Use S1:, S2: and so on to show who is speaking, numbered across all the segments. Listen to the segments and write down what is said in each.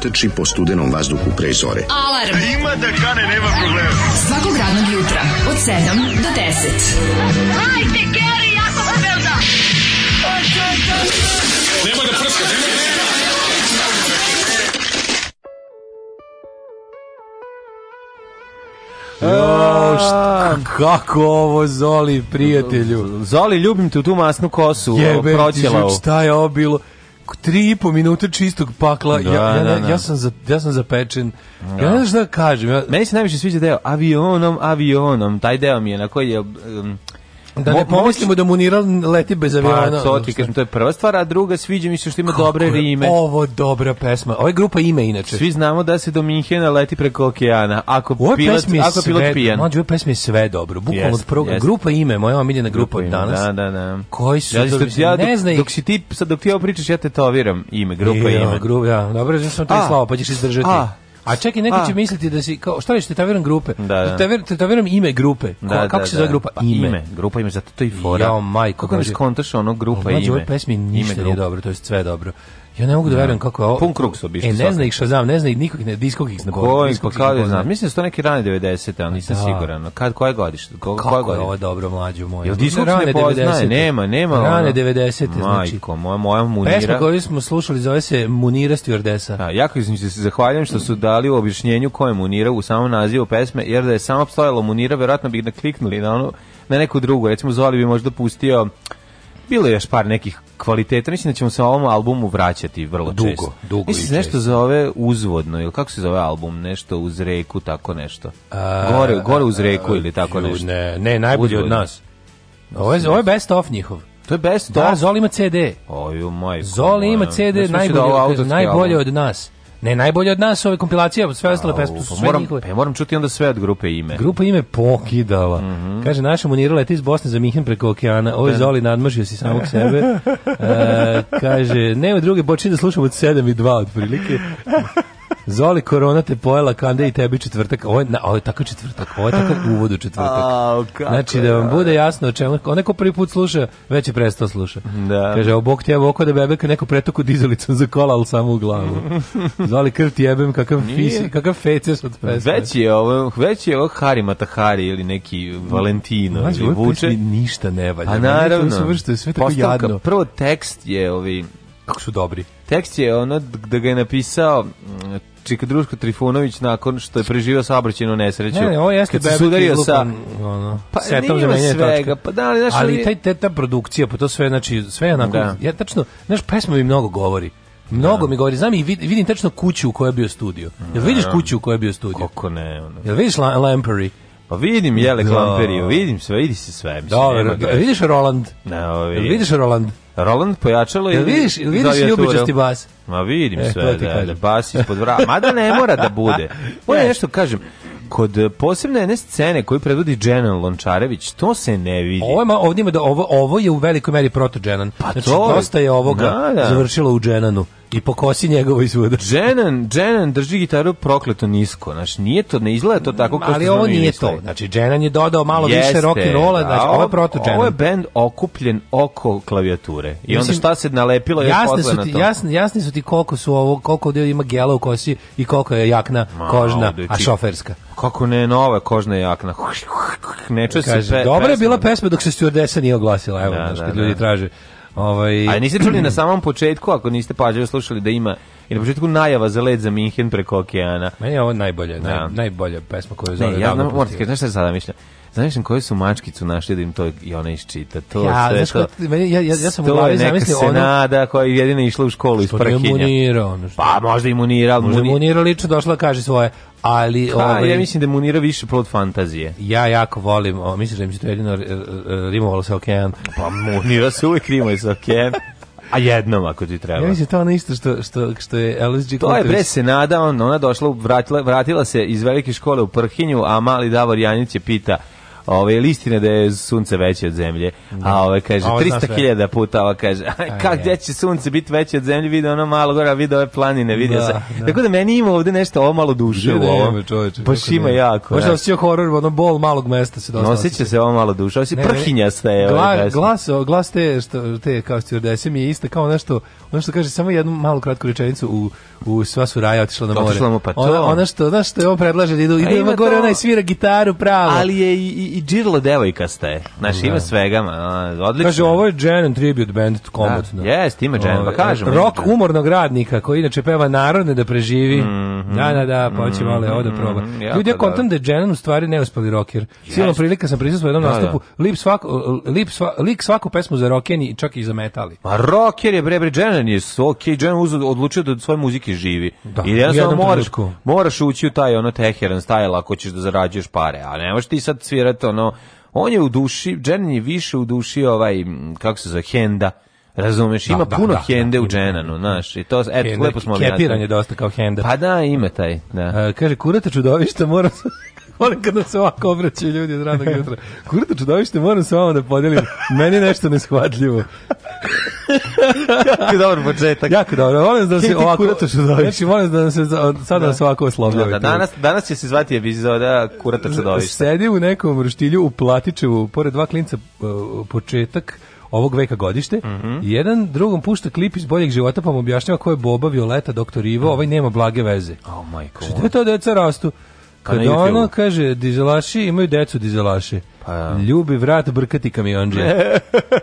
S1: pretrči po studenom vazduhu pre zore.
S2: Alarm! A ima da kane, nema problema. Svakog radnog
S3: jutra, od
S2: 7
S3: do 10. Hajde, Geri, jako
S4: se velda! Nemoj da prska, nemoj da Jo, šta, kako ovo Zoli, prijatelju. Zoli, ljubim te u tu masnu kosu.
S5: Jebe, proćela. šta je ovo bilo? tri i po minuta čistog pakla.
S4: Da,
S5: ja, ja,
S4: da, da.
S5: ja, sam za, ja sam zapečen. Da. Ja ne znam šta da kažem. Ja...
S4: Meni se najviše sviđa deo avionom, avionom. Taj deo mi je na koji je... Um,
S5: Da ne pomislimo da Munira leti bez pa, aviona.
S4: Pa, to ti kažem, to je prva stvar, a druga sviđa mi se što ima
S5: Kako
S4: dobre rime.
S5: Ovo dobra pesma. Ova grupa ima inače.
S4: Svi znamo da se do Minhena leti preko okeana.
S5: Ako ovo pilot, ako pilot sve, pijan. Mlađe, pesme je sve dobro. Bukvalno yes, od prvoga. Yes. Grupa ime, moja omiljena grupa, grupa da, danas.
S4: Da, da, da.
S5: Koji su...
S4: Ja, do, ja, dok, ne zna dok, si ti, sad dok ti ovo pričaš, ja te toviram ime, grupa
S5: I, ime. Ja, grupa, ja. Dobro, znači sam ti slavo, pa ćeš izdržati. A, A čekaj, neko će misliti da si kao šta radiš, taveren grupe.
S4: Da, da.
S5: Tetoviram ime grupe. Ko, da, kako da, se zove da. grupa? Pa, ime.
S4: ime. Grupa ime, zato to i fora.
S5: Jao, majko.
S4: Kako mi skontaš ono grupa
S5: ime? Znači, ove
S4: pesmi ništa
S5: nije dobro, to jest sve dobro. Ja ne mogu da, da verujem kako je ovo.
S4: Pun krug su obišli.
S5: E, ne zna ih Shazam, ne
S4: zna ih
S5: nikog, ne, diskog ih
S4: ne Koji, pa kada znam. Mislim da su to neki rane 90. te ali nisam da. siguran. Kad, koje godište?
S5: Ko, kako koje je ovo dobro, mlađo moje?
S4: Jel diskog ne poznaje? Nema, nema.
S5: Rane 90. te znači.
S4: Majko, moja, moja munira. Pesma
S5: koju smo slušali zove se Munira Stjordesa.
S4: Da, jako mi se zahvaljujem što su dali u objašnjenju ko je Munira u samom nazivu pesme, jer da je samo obstojalo Munira, verovatno bi nakliknuli na ono, na neku drugu. Recimo, Zoli bi možda pustio bilo je još par nekih kvaliteta, mislim da ćemo se ovom albumu vraćati vrlo dugo, često. Dugo, dugo i često. nešto zove uzvodno, ili kako se zove album, nešto uz reku, tako nešto. Gore, gore uz reku ili tako nešto.
S5: Ne, ne najbolje od nas. Ovo je, ovo je da best of njihov.
S4: To je best
S5: da, of. Da, Zoli ima CD.
S4: Oju, moj.
S5: Zoli ima CD, najbolje, da najbolje od nas. Ne, najbolje od nas ove kompilacije, sve ostale pesme su pa sve
S4: moram, njihove. Pa moram čuti onda sve od grupe ime.
S5: Grupa ime pokidala. Mm -hmm. Kaže, naša munira leti iz Bosne za Mihin preko okeana. Ovo da. Zoli nadmažio si samog sebe. E, kaže, nema druge, počinje da slušam od 7 i 2 otprilike. Zoli, korona te pojela, kande i tebi četvrtak. Ovo je, ovo je tako četvrtak, ovo je tako uvod u četvrtak.
S4: A,
S5: znači, da vam bude jasno o čemu, onaj ko prvi put sluša, već je prestao sluša.
S4: Da.
S5: Kaže, o bok ti jebo oko da bebeka neko pretoku dizalicom za kola, ali samo u glavu. Zoli, krv ti jebem, kakav, fisi, kakav feces od pesme.
S4: Već je ovo, već je ovo Hari Matahari ili neki Valentino. Znači, ili
S5: vuče. ništa ne valja.
S4: A pa naravno. Vrš, je
S5: sve tako jadno.
S4: Prvo tekst je ovi...
S5: Kako su dobri.
S4: Tekst je ono da ga je napisao Čika Druško Trifunović nakon što je preživio saobraćajnu nesreću.
S5: Ne, ne, ovo jeste Kad
S4: se sa
S5: ono, pa, setom za menjanje točke. Pa da, ali, znaš, ali taj te, ta produkcija, pa to sve znači sve onako, da. ja tačno, znaš, pesma mi mnogo govori. Mnogo da. mi govori, znam i vidim tačno kuću u kojoj je bio studio. Jel vidiš da. kuću u kojoj je bio studio?
S4: Kako ne, ono.
S5: Jel vidiš la, Lampery?
S4: Pa vidim Jele Klamperiju, da. vidim sve,
S5: vidi se
S4: sve. Mislim, Dobar, da, vidiš Roland? Ne, no, vidim. Jel vidiš Roland? Roland pojačalo je.
S5: Vidiš, vidiš ljubičasti bas.
S4: Ma vidim e, sve, da, da, bas ispod vrata. Mada ne mora da bude. Ovo nešto kažem kod e, posebne jedne scene koju predvodi Dženan Lončarević, to se ne vidi.
S5: Ovo, ima, ovdje ima da ovo, ovo je u velikoj meri proto Dženan. Pa znači, to dosta je ovoga da, da. završilo u Dženanu. I pokosi njegovo izvuda.
S4: Jenan, Jenan drži gitaru prokleto nisko. Znači, nije to, ne izgleda to tako kao
S5: Ali ovo nije to. Znači, Jenan je dodao malo Jeste, više rock and rolla, da, znači, ovo je proto Jenan.
S4: Ovo
S5: je
S4: bend okupljen oko klavijature. I onda šta se nalepilo je
S5: jasne su ti, jasni, jasni su ti koliko su ovo, koliko ovdje ima gela u kosi i koliko je jakna Ma, kožna, a šoferska.
S4: Kako ne, nova kožna jakna. Neče
S5: se pe, dobra je bila pesma dok
S4: se
S5: stjordesa nije oglasila, evo, da, znači, da, ljudi da. traže
S4: Ovaj... A niste čuli na samom početku, ako niste pažljivo slušali da ima i na početku najava za let za Minhen preko okeana.
S5: Meni je ovo najbolje, naj,
S4: da.
S5: najbolja pesma koju je
S4: Ne, ja znam, morate, znaš šta sada mišljam? Znaš na koju su mačkicu našli da im to i ona isčita? To,
S5: ja,
S4: sve
S5: znaš, to,
S4: kod, meni,
S5: ja, ja, ja sam
S4: u glavi zamislio ono... senada koja je jedina išla u školu iz
S5: Prkinja. Što nije ono što... Pa možda i munira, možda munira... lično došla kaže svoje, ali... Ka, ovaj,
S4: ja mislim da imunira više plod fantazije.
S5: Ja jako volim, o, misliš da mi se to jedino e, e, e, rimovalo sa okean?
S4: Pa imunira se uvijek rima sa okean. A jednom ako ti treba.
S5: Ja mislim da to ono isto što, što, što je LSG
S4: To je bre se nada, on, ona došla, vratila, vratila se iz velike škole u Prhinju, a mali Davor Janjić je pita, Ove listine da je sunce veće od zemlje. A da. ove kaže 300.000 puta ova kaže kako gde će sunce biti veće od zemlje, vidi ono malo gore, vidi ove planine, vidi da, se. Da. Tako da meni ima ovde nešto ovo malo duše u ovom. Baš ima jako.
S5: Možda osjeća horor, ono bol malog mesta se dosta.
S4: Osjeća se ovo malo duše, sve. prhinjasta je.
S5: Glas, glas te, što, te kao stjordese je isto kao nešto, ono što kaže samo jednu malu kratku rečenicu u, u sva su raja otišla na more. Otišla mu
S4: pa
S5: to. Ona, ona što, ona što je on predlaže da idu, pa ide gore, ona svira gitaru pravo.
S4: Ali je i, i džirla devojkasta je. Znaš, ima da. svega, odlično.
S5: Kaže, ovo je Janen tribute band da, komotno.
S4: Jes, ima Janen, pa ovaj, kažem.
S5: Rock umornog radnika, koji inače peva narodne da preživi. Mhm. Da, da, da, pa će malo ovo mhm. da proba. Mhm, Ljudi, ja da. kontam da je Janen u stvari neuspali rocker. Silom prilika sam prisutstvo u jednom nastupu. Lip svako, lip lik svaku pesmu za rockeni, čak i za metali.
S4: Ma rocker je, bre, bre, Janen je ok, Janen odlučio da od svoje muzike živi. Da, I jednostavno moraš, moraš ući u taj ono Teheran style ako ćeš da zarađuješ pare, a ne možeš ti sad svirati ono, on je u duši, Jenan je više u duši ovaj, kako se zove, Henda, Razumeš, da, ima da, puno da, da hende da, u Dženanu, znaš, i to, eto, lepo smo
S5: Kepiranje dosta kao hende.
S4: Pa da, ima taj, da. A,
S5: kaže, kurate čudovišta, moram Volim kad se ovako obraćaju ljudi od ranog jutra. Kurta čudovište, moram sa vama da podelim. Meni je nešto neshvatljivo.
S4: jako dobar
S5: početak. Jako dobro. Volim da se
S4: ovako... Kurta čudovište. Znači, volim da
S5: se sada da. se ovako oslovljavaju.
S4: Da,
S5: da,
S4: danas, danas će se zvati epizoda Kurta čudovište.
S5: Sedi u nekom roštilju u Platičevu, pored dva klinca e, početak ovog veka godište. Mm -hmm. Jedan drugom pušta klip iz boljeg života pa mu objašnjava ko je Boba, Violeta, Doktor Ivo, mm. ovaj nema blage veze.
S4: Oh my god. Što
S5: je to deca rastu? Pa Kada ono kaže dizelaši imaju decu dizelaši. Ljubi vrat brkati kamionđe.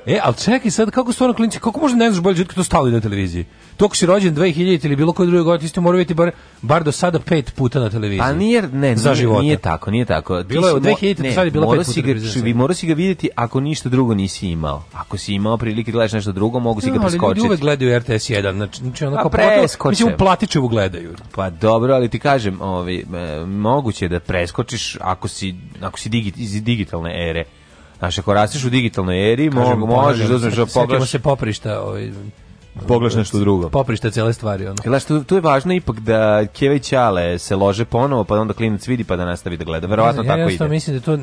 S5: e, ali čekaj sad, kako stvarno ono kako možda ne znaš bolje što to stalo na televiziji? Tok si rođen 2000 ili bilo koje druge godine, isto mora biti bar, bar do sada pet puta na televiziji. A
S4: nije, ne, nije, za života. nije tako, nije tako.
S5: bilo je
S4: od
S5: 2000,
S4: ne, sad je bilo pet puta. Ga, vi moraš si ga videti ako ništa drugo nisi imao. Ako si imao prilike da gledaš nešto drugo, mogu si ga preskočiti. Da, ali ljudi
S5: uvek gledaju RTS 1, znači, znači onako,
S4: pa, mislim,
S5: Platićevu gledaju.
S4: Pa dobro, ali ti kažem, ovaj moguće je da preskočiš ako si, ako si digit, iz digitalne ere. Znaš, ako rasteš u digitalnoj eri, Kažem, mo možeš da
S5: uzmeš da pogledaš... se poprišta ovaj,
S4: pogledaš nešto drugo.
S5: Poprišta cele stvari. Ono.
S4: Gledaš, tu, tu je važno ipak da Kjeve Ćale se lože ponovo, pa da onda klinac vidi pa da nastavi da gleda. Verovatno ja, tako ja ide.
S5: Ja mislim da to,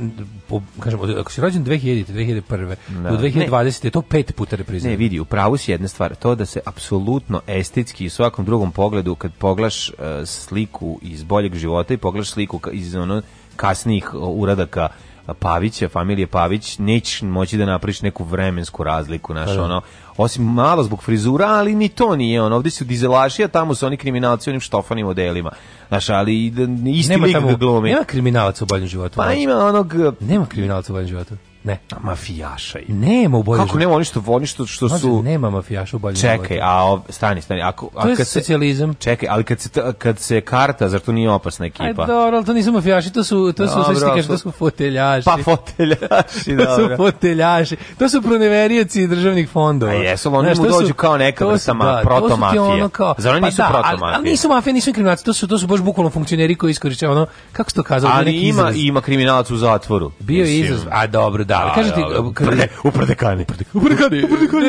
S5: kažem, ako si rođen 2000, 2001, da. do 2020 ne. je to pet puta reprizirano.
S4: Da ne, vidi, u pravu si jedna stvar, to da se apsolutno estetski i svakom drugom pogledu, kad poglaš uh, sliku iz boljeg života i poglaš sliku iz ono kasnijih uh, uradaka Pavića, familije Pavić, nećeš moći da napraviš neku vremensku razliku, naš da, da. ono, osim malo zbog frizura, ali ni to nije on. ovde su dizelaši, a tamo su oni kriminalci onim štofanim modelima. Znaš, ali da, isti
S5: nema
S4: lik tamo,
S5: Nema kriminalaca u boljem životu. Pa ima onog... Nema kriminalaca u boljem životu. Ne.
S4: A mafijaša
S5: ima. Nema u Boljoj
S4: Kako nema oni što, oni što, što su... Može,
S5: nema mafijaša u Boljoj
S4: Čekaj, a ov, stani, stani. Ako, to
S5: je kad socijalizam.
S4: Se, čekaj, ali kad se, kad se karta, zar
S5: to
S4: nije opasna ekipa? Aj,
S5: dobro, ali to nisu mafijaši, to su, to su, sve kažeš, to su foteljaši.
S4: Pa foteljaši, dobro. to su
S5: foteljaši. To su proneverioci državnih fondova.
S4: A jesu, oni Znaš, mu dođu su, kao neka vrsta da, protomafije.
S5: Ono kao, zar oni pa nisu da, protomafije? Ali, ali nisu mafije, nisu kriminalci, to su, to su baš bukvalno funkcioneri koji iskoričaju ono, kako se to kazalo? Ali ima, izraz. ima kriminalac u zatvoru. Bio je izraz, a dobro, Da, ali kažete... Kada...
S4: U prdekani.
S5: U prdekani. U prdekani.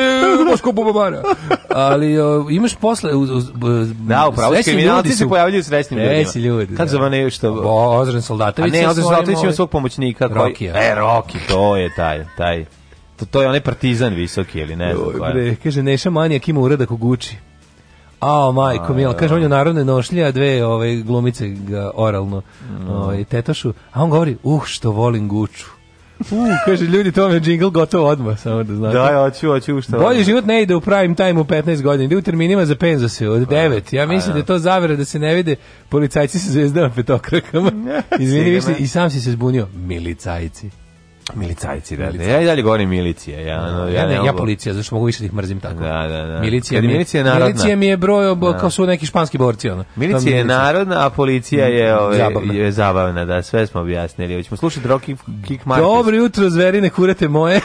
S5: Boško Bubamara. Ali o, imaš posle... U, u,
S4: da, upravo, kriminalci se pojavljuju srećnim ljudima. Sreći ljudi. Kad da. zove ne što...
S5: Ozren Soldatović.
S4: A ne, Ozren Soldatović ima svog pomoćnika. Roki. Da. E, Roki, to je taj, taj to, to je onaj partizan visoki ili ne
S5: znam koja. Bre, kaže Neša Manijak ima uradak u Guči. A, majko mila, da. kaže on je narodne nošlje, a dve ove, ovaj, glumice ga oralno mm. ove, ovaj, tetošu, a on govori, uh, što volim Guču. U, kaže, ljudi, to vam je džingl gotovo odmah,
S4: samo da znate. Da, hoću,
S5: hoću, šta. Bolji odmah. život ne ide u prime time u 15 godina, ide u terminima za penzose od 9. Ja mislim da je to zavere da se ne vide policajci sa zvezdama petokrakama. Izvini, i sam si se zbunio, milicajci.
S4: Milicajci, da. da. Ja i dalje govorim milicije.
S5: Ja, da. no, ja, ja, ne, ja policija, zašto mogu više da ih mrzim tako. Da,
S4: da, da.
S5: Milicija, mi,
S4: milicija je narodna. Milicija
S5: mi je broj, da. kao su neki španski borci. Ono.
S4: Milicija, milicija je narodna, a policija je, mm, ove, ovaj, zabavna. je zabavna. Da, sve smo objasnili. Hoćemo slušati Rocky Kick Marcus.
S5: Dobro jutro, zverine, kurate moje.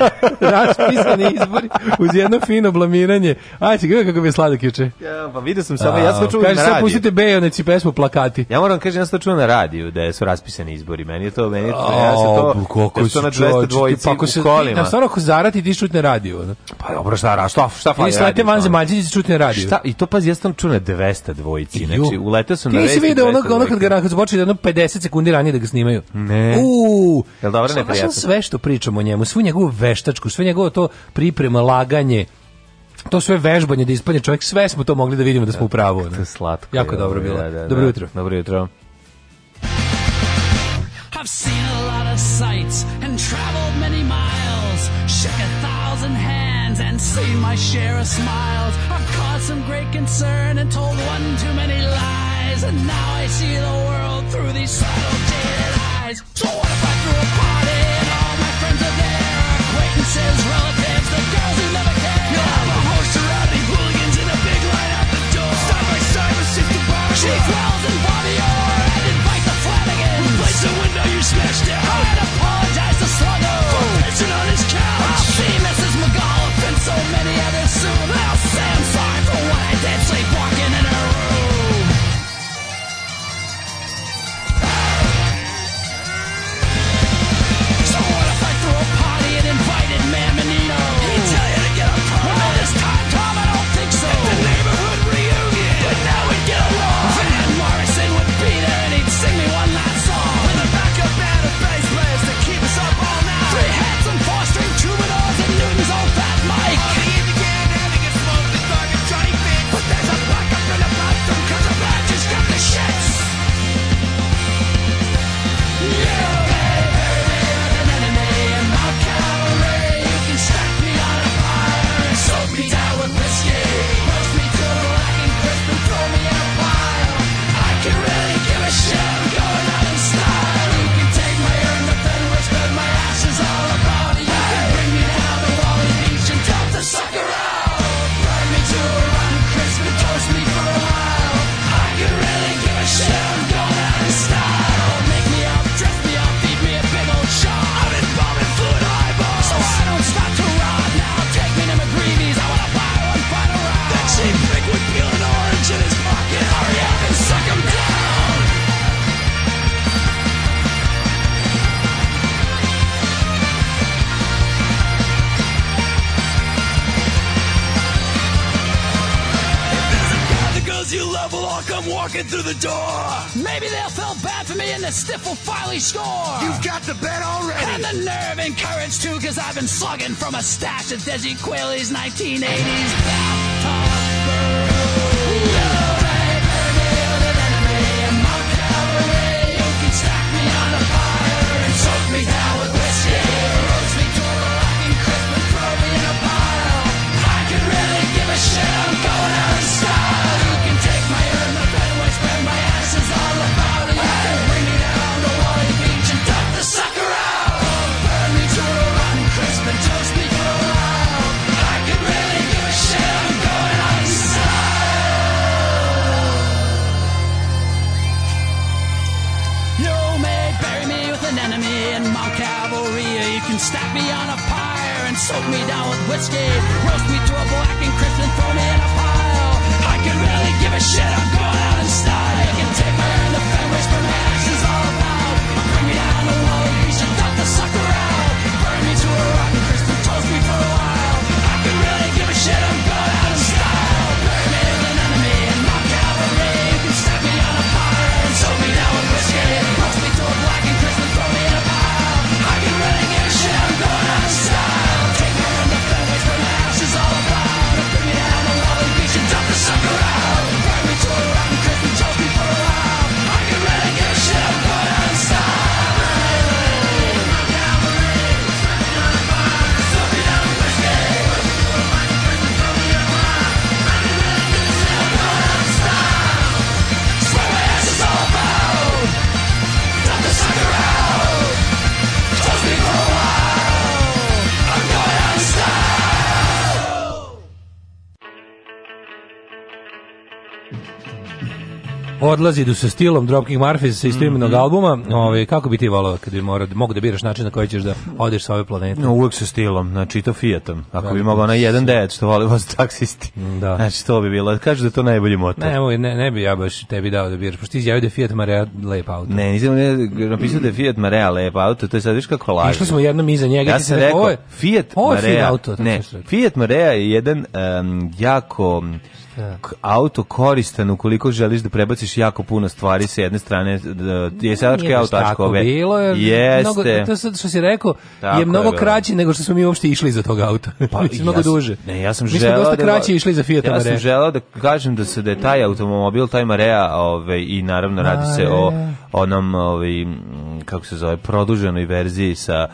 S5: Raspisani izbori uz jedno fino blamiranje. Ajde, gledaj kako bi je sladak juče.
S4: Ja, pa vidio sam samo, ja sam čuo na radiju. Kaže, sad
S5: pustite Bejoneci pesmu Plakati.
S4: Ja moram da kažem, ja
S5: sam
S4: čuo na radiju da su raspisani izbori. Meni je to, meni je to, ja
S5: se to ako si na 202
S4: pa ako
S5: se kolima. Na stvarno ako zarati ti čutne radio. Ne?
S4: Pa dobro šta, šta,
S5: šta fali. I slete van zemaljci ti čutne radio. Šta?
S4: I to pa jesam čuo na 200 dvojici. Znači uleteo sam
S5: na 200. Ti si video ono ono kad ga kad počeli ono 50 sekundi ranije
S4: da
S5: ga snimaju.
S4: Ne. U. Jel dobro ne prijatno?
S5: sve što pričamo o njemu, svu njegovu veštačku, sve njegovo to priprema, laganje, to sve vežbanje da ispadne čovjek, sve smo to mogli da vidimo da smo u pravu. To je slatko. Jako dobro bilo. Da, da, dobro da. jutro. Dobro jutro.
S4: my share of smiles. I've caused some great concern and told one too many lies. And now I see the world through these subtle jaded eyes. So what if I threw a party and all my friends are there? Acquaintances, relatives. i come walking through the door. Maybe they'll feel bad for me and the stiff will finally score. You've got the bet already. And the nerve and courage too, cause I've been slugging from a stash of Desi Quayle's 1980s bathtub brew. Soak me down with whiskey, roast me to a black and crisp and throw me in a pile. I can really give a shit.
S6: odlazi du da sa stilom Dropkick Murphys sa istoimenog mm -hmm. albuma. Ovaj kako bi ti voleo kad bi morao mogu da biraš način na koji ćeš da odeš sa ove planete? No, uvek sa stilom, znači to Fiatom. Ako da, bi da, mogao na da, jedan dec što vole vas taksisti. Da. Znači to bi bilo. Kaže da to najbolji motor. Ne, ne, ne bi ja baš tebi dao da biraš. Pošto ti izjavio da Fiat Marea lep auto. Ne, nisam ne, napisao da je Fiat Marea lep auto, to je sad viš kako laže. Išli smo jednom iza njega. Ja sam rekao, Fiat Marea. Fiat Marea je jedan um, jako auto koristan ukoliko želiš da prebaciš jako puno stvari sa jedne strane je sadački auto tako bilo je jeste mnogo, to što si rekao tako je mnogo je da. kraće nego što smo mi uopšte išli za tog auta pa Mislim, mnogo ja, duže ne ja sam želeo da dosta da, kraće išli za Fiat Marea ja sam želeo da kažem da se da je taj automobil taj Marea ovaj i naravno radi se o onom ovaj kako se zove produženoj verziji sa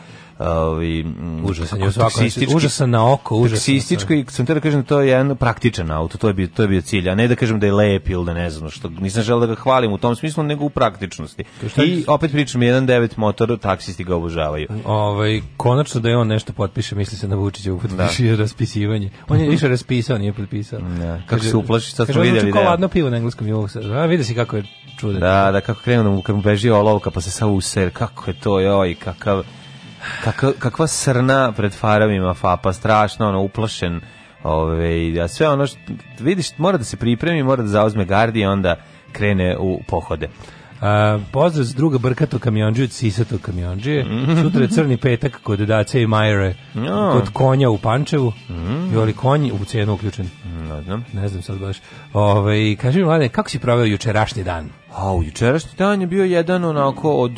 S6: ovaj užasan je svako užasan na oko užasan taksistički sam te da kažem to je jedan praktičan auto to je bio to je bio cilj a ne da kažem da je lep ili da ne znam što nisam želeo da ga hvalim u tom smislu nego u praktičnosti i opet pričam 1.9 motor taksisti ga obožavaju ovaj konačno da je on nešto potpiše misli se na Vučića potpiše da. raspisivanje on je više raspisao nije potpisao da. kako se uplaši sad smo videli da ladno pivo na engleskom je a vidi se kako je čudo da da kako krenu da mu beži olovka pa se sa user kako je to joj kakav Kaka, kakva srna pred faravima Fapa, strašno, ono, uplašen. Ove, a da sve ono, što, vidiš, mora da se pripremi, mora da zauzme gardi i onda krene u pohode. Uh, pozdrav za druga brkato kamionđije od sisato kamionđije. Sutra je crni petak kod Dace i Majere. No. Kod konja u Pančevu. Mm. Joli konji u cenu uključen. Mm, ne znam. Ne znam sad baš. Ove, kaži mi, Mlade, kako si proveo jučerašnji dan? A u jučerašnji dan je bio jedan onako od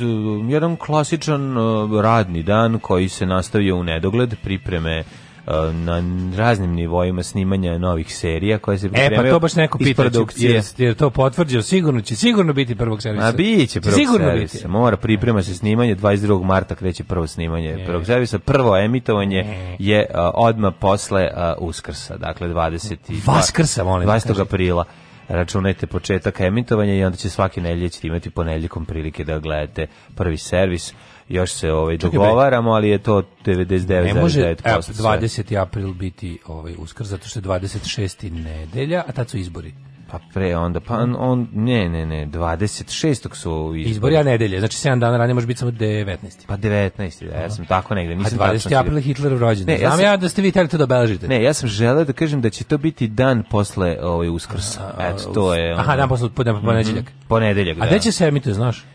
S6: jedan klasičan uh, radni dan koji se nastavio u nedogled pripreme Uh, na raznim nivoima snimanja novih serija koje se E pa to baš neko pita produkcije jer, jer to potvrđuje sigurno će sigurno biti prvog servisa. A biće prvog sigurno servisa. Biti. Mora priprema se snimanje 22. marta kreće prvo snimanje ne. prvog servisa. Prvo emitovanje ne. je uh, odmah posle uh, Uskrsa, dakle 20. Vaskrsa, molim. 20. aprila računajte početak emitovanja i onda će svaki nedelje imati ponedjeljkom prilike da gledate prvi servis još se ovaj dogovaramo, ali je to 99,9%. Ne može 20. april biti ovaj uskrs zato što je 26. nedelja, a tad su izbori. Pa pre onda, pa on, on ne, ne, ne, 26. su izbori.
S7: Izbori, a nedelje, znači 7 dana ranije može biti samo 19.
S6: Pa 19. Da, ja sam tako negde. Nisam a 20.
S7: april je Hitlerov rođen. Ne, Znam ja, sam, ja da ste vi htjeli to da obeležite.
S6: Ne, ja sam želeo da kažem da će to biti dan posle ovaj, uskrsa. Eto, to je...
S7: aha, dan
S6: posle,
S7: po, dan, mhm, ponedeljak. Mm
S6: -hmm, ponedeljak,
S7: da. A
S6: gde da.
S7: će se emituje, znaš?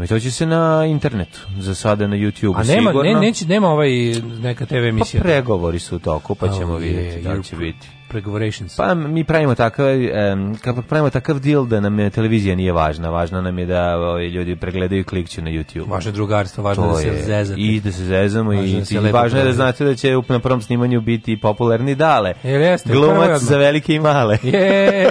S6: Ove, to će se na internetu, za sada na YouTube-u. A nema, sigurno.
S7: ne, nema ovaj neka TV emisija.
S6: Pa pregovori su u toku, pa ćemo oh, vidjeti da će biti
S7: pregovorations?
S6: Pa mi pravimo takav, um, kad pravimo takav deal da nam je televizija nije važna, važno nam je da ovi ovaj, ljudi pregledaju i klikću na YouTube.
S7: Važno je drugarstvo, važno
S6: to
S7: da se
S6: zezate. I da se zezamo i, da se i važno je da znate da će na prvom snimanju biti popularni dale. Jer jeste, Glumac za velike i male.
S7: Je.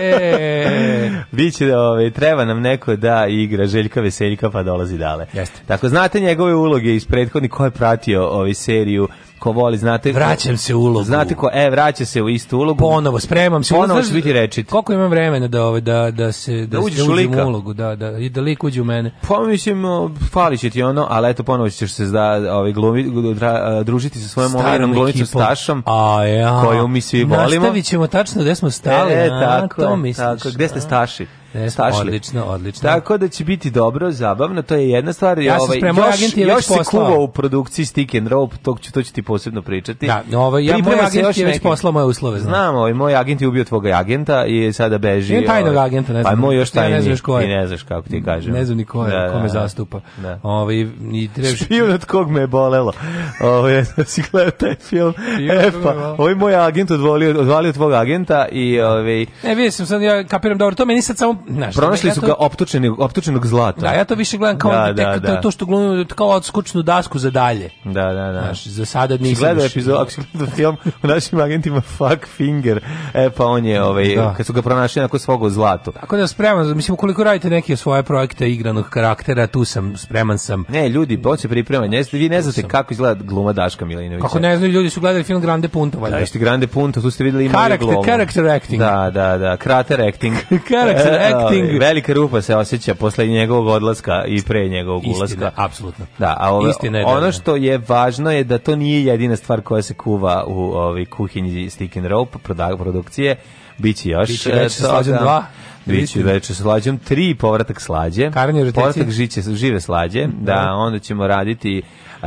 S6: Biće da ove, ovaj, treba nam neko da igra Željka Veseljka pa dolazi dale.
S7: Jeste.
S6: Tako znate njegove uloge iz prethodnih ko je pratio ovu ovaj, seriju ko voli, znate...
S7: Vraćam se
S6: u
S7: ulogu.
S6: Znate ko, e, vraća se u istu ulogu. Ponovo,
S7: spremam se.
S6: Ponovo
S7: će
S6: biti rečit.
S7: Koliko imam vremena da, ove, ovaj, da, da se... Da, da uđeš u lika. U ulogu, da, da, i da lik uđe u mene.
S6: Pa mislim, fali će ti ono, ali eto, ponovo ćeš se da, ove, ovaj, glumi, dra, družiti sa svojom omiljenom glumicom Stašom,
S7: a, ja.
S6: koju mi svi volimo.
S7: Nastavit ćemo tačno gde smo stali. E, tako, a, to mislim. Tako,
S6: gde ste Staši? Ne,
S7: odlično, odlično.
S6: Tako da će biti dobro, zabavno, to je jedna stvar.
S7: Ja ovaj, sprem,
S6: agent je još
S7: se kuva
S6: u produkciji Stick and Rope, to ću, to ću ti posebno pričati.
S7: Da, ovaj, ja, moj agent je već poslao moje uslove. Znam,
S6: znam ovaj, moj agent je ubio tvog agenta
S7: i
S6: sada beži. Imam
S7: tajnog ovaj, agenta, ne pa znam.
S6: Pa moj još tajni, ne znaš ko je. ne znaš kako ti kažem.
S7: Ne znam ni ko je, da, ko da, zastupa. Da. Ovaj, i trebaš...
S6: Špijun od kog me je bolelo. Ovaj, da si gledao taj film. Epa, ovaj moj agent odvalio, odvalio tvog agenta i... Ovaj...
S7: Ne, vidio sam sad, ja kapiram dobro, to meni sad samo
S6: znaš, pronašli su ga optučenog optučenog zlata.
S7: Da, ja to više gledam kao da, da, da. to što glumim kao odskučnu dasku za dalje.
S6: Da, da, da. Znaš,
S7: za sada nisam. Gledao
S6: epizod, ako si gledao film u našim agentima Fuck Finger, e pa on je ovaj da. kad su ga pronašli onako svog u zlatu.
S7: Tako da spreman, mislim koliko radite neke svoje projekte igranog karaktera, tu sam spreman sam.
S6: Ne, ljudi, on se priprema. Ne, vi ne znate kako izgleda gluma Daška Milinovića. Kako
S7: ne znaju, ljudi su gledali film Grande Punto, valjda.
S6: Da, Grande Punto, tu ste videli ima Karakter, character acting. Da, da, da, krater acting. karakter e,
S7: acting.
S6: velika rupa se osjeća posle njegovog odlaska i pre njegovog Istina, ulaska.
S7: apsolutno.
S6: Da, a ove, Istina je da ono da, što je važno je da to nije jedina stvar koja se kuva u ovaj kuhinji Stick and Rope produkcije. Biće
S7: još. Biće već slađan da. dva.
S6: Biće već slađem tri, povratak slađe.
S7: Karanje
S6: Povratak žiće, žive slađe. Da, da, onda ćemo raditi...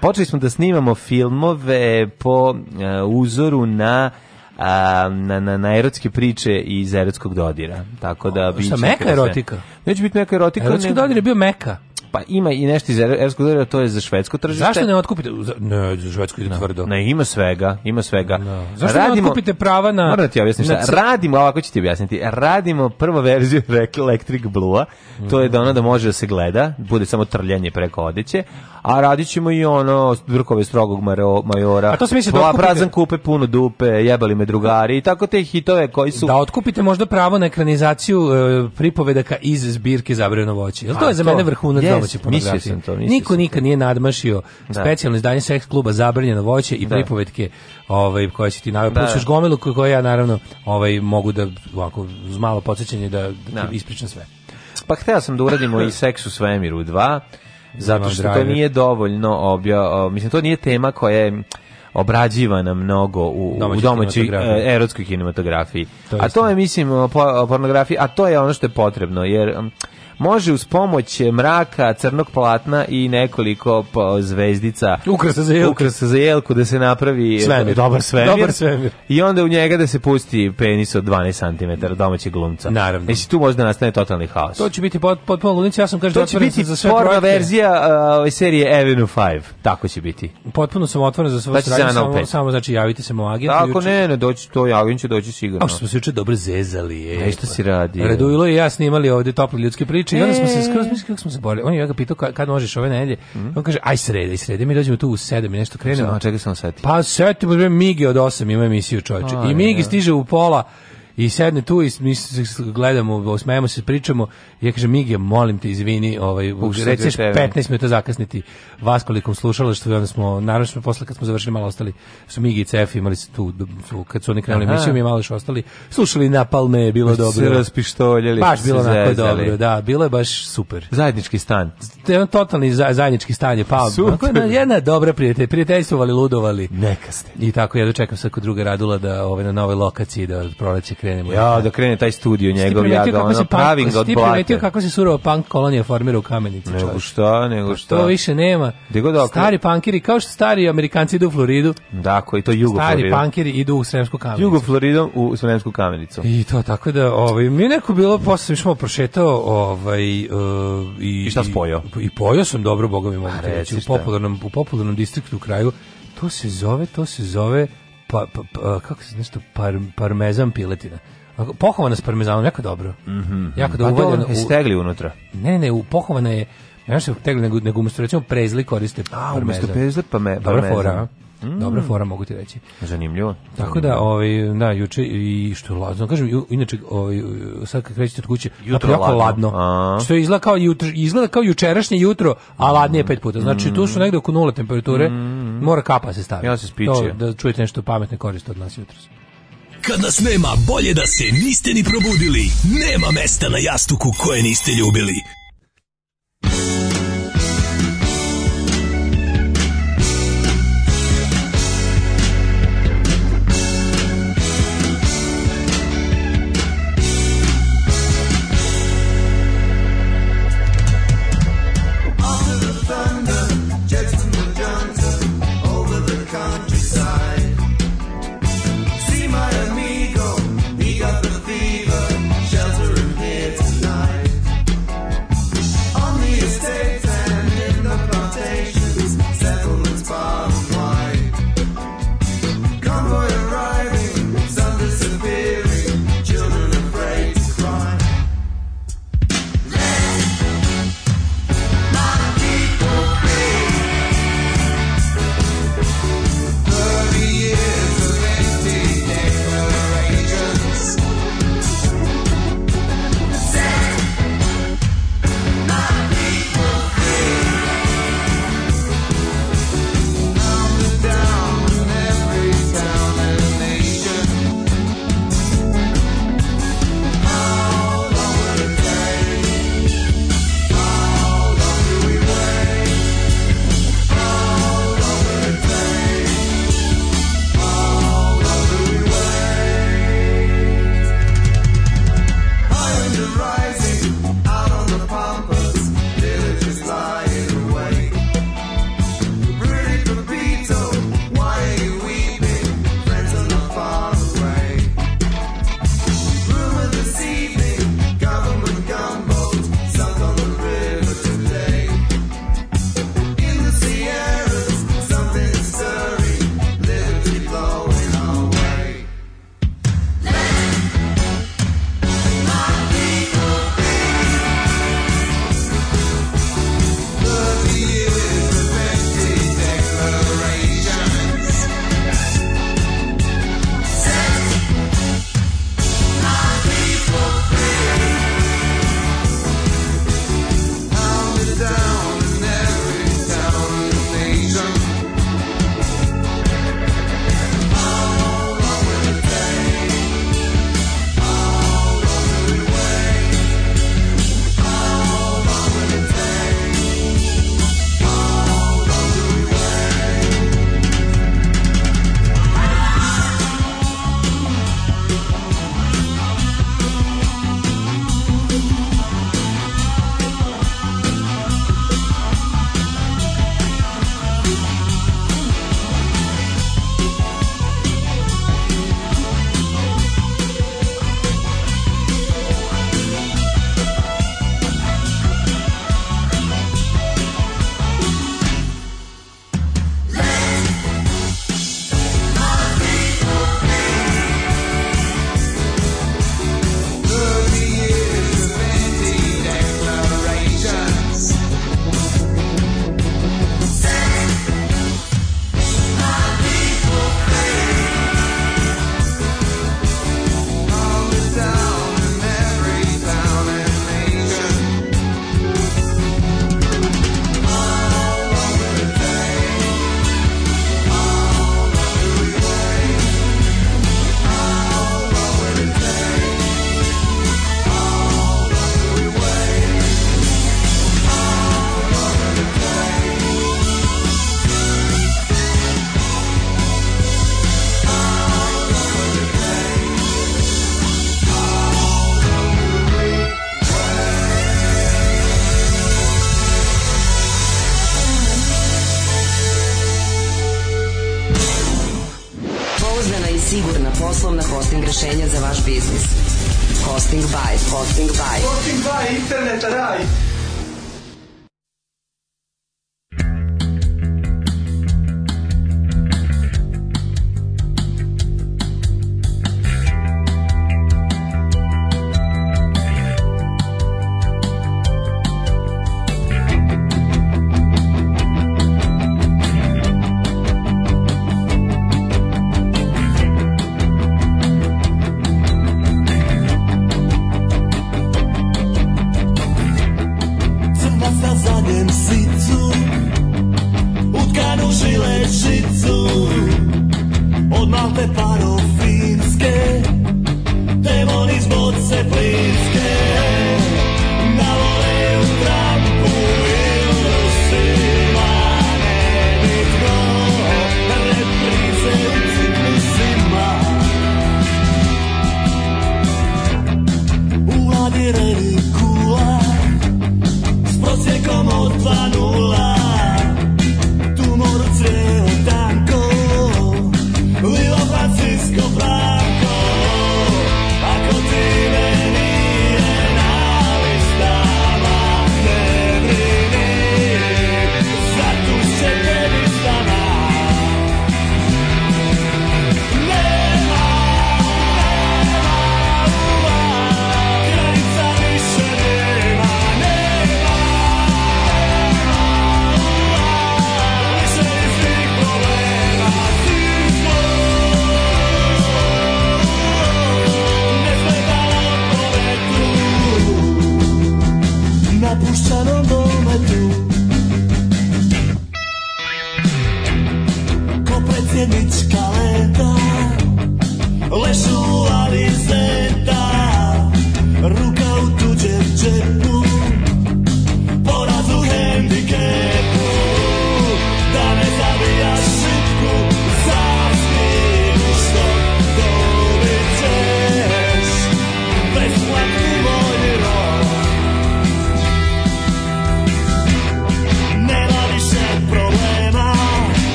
S6: počeli smo da snimamo filmove po uh, uzoru na a, na, na, na erotske priče iz erotskog dodira. Tako da
S7: biće... Šta, meka erotika?
S6: Neće biti meka erotika.
S7: Erotski ne... dodir je bio meka.
S6: Pa ima i nešto iz evropskog dolara, to je za švedsko tržište.
S7: Zašto ne otkupite? Ne, za švedsko ide tvrdo. Ne,
S6: ima svega, ima svega.
S7: No. Da. Zašto radimo, ne otkupite prava na...
S6: Moram da ti objasnim šta. Radimo, ovako ću ti objasniti, radimo prvu verziju Electric Blue-a, to je da ona da može da se gleda, bude samo trljanje preko odeće, a radit ćemo i ono vrkove strogog majora. A to se
S7: misli da otkupite...
S6: Prazan kupe, puno dupe, jebali me drugari i tako te hitove koji su...
S7: Da otkupite možda pravo na ekranizaciju e, pripovedaka iz zbirke Zabrano voće. Jel to je za mene vrhunac yes, domaćoj pornografiji.
S6: To,
S7: Niko nikad nije nadmašio da. specijalno izdanje seks kluba zabranjeno voće i da. pripovetke ovaj, koje si ti navio. Da. Plus gomilu koje ja naravno ovaj, mogu da, ovako, uz malo podsjećanje da, da, da. ispričam sve.
S6: Pa htela sam da uradimo i seks u svemiru 2, zato što to nije dovoljno obja... Mislim, to nije tema koja je obrađivana mnogo u, domaćoj, u domaćoj kinematografiji. E, erotskoj kinematografiji. To a to je, mislim, pornografija, a to je ono što je potrebno, jer može uz pomoć mraka, crnog platna i nekoliko pa, zvezdica
S7: ukrasa za
S6: ukrasa za jelku da se napravi e,
S7: svemir, dobar svemir. Dobar svemir.
S6: I onda u njega da se pusti penis od 12 cm domaćeg glumca.
S7: Naravno.
S6: Mislim, tu možda nastane totalni haos.
S7: To će biti potpuno pot, ludica, ja sam kažem, to
S6: će biti
S7: za sve porno
S6: verzija uh, serije Avenue 5. Tako će biti.
S7: Potpuno sam otvoren za sve da samo, samo znači javite se moj agentu. Tako
S6: ne, ne doći to, javim će doći sigurno. A što smo
S7: se juče dobro zezali.
S6: Je, Nešto si radi.
S7: Radujlo i ja snimali ovde topli ljudski priče priče i onda smo se e. skroz mislili kako smo se borili. On je ja ga pitao ka, kad možeš ove nedelje. Mm. On kaže aj srede, i srede mi dođemo tu u 7 i nešto krenemo.
S6: Šta, čega sam seti?
S7: Pa seti, pa bre Migi od 8 ima emisiju čoveče. I Migi da. stiže u pola I sedne tu i mi gledamo, osmejemo se, pričamo. I ja kažem, Mige, molim te, izvini, ovaj, receš 15 minuta zakasniti vas kolikom slušalo, što onda smo, naravno smo posle kad smo završili malo ostali, su Migi i Cef imali se tu, su, kad su oni krenuli emisiju, mi malo još ostali, slušali Napalme, je bilo dobro.
S6: Se raspištoljeli.
S7: Baš bilo onako dobro, da, bilo je baš super.
S6: Zajednički stan.
S7: Jedan totalni zajednički stan je pao. Super. jedna dobra prijatelj, prijateljstvovali, ludovali.
S6: Neka ste.
S7: I tako, ja dočekam sad druga Radula da ove, ovaj, na novoj lokaciji, da proleće
S6: krenemo. Ja, da krene taj studio njegov, ja da
S7: ono pravim ga od blata. Ti primetio kako se surova punk kolonija formira u kamenici.
S6: Nego šta, nego pa šta.
S7: To više nema. Dok... Stari punkiri, kao što stari Amerikanci idu u Floridu.
S6: Da, koji to
S7: jugo Stari
S6: Floridu.
S7: punkiri idu u Sremsku kamenicu. Jugo
S6: Floridom u Sremsku kamenicu.
S7: I to, tako da, ovaj, mi neko bilo, posle mi smo prošetao ovaj, uh,
S6: i, I šta spojao?
S7: I, i pojao sam dobro, bogovi mogu reći, u popularnom, u popularnom distriktu u kraju. To se zove, to se zove pa, pa, pa, kako se nešto par, parmezan piletina. Pohovana s parmezanom, jako dobro.
S6: Mhm. jako dobro. Pa uvaljeno, stegli unutra.
S7: Ne, ne, u pohovana je Ja se tegli nego nego umesto recimo prezli koriste. A, umesto prezli
S6: pa me. Dobra fora.
S7: Mm. Dobra fora mogu ti reći. Zanimljivo. Tako da ovaj da juče i što je ladno, kažem inače ovaj sad kad krećete od kuće, jutro jako ladno. ladno. Što je izgleda kao jutro, izgleda kao jučerašnje jutro, a ladnije pet puta. Znači mm. tu su mm. negde oko nule temperature, mm. mora kapa se staviti. Ja se to, da čujete nešto pametne koriste od nas jutros.
S8: Kad nas nema, bolje da se niste ni probudili. Nema mesta na jastuku koje niste ljubili.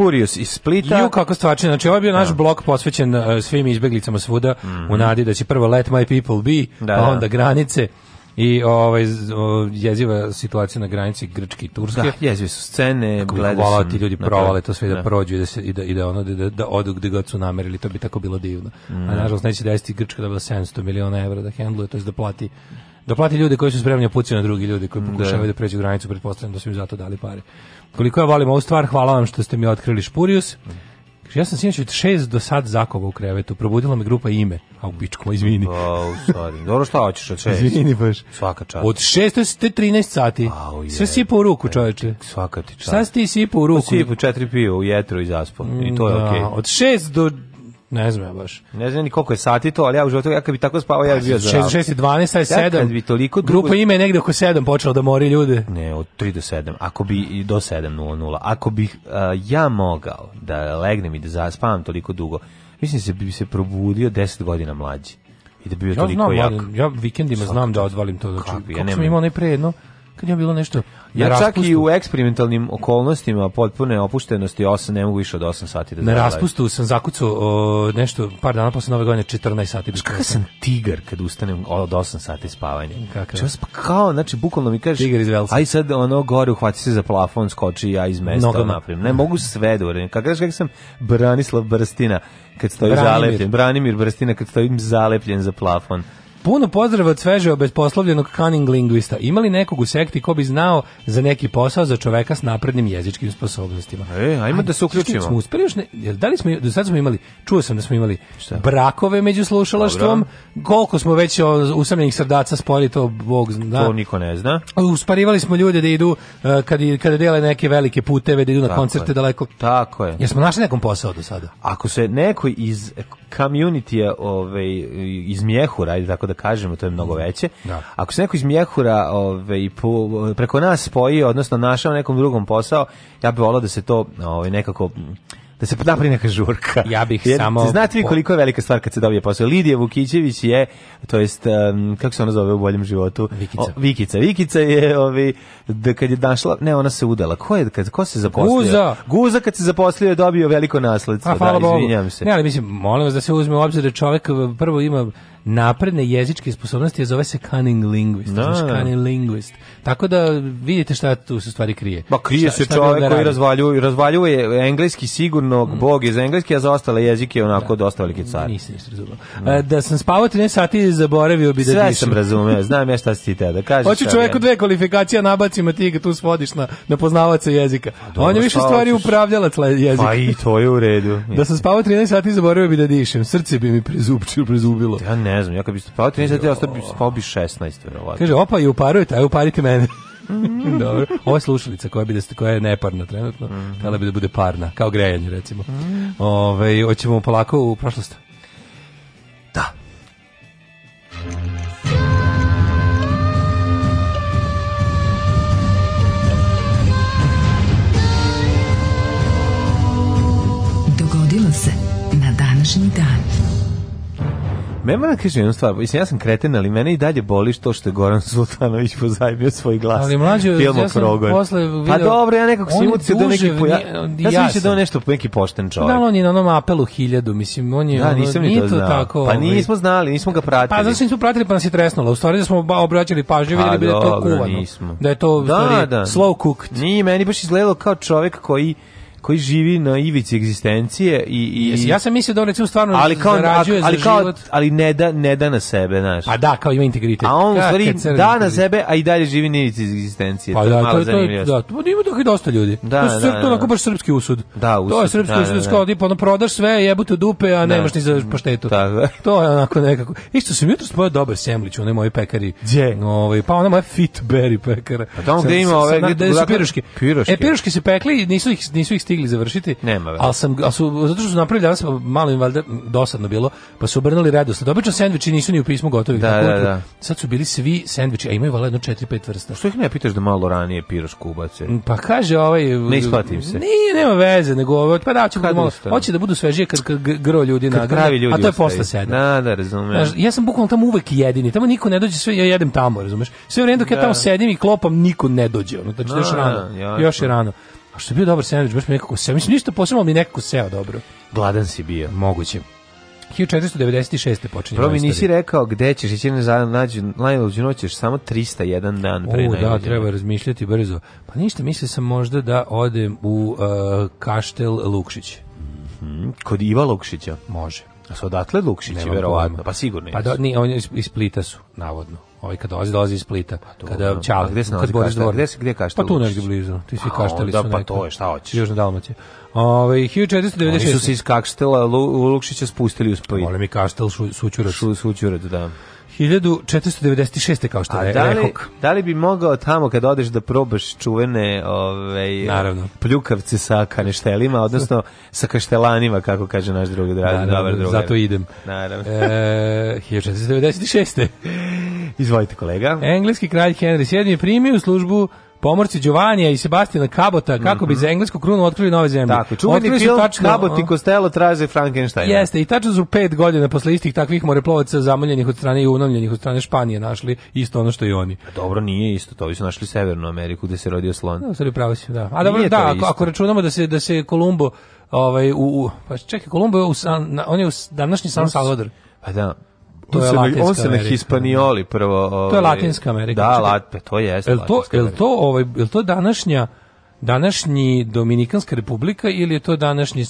S6: Spurius iz Splita. Ju,
S7: kako stvarče, znači ovo ovaj je bio naš ja. Da. blog posvećen uh, svim izbeglicama svuda, mm -hmm. u mhm. nadi da će prvo let my people be, da, pa da. onda da. granice i ovaj jeziva situacija na granici Grčke i Turske.
S6: Da,
S7: jezive
S6: su scene,
S7: gledaju ti ljudi provale to sve da, da. prođu i da se i da, i da ono da, da, da odu gde god su namerili, to bi tako bilo divno. Mm. A mhm. nažalost neće desiti Grčka dobila 700 miliona evra da hendluje, to jest da plati da plati ljude koji su spremni pucati na drugi ljudi koji pokušavaju da, da pređu granicu, pretpostavljam da su im zato dali pare. Koliko ja volim ovu stvar, hvala vam što ste mi otkrili Špurius. Ja sam sinoć od šest do sad zakova u krevetu, probudila me grupa ime. A u pičku, izvini.
S6: O, oh, sorry. Dobro, šta hoćeš od šest? Izvini baš. Svaka
S7: čast. Od šest do 13 sati. Au, je. Sve sipa u ruku, čoveče. Svaka
S6: ti čast. Sad
S7: ti sipa u ruku.
S6: Sipa četiri piva u jetru i zaspo. Mm, I to je da, okej.
S7: Okay. Od šest do Ne znam ja baš.
S6: Ne znam ni koliko je sati to, ali ja u životu, ja kad bi tako spavao, ja bi bio
S7: za... 6, 6 i 12, aj 7. Ja
S6: kad
S7: bi toliko... Drugo... Grupa ime je negde oko 7 počela da mori ljude.
S6: Ne, od 3 do 7. Ako bi do 7.00. Ako bih uh, ja mogao da legnem i da zaspavam toliko dugo, mislim se bi se probudio 10 godina mlađi. I da bi bio ja toliko znam, jak.
S7: Ja vikendima Svaki znam da odvalim to. Znači, kako, kako ja sam imao najpre kad je bilo nešto
S6: ja čak i u eksperimentalnim okolnostima potpune opuštenosti 8 ne mogu više od 8 sati da Na
S7: raspustu sam zakucao o, nešto par dana posle nove godine 14 sati.
S6: Znaš kakav sam tigar kad ustanem od 8 sati spavanja. Mm, kakav? Čas pa kao, znači bukvalno mi kažeš tigar iz Velsa. Aj sad ono gore uhvati se za plafon, skoči ja iz mesta naprim. Ne mogu sve da uradim. Kako kažeš sam Branislav Brstina kad stojim zalepljen. Branimir Brstina kad stojim zalepljen za plafon.
S7: Puno pozdrava od sveže obesposlovljenog cunning lingvista. Imali nekog u sekti ko bi znao za neki posao za čoveka s naprednim jezičkim sposobnostima?
S6: E, ajmo da se uključimo.
S7: Smo uspeli još ne, da li smo, do sad smo imali, čuo sam da smo imali Šta? brakove među slušalaštvom, koliko smo već usamljenih srdaca spojili, to Bog
S6: zna. To niko ne zna.
S7: Usparivali smo ljude da idu, kada, e, kada
S6: dele
S7: neke velike puteve, da idu na
S6: Tako
S7: koncerte
S6: je.
S7: daleko. Tako je. Jesmo našli nekom posao do sada?
S6: Ako se neko iz community-a ovaj, iz Mjehura, ili tako da kažemo, to je mnogo mhm. veće. Da. Ako se neko iz Mjehura ove, ovaj, preko nas spoji, odnosno našao nekom drugom posao, ja bih volao da se to ove, ovaj, nekako da se napravi neka žurka.
S7: Ja bih Jer, samo
S6: Znate vi koliko je velika stvar kad se dobije posao. Lidija Vukićević je, to jest um, kako se ona zove u boljem životu?
S7: Vikica. O,
S6: Vikica. Vikica je ovi ovaj, da kad je našla, ne, ona se udela. Ko je kad ko se zaposlio? Guza. Guza kad se zaposlio je dobio veliko nasledstvo. A, hvala da, izvinjam se.
S7: Ne, ali mislim, molim vas da se uzme u obzir da čovjek prvo ima napredne jezičke sposobnosti, je zove se cunning linguist. Da. Znači, cunning linguist. Tako da vidite šta tu se stvari krije.
S6: Ba, krije šta,
S7: se
S6: čovek koji razvaljuje, razvaljuje engleski sigurno, mm. bog iz engleski, a za ostale jezike onako da. dosta velike car.
S7: Nisam ništa razumio. Mm. Da. E, da sam spavao 13 sati, zaboravio bi
S6: da Sve
S7: sam
S6: razumeo, znam ja šta si ti da kažeš. Hoću
S7: čovjeku dve kvalifikacije, nabacima ti ga tu svodiš na, na poznavaca jezika. Pa a on je više stvari upravljalac jezika.
S6: Pa i to je u redu.
S7: da sam spavao 13 sati, zaboravio bi da dišem. Srce bi mi prezupčilo, prezubilo.
S6: Ja ne Ne znam, ja kad bi spavao 13 sati, ja bi spavao bi 16, verovatno.
S7: Kaže, opa, i uparujte, aj uparite mene. Mhm. Dobro. Ovo je slušalica koja, bi da ste, koja je neparna trenutno, mm -hmm. bi da bude parna, kao grejanje recimo. Mm -hmm. Ove, ovaj, hoćemo polako u prošlost.
S6: Me moram da kažem jednu stvar, mislim, ja sam kreten, ali mene i dalje boli što što je Goran Sultanović pozajmio svoj glas. Ali mlađe, ja sam Krogon. posle pa video...
S7: Pa dobro, ja nekako
S6: sam
S7: ucio
S6: da neki poja... Ja, sam da dao nešto neki pošten čovjek.
S7: Da, on
S6: je
S7: na onom apelu hiljadu,
S6: mislim, on je... Da, nisam ni to Tako, pa ovaj- nismo znali, nismo ga pratili.
S7: Pa znači nismo pratili, pa nas je tresnulo. U stvari da smo obraćali pažnju, vidjeli bi da je to pa kuvano. Da je to, u da, stvari, da. slow cooked.
S6: Nije, meni baš izgledalo kao čovjek koji koji živi na ivici egzistencije i, i
S7: ja sam mislio
S6: da
S7: on recimo stvarno
S6: ali
S7: kao, da, zarađuje ali,
S6: kao, za život. Ali ne da, ne da na sebe, znaš.
S7: Pa da, kao ima integritet.
S6: A on stvari da na sebe, a i dalje živi na ivici egzistencije. Pa to da, da, to, to, da, pa
S7: to, ima
S6: tako i
S7: dosta ljudi. Da, to je da, da onako baš srpski usud. Da, usud. To je srpski da, usud, kao tipa, ono prodaš sve, jebute dupe, a nemaš ni za mm. paštetu. Da, To je onako nekako. Isto sam jutro spojao dobar semlić u onoj mojoj pekari. Gdje? Ovaj, pa ona moja fit berry pekara. A
S6: tamo
S7: gde ima ove, gde E, piruške se pekli, nisu ih, nisu ih stigli završiti.
S6: Nema već.
S7: Al sam al su zato što su napravili danas malo im valjda dosadno bilo, pa su obrnuli redosled. Obično sendviči nisu ni u pismu gotovi. Da, da, da. Sad su bili svi sendviči, a imaju valjda 4-5 vrsta. Što
S6: ih ne pitaš da malo ranije piroš kubace? Mm,
S7: pa kaže ovaj
S6: Ne isplatim se.
S7: Nije, nema veze, nego ovaj pa da ćemo malo. Hoće da budu svežije kad, kad gro ljudi na. A to je posle sedam.
S6: Da, da, razumem.
S7: Ja sam bukvalno tamo uvek jedini. Tamo niko ne dođe, sve ja jedem tamo, razumeš? Sve vreme dok ja da. tamo sedim i klopam, niko ne dođe. Ono, znači, još rano. Još je rano što je bio dobar sandvič, baš mi nekako seo. Mislim, ništa posebno, mi nekako seo dobro.
S6: Gladan si bio.
S7: Moguće. 1496. počinje.
S6: Prvo mi nisi rekao gde ćeš ići na nađu, najluđu noć ćeš samo 301 dan pre najluđu.
S7: Da, treba razmišljati brzo. Pa ništa, misle sam možda da odem u uh, Kaštel Lukšić.
S6: Mm Kod Iva Lukšića?
S7: Može.
S6: A su odatle Lukšići, verovatno, pa sigurno
S7: Pa da, ni, on je iz Splita su, navodno ovaj kad dolazi dolazi iz Splita. Pa kada da. Ćale, pa gde se nalazi?
S6: Kad Dvor, gde se gde
S7: kaštel? Pa tu negde blizu. Ti si svi
S6: kašteli
S7: su. Da, pa to je, šta hoćeš? Južna Dalmacija. Ovaj 1496. Oni su
S6: se iz Kaštela u Lukšića spustili u Split.
S7: Vole mi Kaštel su, Sućurat. Su,
S6: sućurat, da.
S7: 1496. kao što je
S6: da li, rehoh. Da li bi mogao tamo kad odeš da probaš čuvene ove, ovaj, Naravno. pljukavce sa kaneštelima, odnosno sa kaštelanima, kako kaže naš drugi dragi, Naravno, dobar drugar.
S7: Zato idem. Naravno. E, 1496.
S6: Izvolite kolega.
S7: Engleski kralj Henry VII je primio u službu pomorci Giovanija i Sebastina Kabota kako bi mhm. za englesku krunu otkrili nove zemlje.
S6: Tako, čuveni film tačno, Kabot i Costello traže Frankenstein.
S7: Jeste, i tačno su pet godina posle istih takvih moreplovaca zamoljenih od strane i unavljenih od strane Španije našli isto ono što i oni.
S6: A dobro, nije isto, to vi su našli Severnu Ameriku gde se rodio slon.
S7: Da, stvari pravo si, da. A dobro, da, ako, ako, računamo da se, da se Kolumbo, ovaj, u, u pa čekaj, Kolumbo je u, san, on je u današnji San Salvador. Pa
S6: da, to on je latinska On se na Hispanioli da. prvo... Ovaj,
S7: to je ovaj, Latinska Amerika.
S6: Da, Latpe,
S7: to
S6: jeste
S7: el to, el
S6: to,
S7: ovaj, el to današnja današnji Dominikanska republika ili je to današnji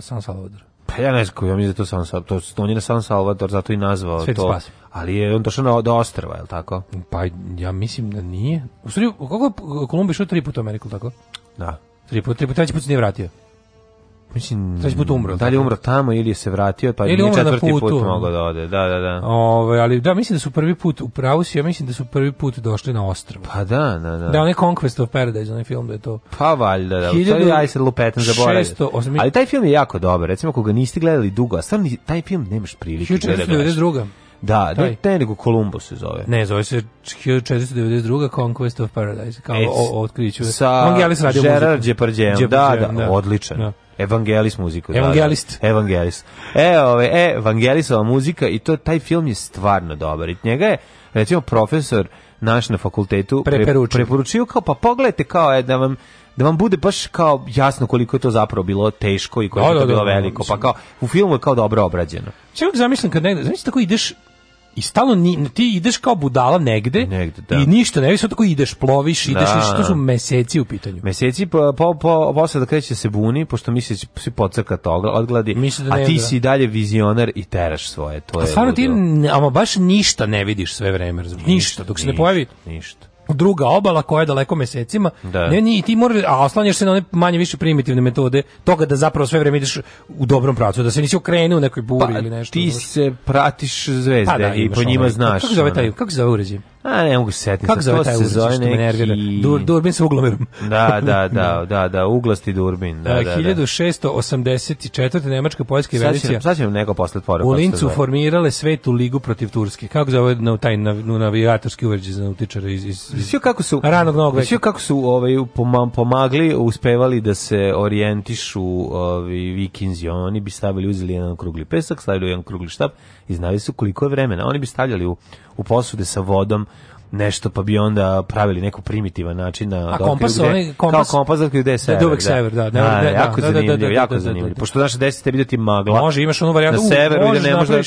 S7: San Salvador?
S6: Pa ja ne znam koji, ja mislim da to San Salvador, to, on je na San Salvador, zato i nazvao Sveti to. Spas. Ali je on došao na, do ostrava, je li tako?
S7: Pa ja mislim da nije. U stvari, kako je Kolumbi šao tri puta u Ameriku, tako?
S6: Da.
S7: Tri puta, tri puta, treći put se nije vratio mislim treći put umro.
S6: Da li je umro tamo ili je se vratio pa ili nije četvrti put mogao da ode. Da, da, da.
S7: ovaj ali da mislim da su prvi put u pravu si, ja mislim da su prvi put došli na ostrvo.
S6: Pa da, da, da.
S7: Da oni Conquest of Paradise, onaj film
S6: da
S7: je to.
S6: Pa valjda, da. 1000... To je aj se lupetam zaboravio. Ali taj film je jako dobar. Recimo koga ga niste gledali dugo, a stvarno taj film nemaš prilike
S7: da gledaš. 1492.
S6: Da, taj. ne, nego Kolumbo se zove.
S7: Ne, zove se 1492. Conquest of Paradise, kao e, o, otkriću.
S6: Sa
S7: Gerard
S6: Depardieu, da, da, da, odličan. Da. Evangelis muziku. Da, da. Evangelist. Da, evangelist. E, ove, e, Evangelisova muzika i to, taj film je stvarno dobar. I njega je, recimo, profesor naš na fakultetu preporučio, preporučio kao, pa pogledajte kao, e, da vam da vam bude baš kao jasno koliko je to zapravo bilo teško i koliko da, je to bilo veliko. Pa kao, u filmu je kao dobro obrađeno.
S7: Čemu zamislim kad negde, znači tako ideš i stalno ni, ti ideš kao budala negde, negde da. i ništa ne vidiš, tako ideš, ploviš, da, ideš,
S6: da.
S7: što su da. meseci u pitanju.
S6: Meseci po, po, po, posle da kreće se buni, pošto misliš si podcrka toga, odgladi, da a ti si dalje vizionar i teraš svoje. To
S7: a je stvarno ti, ama baš ništa ne vidiš sve vreme, razumiješ? Ništa, ništa, dok se ne pojavi. Ništa druga obala koja je daleko mesecima. Da. Ne, ni ti moraš, a oslanjaš se na one manje više primitivne metode toga da zapravo sve vreme ideš u dobrom pravcu, da se nisi okrenuo u nekoj buri pa, ili nešto.
S6: Ti se pratiš zvezde pa, da, i po njima ono, ovaj, znaš.
S7: Kako se zove taj, kako zove uređaj?
S6: A ne mogu se setiti. Kako zove taj uzor što
S7: me nervira? Dur, durbin sa uglomerom.
S6: da, da, da, da, da, uglasti durbin. Da, da, da. 1684.
S7: Da. Nemačka, Poljska
S6: i Venecija. Sad će nam neko poslati poruku.
S7: U Lincu formirale svetu ligu protiv Turske. Kako zove na, taj navigatorski uvrđe za nautičara iz, iz, iz kako
S6: su,
S7: ranog novog veka? kako
S6: su ovaj, pomagli, uspevali da se orijentišu ovaj, vikinzi. Oni bi stavili, uzeli jedan krugli pesak, stavili jedan krugli štab i znali su koliko je vremena. Oni bi stavljali u, u posude sa vodom, nešto pa bi onda pravili neku primitivan način na da- A da kompas gde,
S7: onaj kompas kao kompas da gde
S6: je
S7: sever. Da, uvek sever,
S6: da. Ne, da, jako zanimljivo, jako zanimljivo. Pošto naše desite videti magla.
S7: Može,
S6: imaš
S7: onu varijantu. Na
S6: severu ide ne može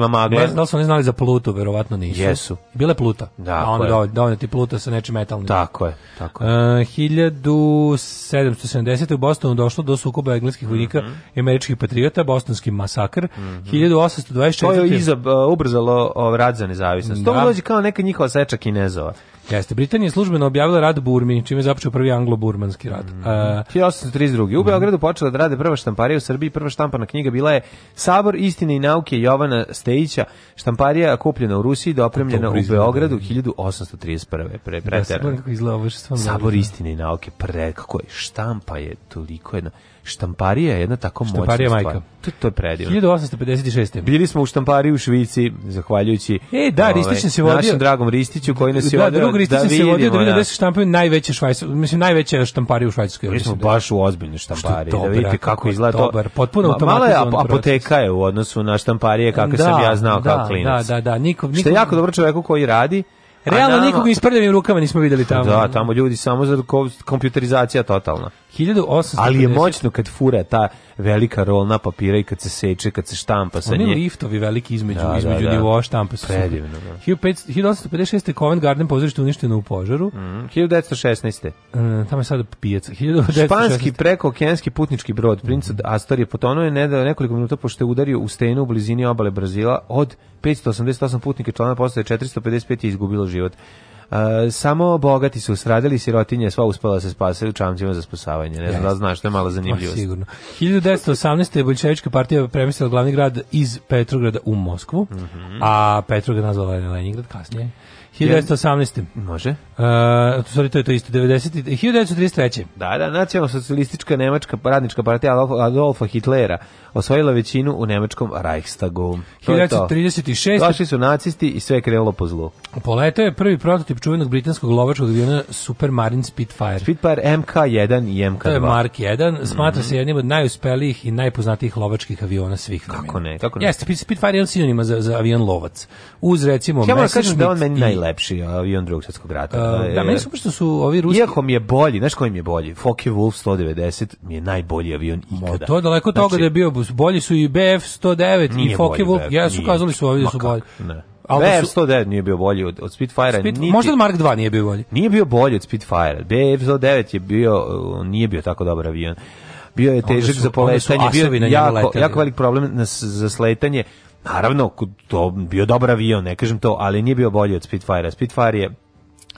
S6: ma magla.
S7: Ne znam su ne znali za plutu verovatno nisu.
S6: Jesu.
S7: Bile Pluta. Da, on da dovoljno ti Pluta sa nečim metalnim.
S6: Tako je, tako
S7: 1770 e, u Bostonu došlo do sukoba engleskih vojnika mhm. i američkih patriota, bostonski masakr. 1824.
S6: Mhm. To je e, ubrzalo ovaj, rad za nezavisnost. To dođe kao neka njihova seča Kinezova.
S7: Jeste, Britanija je službeno objavila rad Burmi, čime je započeo prvi anglo-burmanski rad.
S6: Mm uh, 1832. U mhm. Beogradu počela da rade prva štamparija u Srbiji, prva štampana knjiga bila je Sabor istine i nauke Jovana Stejića, štamparija kupljena u Rusiji, dopremljena u Beogradu 1831. Pre, pre, da, Sabor istine i nauke, pre, kako je, štampa je toliko jedna štamparija je jedna tako moćna štamparija majka. Stvar. To, to je
S7: predivno. 1856.
S6: Bili smo u štampariji u Švici, zahvaljujući
S7: e, da, ove, ovaj, se vodio,
S6: našem dragom Ristiću koji nas je da, odreo da vidimo. se vodio da vidio da
S7: se štampaju najveće švajca, mislim najveće štamparije u Švajcarskoj. Mi
S6: smo da baš u ozbiljnoj štampariji, dobra, da vidite kako izgleda
S7: dobar, to. Potpuno automatizovan
S6: Mala je apoteka je u odnosu na štamparije kako da, sam ja znao da, kao klinac.
S7: Da, da, da,
S6: niko, niko, Što je jako dobro čoveku koji radi,
S7: Pa Realno nama, nikog ni s prljavim rukama nismo videli tamo.
S6: Da, tamo ljudi samo za kompjuterizacija totalna.
S7: 1850.
S6: Ali je moćno kad fura ta velika rolna papira i kad se seče, kad se štampa sa nje.
S7: Oni liftovi veliki između, da, da, između da, nivoa štampa su.
S6: Predivno,
S7: da. 1856. Covent Garden pozorište uništeno u požaru.
S6: Mm, 1916. E, tamo
S7: je sada
S6: pijaca. Španski preko okeanski putnički brod mm. Prince Astor je potonuo je nekoliko minuta pošto je udario u stenu u blizini obale Brazila od 588 putnika člana postaje 455 je izgubilo život samo bogati su sradili, sirotinje sva uspela se spase u čamcima za spasavanje. Ne znam da znaš, to je malo zanimljivost.
S7: Pa, sigurno. 1918. je Boljševička partija premestila glavni grad iz Petrograda u Moskvu, mm -hmm. a Petrograd nazvala je Leningrad kasnije. 1918.
S6: Može.
S7: Uh, sorry, to je to isto, 90, 1933.
S6: Da, da, nacionalno socijalistička nemačka radnička partija Adolfa Hitlera osvojila većinu u nemačkom Reichstagu.
S7: 1936.
S6: Došli su nacisti i sve je krenulo po zlu.
S7: Poletao je prvi prototip čuvenog britanskog lovačkog aviona Supermarine Spitfire.
S6: Spitfire MK1 i MK2.
S7: To je Mark 1, mhm. smatra mm -hmm. se jednim od najuspelijih i najpoznatijih lovačkih aviona svih vremena.
S6: Kako ne, kako
S7: ne. Jeste, Spitfire je sinonima za, za avion lovac. Uz recimo
S6: Ja
S7: moram kažem
S6: da on meni i... najlepši avion drugog svjetskog rata.
S7: Uh,
S6: da, da,
S7: meni su što su ovi ruski...
S6: Iako mi je bolji, znaš koji mi je bolji? Focke Wolf 190 mi je najbolji avion ikada.
S7: Mo, to je daleko znači, toga da je bio nego bolji su i BF-109 nije i focke ja su kazali su ovdje da su bolji. Ne.
S6: Da BF-109 nije bio bolji od, od Spitfire-a.
S7: Spit, niti, možda Mark 2 nije bio bolji.
S6: Nije bio bolji od Spitfire-a. BF-109 je bio, uh, nije bio tako dobar avion. Bio je težak su, za poletanje, bio je jako, letali. jako velik problem na, za sletanje. Naravno, to bio dobar avion, ne kažem to, ali nije bio bolji od Spitfire-a. Spitfire je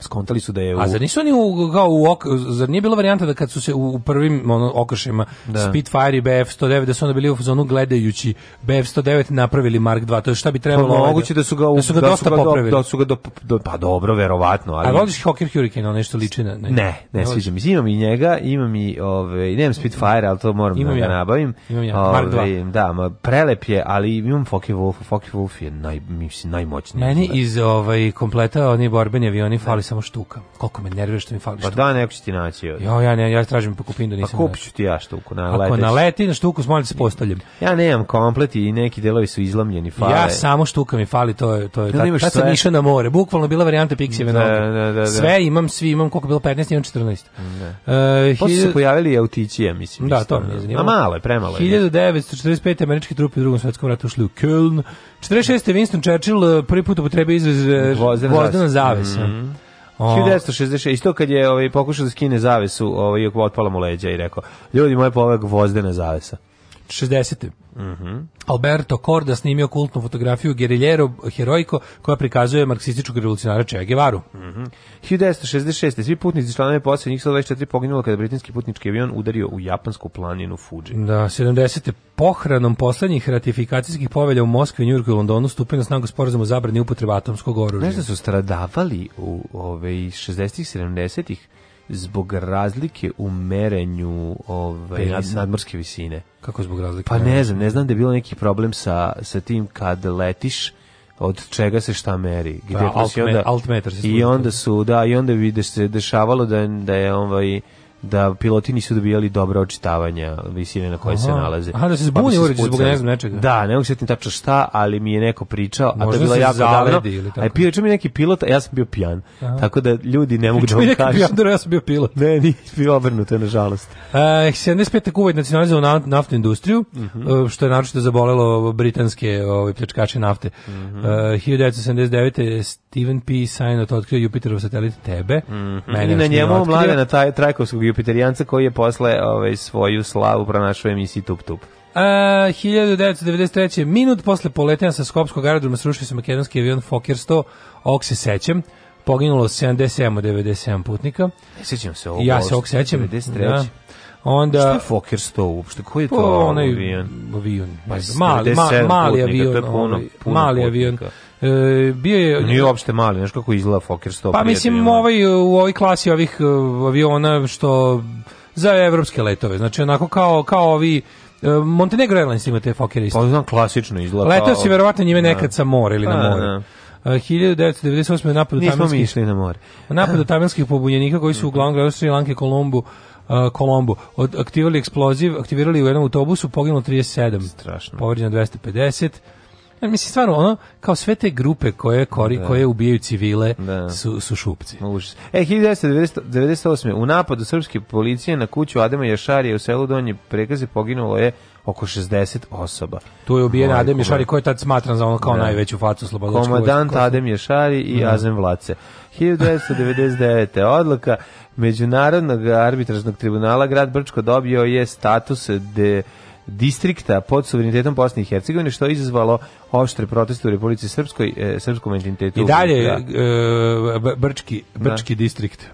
S6: skontali su da je
S7: u... A
S6: zar
S7: nisu oni u, kao u ok, zar nije bilo varijanta da kad su se u, prvim ono, okršima da. Spitfire i BF-109 da su onda bili u zonu gledajući BF-109 napravili Mark 2, to je šta bi trebalo...
S6: Pa, ovaj da- moguće da su ga, u, da su ga da dosta su ga popravili. Do, da su ga do, do, pa dobro, verovatno. Ali... A
S7: voliš Hawker Hurricane, ono nešto liči na...
S6: Ne, ne, ne sviđa mi se. Imam i njega, imam i, ove, nemam Spitfire, ali to moram imam da ja. nabavim.
S7: Imam ja, Mark
S6: 2. Da, ma, prelep je, ali imam Focke Wolf, Focke Wolf je naj, mislim, najmoćniji.
S7: Meni iz ovaj, kompleta oni borbeni avioni fali samo štuka. Koliko me nervira što mi fali štuka. Pa
S6: da, neko će ti naći. Od...
S7: Jo, ja ne, ja tražim pa kupim da nisam.
S6: Pa kupit ti ja štuku, na
S7: Ako naleti na štuku, smolim da se postavljam.
S6: Ja nemam komplet i neki delovi su izlamljeni,
S7: fale. Ja samo štuka mi fali, to je to je ja, da tako. sam išao na more. Bukvalno bila varijanta Pixijeve da, da, da, da, Sve imam, svi imam, koliko bilo 15, imam 14.
S6: Da. Uh, Posle se pojavili autići, mislim. Da, to me zanima. A male,
S7: premale. 1945. američke trupe u Drugom svetskom ratu ušli u Köln. 46. Winston Churchill e, prvi put
S6: upotrebio izraz e, gvozdena zavesa. Mm -hmm. 1966, isto kad je ovaj, pokušao da skine zavesu, ovaj, otpala mu leđa i rekao, ljudi moje povek na zavesa.
S7: 60. Mm -hmm. Alberto Korda snimio kultnu fotografiju Guerillero Heroico koja prikazuje marksističkog revolucionara Che Guevaru.
S6: Mm -hmm. 1966. Svi putnici članovi poslije njih 124 poginulo kada britanski putnički avion udario u japansku planinu Fuji.
S7: Da, 70. Pohranom poslednjih ratifikacijskih povelja u Moskvi, Njurku i Londonu stupio na snagu sporazum o zabrani upotrebe atomskog oružja.
S6: Nešto da su stradavali u ove 60-ih, 70-ih zbog razlike u merenju ovaj, nad, nadmorske visine.
S7: Kako zbog razlike?
S6: Pa ne znam, ne znam da je bilo neki problem sa, sa tim kad letiš, od čega se šta meri gde pa,
S7: altme, onda, altmetar
S6: se i onda su da i onda vidiš se dešavalo da da je ovaj da piloti nisu dobijali dobra očitavanja visine na kojoj se nalaze.
S7: Aha, da se pa zbunio pa uređaj zbog ne znam nečega.
S6: Da, ne mogu sjetiti tačno šta, ali mi je neko pričao, Možda a to je bilo jako davno. A je pričao mi neki pilot, a ja sam bio pijan. Aha. Tako da ljudi ne mogu da vam kažu. Pijan, da,
S7: ja sam bio pilot.
S6: Ne, nije bio obrnuto, nažalost.
S7: Uh, 75. Kuwait nacionalizovao naftnu industriju, uh mhm. -huh. E, što je naročito zabolelo britanske ove, ovaj, pljačkače nafte. Uh -huh. uh, 1979. Steven P. Sajnot otkrio Jupiterov satelit tebe. Mm
S6: -hmm. I na njemu na taj trajkovskog jupiterijanca koji je posle ovaj, svoju slavu pronašao emisiji Tup Tup.
S7: Uh, 1993. Minut posle poletanja sa Skopskog aerodroma srušio se makedonski avion Fokker 100, ovog se sećam. Poginulo 77 od 97 putnika.
S6: Ne sećam se
S7: ovo. Ja se ovog sećam.
S6: 93. Da. Onda šta je Fokker 100 uopšte? Koji je to? Pa, onaj
S7: avion. avion. Pa, mali, ma, mali avion, putnika, to puno, puno mali putnika. avion E, bio je
S6: Nije uopšte mali, znači kako izgleda Fokker 100.
S7: Pa mislim ovaj u ovoj klasi ovih e, aviona što za evropske letove. Znači onako kao kao ovi e, Montenegro Airlines ima te Fokker isto.
S6: Pa znam klasično izgleda.
S7: Letao si verovatno njime da. nekad sa mora ili na da, moru. 1998. je
S6: napad tamijanskih... na more.
S7: Napad tamijanskih pobunjenika koji su uglavnom gledali Sri Lanke, Kolombu, uh, Kolombu. Od, aktivirali eksploziv, aktivirali u jednom autobusu, poginulo 37. Strašno. Povrđeno 250. Jer mislim stvarno ono kao sve te grupe koje kori, da. koje ubijaju civile da. su su šupci. Užas.
S6: E 1998 u napadu srpske policije na kuću Adema Jašarija u selu Donji Pregaze poginulo je oko 60 osoba.
S7: Tu je ubijen Adem Ješari koji je tad smatran za ono kao da. najveću facu slobodačku.
S6: Komandant Adem Ješari i da. Azem Vlace. 1999. odluka Međunarodnog arbitražnog tribunala grad Brčko dobio je status de distrikta pod suverenitetom Bosne i Hercegovine što je izazvalo oštre proteste u Republici Srpskoj e, srpskom
S7: identitetu I dalje da. e, Brčki, Brčki da. distrikt.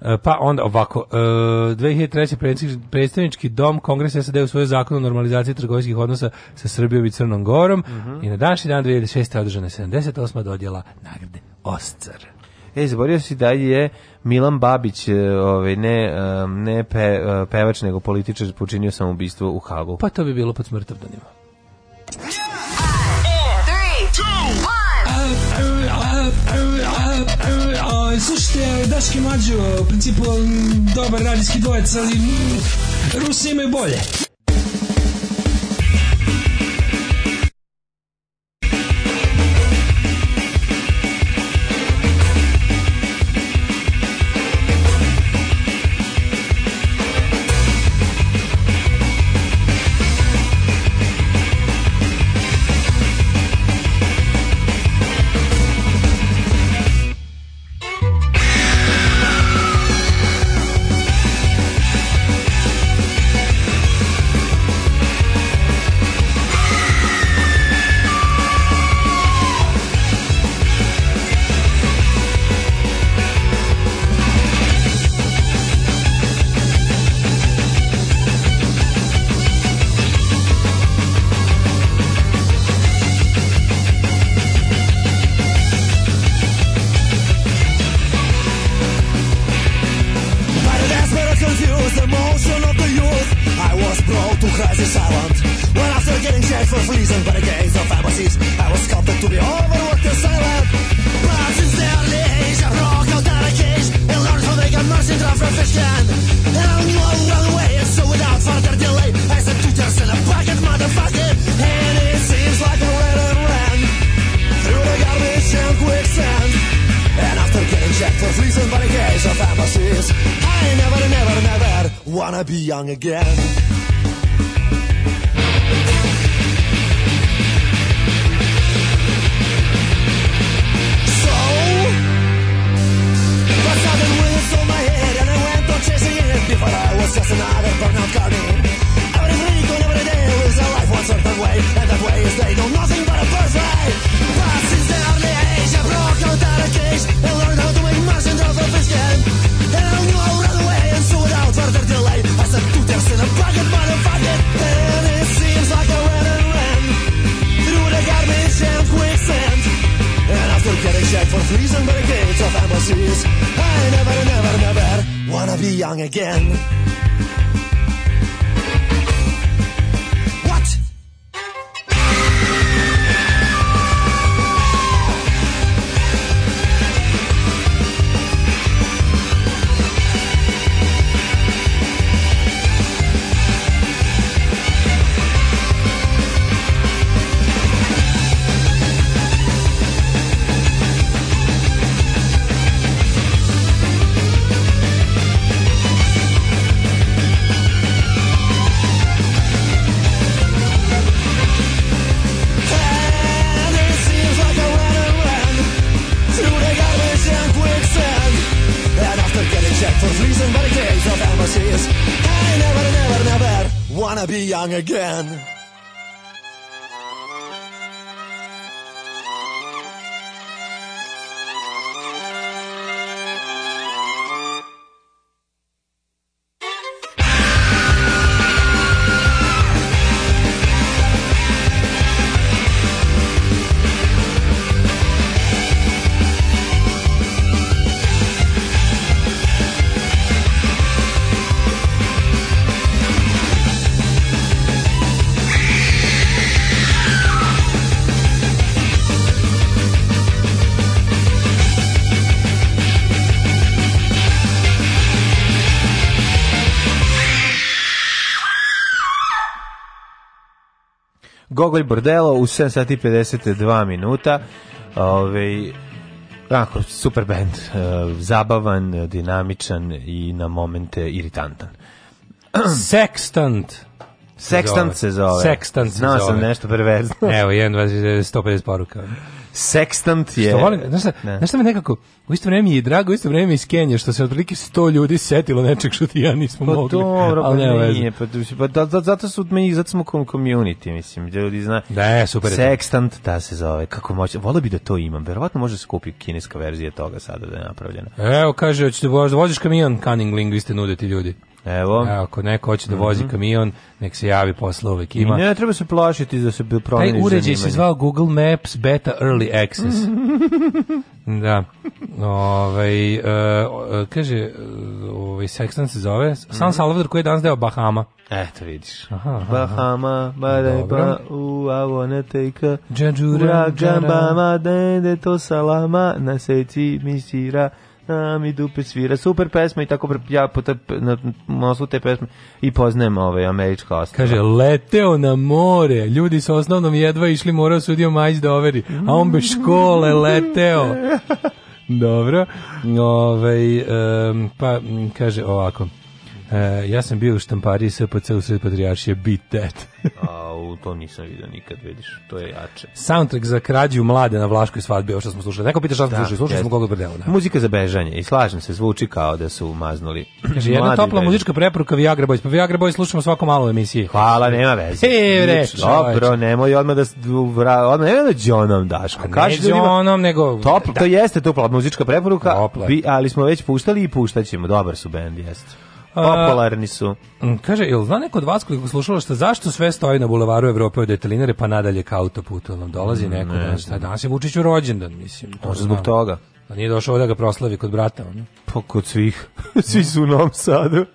S7: Da. E, pa onda ovako, e, 2003. predstavnički dom Kongresa SAD u svoj zakon o normalizaciji trgovinskih odnosa sa Srbijom i Crnom Gorom mm -hmm. i na danšnji dan 2006. održane 78. dodjela nagrade Oscar.
S6: Ej, zaborio si da je Milan Babić, e, ovaj ne e, ne pe, e, pevač nego političar počinio samoubistvo u Hagu.
S7: Pa to bi bilo pod smrtav danima. Slušajte, Daški Mađo, u principu mm, dobar radijski dvojec, ali mm, Rusi imaju bolje.
S6: Gogolj Bordelo u 7 sati 52 minuta. Ove, Onako, super band, e, zabavan, dinamičan i na momente iritantan.
S7: Sextant.
S6: Sextant
S7: se zove. Sextant se zove.
S6: Znao sam nešto perverzno.
S7: Evo, 1, 2, 150 poruka.
S6: Sextant je... Što volim, znaš
S7: šta, ne. znaš šta me nekako, u isto vreme je drago, u isto vreme je iskenje, što se otprilike sto ljudi setilo nečeg što ti ja
S6: nismo pa mogli. Dobro, ali pa nema nije, pa dobro, pa da, da, zato su meni, zato smo community, mislim, ljudi zna.
S7: Da,
S6: je, super. Sextant, da se zove, kako može, volio bi da to imam, verovatno može se kupi kineska verzija toga sada da je napravljena.
S7: Evo, kaže, hoćete, voziš kamion, cunning linguiste nude ti ljudi. Evo. Evo, ako neko hoće da vozi mm -hmm. kamion, nek se javi posle uvek
S6: ima. Ne, treba se plašiti da se bi
S7: promeni Taj uređaj se zvao Google Maps Beta Early Access. da. Ovaj, uh, kaže, e, ovaj, Sexton se zove, San mhm. Salvador koji je danas deo Bahama.
S6: Eto vidiš. Aha,
S7: aha. Bahama, Mareba, pa u Avoneteka, Džanđura, Džambama, Dende, to Salama, na seci, Misira, nam i dupe svira. Super pesma i tako ja po te, na, na osnovu te pesme i poznajem ove ovaj američka ostava. Kaže, leteo na more, ljudi sa osnovnom jedva išli, morao sudio majs da overi, a on bez škole leteo. Dobro. ovaj, um, pa, kaže ovako. E, ja sam bio u štampariji SPC u sred Patrijaršije Beat That.
S6: A, u to nisam vidio nikad, vidiš. To je jače.
S7: Soundtrack za krađu mlade na Vlaškoj svadbi, ovo što smo slušali. Neko pita šta smo da, slušali, slušali smo Gogo Brdeo.
S6: Da. Muzika za bežanje i slažem se, zvuči kao da su maznuli.
S7: Kaže, jedna topla bežanje. muzička preporuka Viagra Boys. Pa Viagra Boys slušamo svako malo u emisiji.
S6: Hvala, nema veze.
S7: E, reč,
S6: Dobro, nemoj odmah da odmah nema da
S7: Johnom daš. Kaži pa ne da Johnom,
S6: nego... Topla, da. to jeste topla muzička preporuka, bi, ali smo već puštali i puštaćemo. Dobar su bend, jeste. Popularni su.
S7: Kaže, jel zna neko od vas koji slušala šta, zašto sve stoji na bulevaru Evrope od detelinare pa nadalje ka autoputu? Nam dolazi mm, neko, ne, danas, danas je Vučiću rođendan, mislim.
S6: Može zbog toga.
S7: A nije došao da ga proslavi kod brata, ono?
S6: Pa kod svih. Svi su u Novom Sadu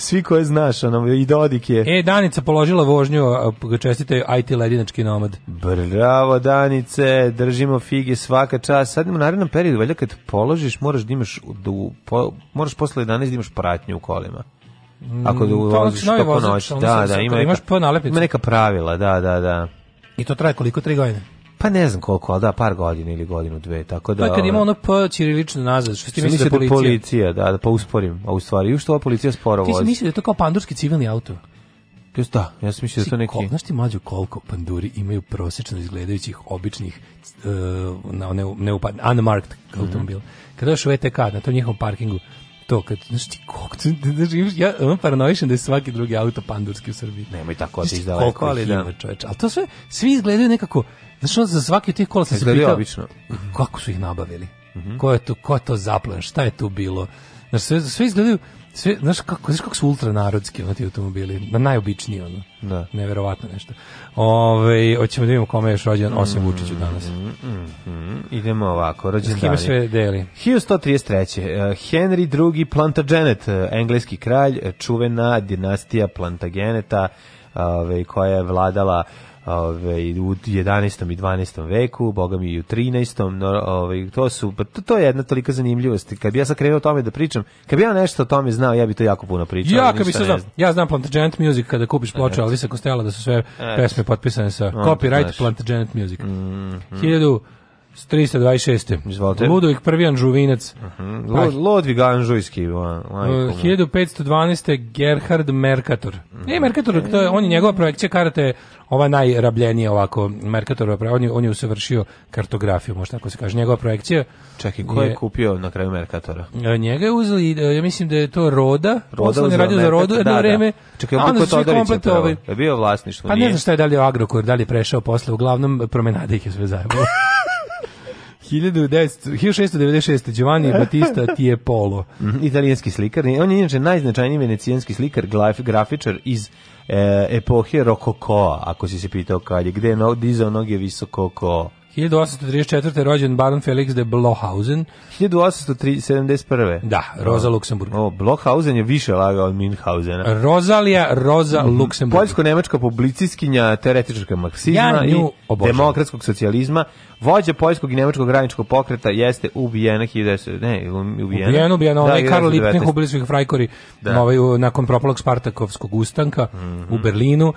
S6: svi koje znaš, ono, i Dodik je. E,
S7: Danica položila vožnju, čestite IT ledinački nomad.
S6: Bravo, Danice, držimo fige svaka čas. Sad u narednom periodu, valjda kad položiš, moraš da imaš, da, po, moraš posle 11 da imaš pratnju u kolima. Ako da uvoziš mm, to po noći. Da, da, da ima, neka, imaš po ima neka pravila, da, da, da.
S7: I to traje koliko? Tri godine?
S6: Pa ne znam koliko, ali da, par godina ili godinu, dve, tako da... To
S7: pa je kad ima ovaj, ono P čirilično nazad,
S6: što ti misliš da, da policija? Da policija, da, da pa usporim, a u stvari, što ova policija sporo
S7: vozi. Ti si misli
S6: da je
S7: to kao pandurski civilni auto?
S6: To da, ja sam mislio da to neki... Kol,
S7: znaš ti mlađu koliko panduri imaju prosečno izgledajućih običnih uh, ne, ne, unmarked mhm. automobila? Mm -hmm. Kada još u e na tom njihovom parkingu, to kad znaš ti koliko da, da znaš, ja ono paranoišem da je svaki drugi auto pandurski u Srbiji
S6: nemoj tako
S7: da da koliko ali da al to sve svi izgledaju nekako znaš ono za svaki od tih kola
S6: se pitao obično
S7: kako su ih nabavili mm -hmm. ko je to ko je to zaplan šta je tu bilo Znači sve sve izgledaju sve, znaš kako, znaš kako su ultranarodski ono ti automobili, na najobičniji ono. Da. Neverovatno nešto. Ovaj hoćemo da vidimo kome je rođen, osim mm-hmm, Vučiću danas.
S6: Mm, mm, mm, Idemo ovako, rođen S kime
S7: sve deli?
S6: 1133. Uh, eh, Henry II Plantagenet, eh, engleski kralj, eh, čuvena dinastija Plantageneta, ovaj koja je vladala ove, u 11. i 12. veku, bogami i u 13. No, ovaj to su pa to, to je jedna tolika zanimljivost. Kad bi ja sad krenuo o tome da pričam, kad bi ja nešto o tome znao, ja bi to jako puno pričao.
S7: Ja kad bi se znam, ja znam Plantagenet Music kada kupiš ploče, ploču Alisa Costello da su sve et. pesme potpisane sa copyright Plantagenet Music. Mm, mm. 1000 326. Izvolite. Ludovik prvi Anžuvinac. Mhm. Uh
S6: -huh. Pa- Ludvig Anžujski.
S7: La, uh, 1512. Gerhard Mercator. Mm. Ne, Mercator, to je, on je njegova projekcija karate ova najrabljenija ovako Mercatorova prava, on je, on je usavršio kartografiju, možda tako se kaže, njegova projekcija.
S6: Čekaj, ko je, je kupio na kraju Mercatora?
S7: E, njega je uzeli, e, ja mislim da je to Roda, Roda on
S6: je
S7: radio za Rodu jedno da, da. vreme. Da.
S6: Čekaj, on je to komplet Je bio vlasništvo, pa
S7: nije. ne znam šta je da li je Agrokor, da prešao posle, uglavnom promenade ih je sve zajebalo. 1696. Giovanni Battista Tiepolo.
S6: Mhm, italijanski slikar. On je inače najznačajniji venecijanski slikar, grafičar iz e, epohe rokoko, ako si se pitao kad je, gde je no, dizao noge visoko ko...
S7: 1834. rođen Baron Felix de Blohausen.
S6: 1871.
S7: Da, Roza o, Luksemburg.
S6: O, Blohausen je više lagao od Minhausena.
S7: Rozalija Roza mm, Luksemburg.
S6: Poljsko-nemačka publicistkinja, teoretička marksizma ja i obožavam. demokratskog socijalizma Vođa poljskog i nemačkog graničkog pokreta jeste
S7: ubijena 1900,
S6: ne,
S7: ubijena. Ubijena, ubijena, onaj da, Karl Liebknecht ubili su ih frajkori da. ovaj, nakon propalog Spartakovskog ustanka mm -hmm. u Berlinu. Uh,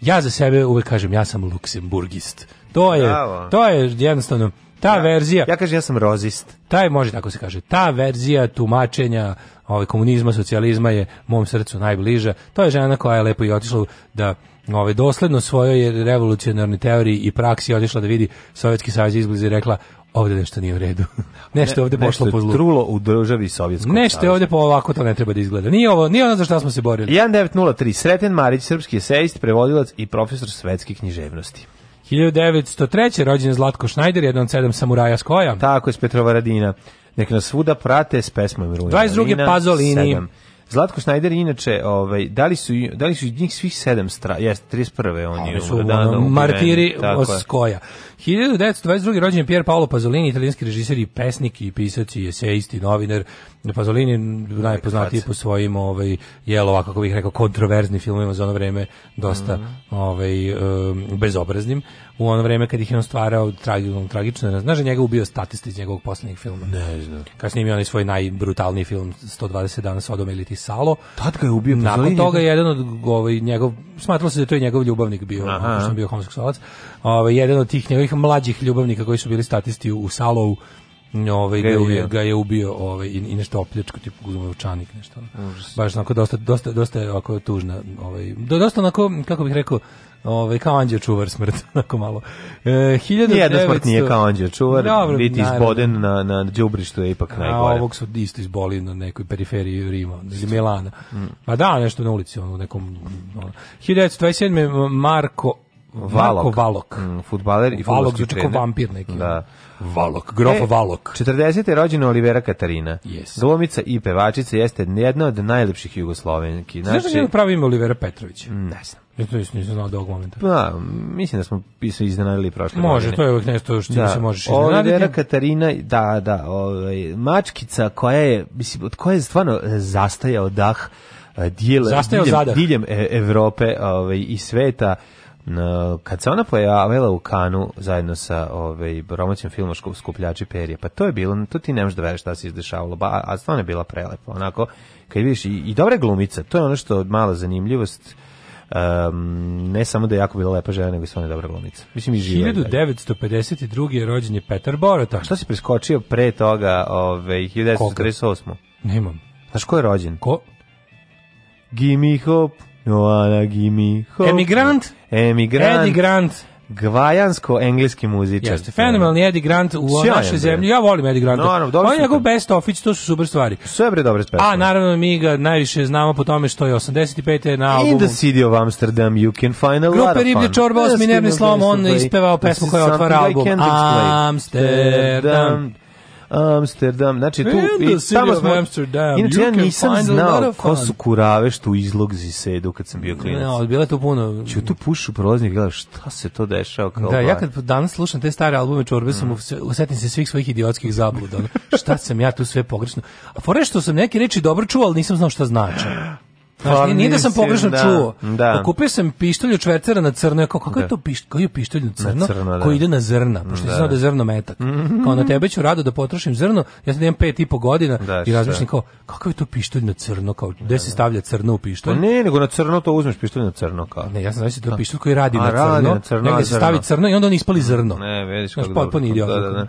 S7: ja za sebe uvek kažem, ja sam luksemburgist. To je, to je jednostavno ta ja, verzija.
S6: Ja kažem ja sam rozist.
S7: Ta je, može tako se kaže. Ta verzija tumačenja ovaj komunizma, socijalizma je mom srcu najbliža. To je žena koja je lepo i otišla da ovaj, dosledno svojoj revolucionarnoj teoriji i praksi otišla da vidi Sovjetski savez izbliza i rekla ovde nešto nije u redu. nešto je ovde ne, pošlo po zlu.
S6: trulo u državi Sovjetskog
S7: Nešto je ovde po ovako to ne treba da izgleda. Nije ovo, nije ono za što smo se borili.
S6: 1903. Sreten Marić, srpski eseist, prevodilac i profesor svetske književnosti.
S7: 1903. rođen je Zlatko Šnajder, jedan od sedam samuraja
S6: s
S7: koja.
S6: Tako je, s Petrovaradina. Nek nas svuda prate s pesmom
S7: Rujna. 22. Pazolini.
S6: 7. Zlatko Šnajder inače, ovaj, da li su da li su njih svih 7 stra, jes 31. oni Oni su
S7: dano, martiri Oskoja. 1922. rođen Pier Paolo Pasolini, italijanski režiser i pesnik i pisac i esejist i novinar Pazolini je najpoznatiji po svojim ovaj jelo kako bih rekao kontroverzni filmovima za ono vrijeme dosta mm ovaj um, bezobraznim u ono vrijeme kad ih je on stvarao tragično tragično znaš da njega ubio statist iz njegovog poslednjeg filma
S6: ne znam
S7: kasnije imao onaj svoj najbrutalniji film 120 dana Sodoma ili Salo
S6: tad ga je
S7: ubio Pazolini nakon toga jedan od ovaj njegov smatralo se da to je njegov ljubavnik bio što je bio homoseksualac ovaj jedan od tih njegovih mlađih ljubavnika koji su bili statisti u, u Salovu ovaj, ga, da je ubio, ga je ubio ovaj, i, i nešto opljačko, tipu uzme učanik, nešto. Baš onako, dosta, dosta, dosta je ovako tužna, ovaj, dosta onako, kako bih rekao, ovaj, kao anđeo čuvar smrt, onako malo.
S6: E, 1900... Nijedna smrt nije kao anđeo čuvar, Dobro, biti izboden na, na džubrištu je ipak najgore. A ovog
S7: su isto izboli na nekoj periferiji Rima, ili Milana. Mm. Pa da, nešto na ulici, ono, nekom... Ono. 1927. Marko Valok. Valok.
S6: Mm, futbaler i znači
S7: futbolski Valok zvuči kao vampir neki.
S6: Da.
S7: Valok, grof
S6: e, Valok. 40. je rođena Olivera Katarina. Yes. Glumica i pevačica jeste jedna od najlepših Jugoslovenki.
S7: Znači, Znaš da znači- je pravo ime Olivera Petrović?
S6: Mm, ne znam. Ja
S7: to nisam znao do ovog momenta.
S6: Pa, mislim da smo pisao iznenadili prošle
S7: Može, to je uvijek nešto što da. se možeš iznenaditi.
S6: Olivera Katarina, da, da, ovaj, mačkica koja je, mislim, od koje je stvarno e, zastajao dah e, dijel, diljem, zadah. diljem e, Evrope ovaj, i sveta No, kad se ona pojavila u Kanu zajedno sa ovaj romaćem filmom Skupljači perije, pa to je bilo, to ti ne možeš da veruješ šta se izdešavalo, ba, a stvarno je bila prelepa. Onako, kad vidiš, i, i dobra glumica, to je ono što mala zanimljivost, Um, ne samo da je jako bila lepa žena, nego i stvarno dobra glumica. Mislim i živa.
S7: 1952. je rođen je Petar Borota.
S6: Šta si preskočio pre toga, ove ovaj, 1948.
S7: Nemam.
S6: Znaš ko je rođen?
S7: Ko?
S6: Gimme hope. Noana
S7: Gimi Hope.
S6: Emigrant.
S7: Emigrant. Eddie
S6: Gvajansko-engleski muzičar.
S7: Jeste, fenomenalni Eddie Grant u Sjajan našoj zemlji. Ja volim Eddie Granta. No, no, On je njegov best office, to su super stvari.
S6: Sve bre dobre pesme.
S7: A naravno mi ga najviše znamo po tome što je 85. na albumu.
S6: In the city of Amsterdam you can find a Grupe lot of fun. Grupe Riblje
S7: Čorba, osmi nervni slom, on ispevao pesmu koja otvara album. Amsterdam.
S6: Amsterdam, znači tu i tamo smo Amsterdam. Inače ja nisam znao ko su kurave što izlog zisedu kad sam bio klinac. Ne,
S7: odbila tu puno. Ću
S6: znači, tu pušu prolaznik, gledam šta se to dešava
S7: kao. Da, bar. ja kad danas slušam te stare albume Čorbe mm. sam mhm. usetim se svih svojih idiotskih zabluda. šta sam ja tu sve pogrešno. A fore što sam neke reči dobro čuo, al nisam znao šta znači. Znaš, nije, nije da sam pogrešno da, čuo. Da. Pa kupio sam pištolj od švercera na crno. Kao, kako da. je to pištolj? Koji je pištolj na crno? Na crno da. koji ide na zrna, pošto da. znao da je zrno metak. Mm -hmm. Kao na tebe ću rado da potrošim zrno, ja sam da imam pet i po godina da, i razmišljam kao, kakav je to pištolj na crno? Kao, gde da, se da. stavlja crno u pištolj? Pa
S6: ne, nego na crno to uzmeš pištolj na crno. Kao.
S7: Ne, ja sam znači da je to pištolj koji radi, A, na, crno, radi na crno, negde se stavi crno i onda on ispali zrno.
S6: Ne, vidiš
S7: kako dobro. Potpuni idiot. Da, da, da.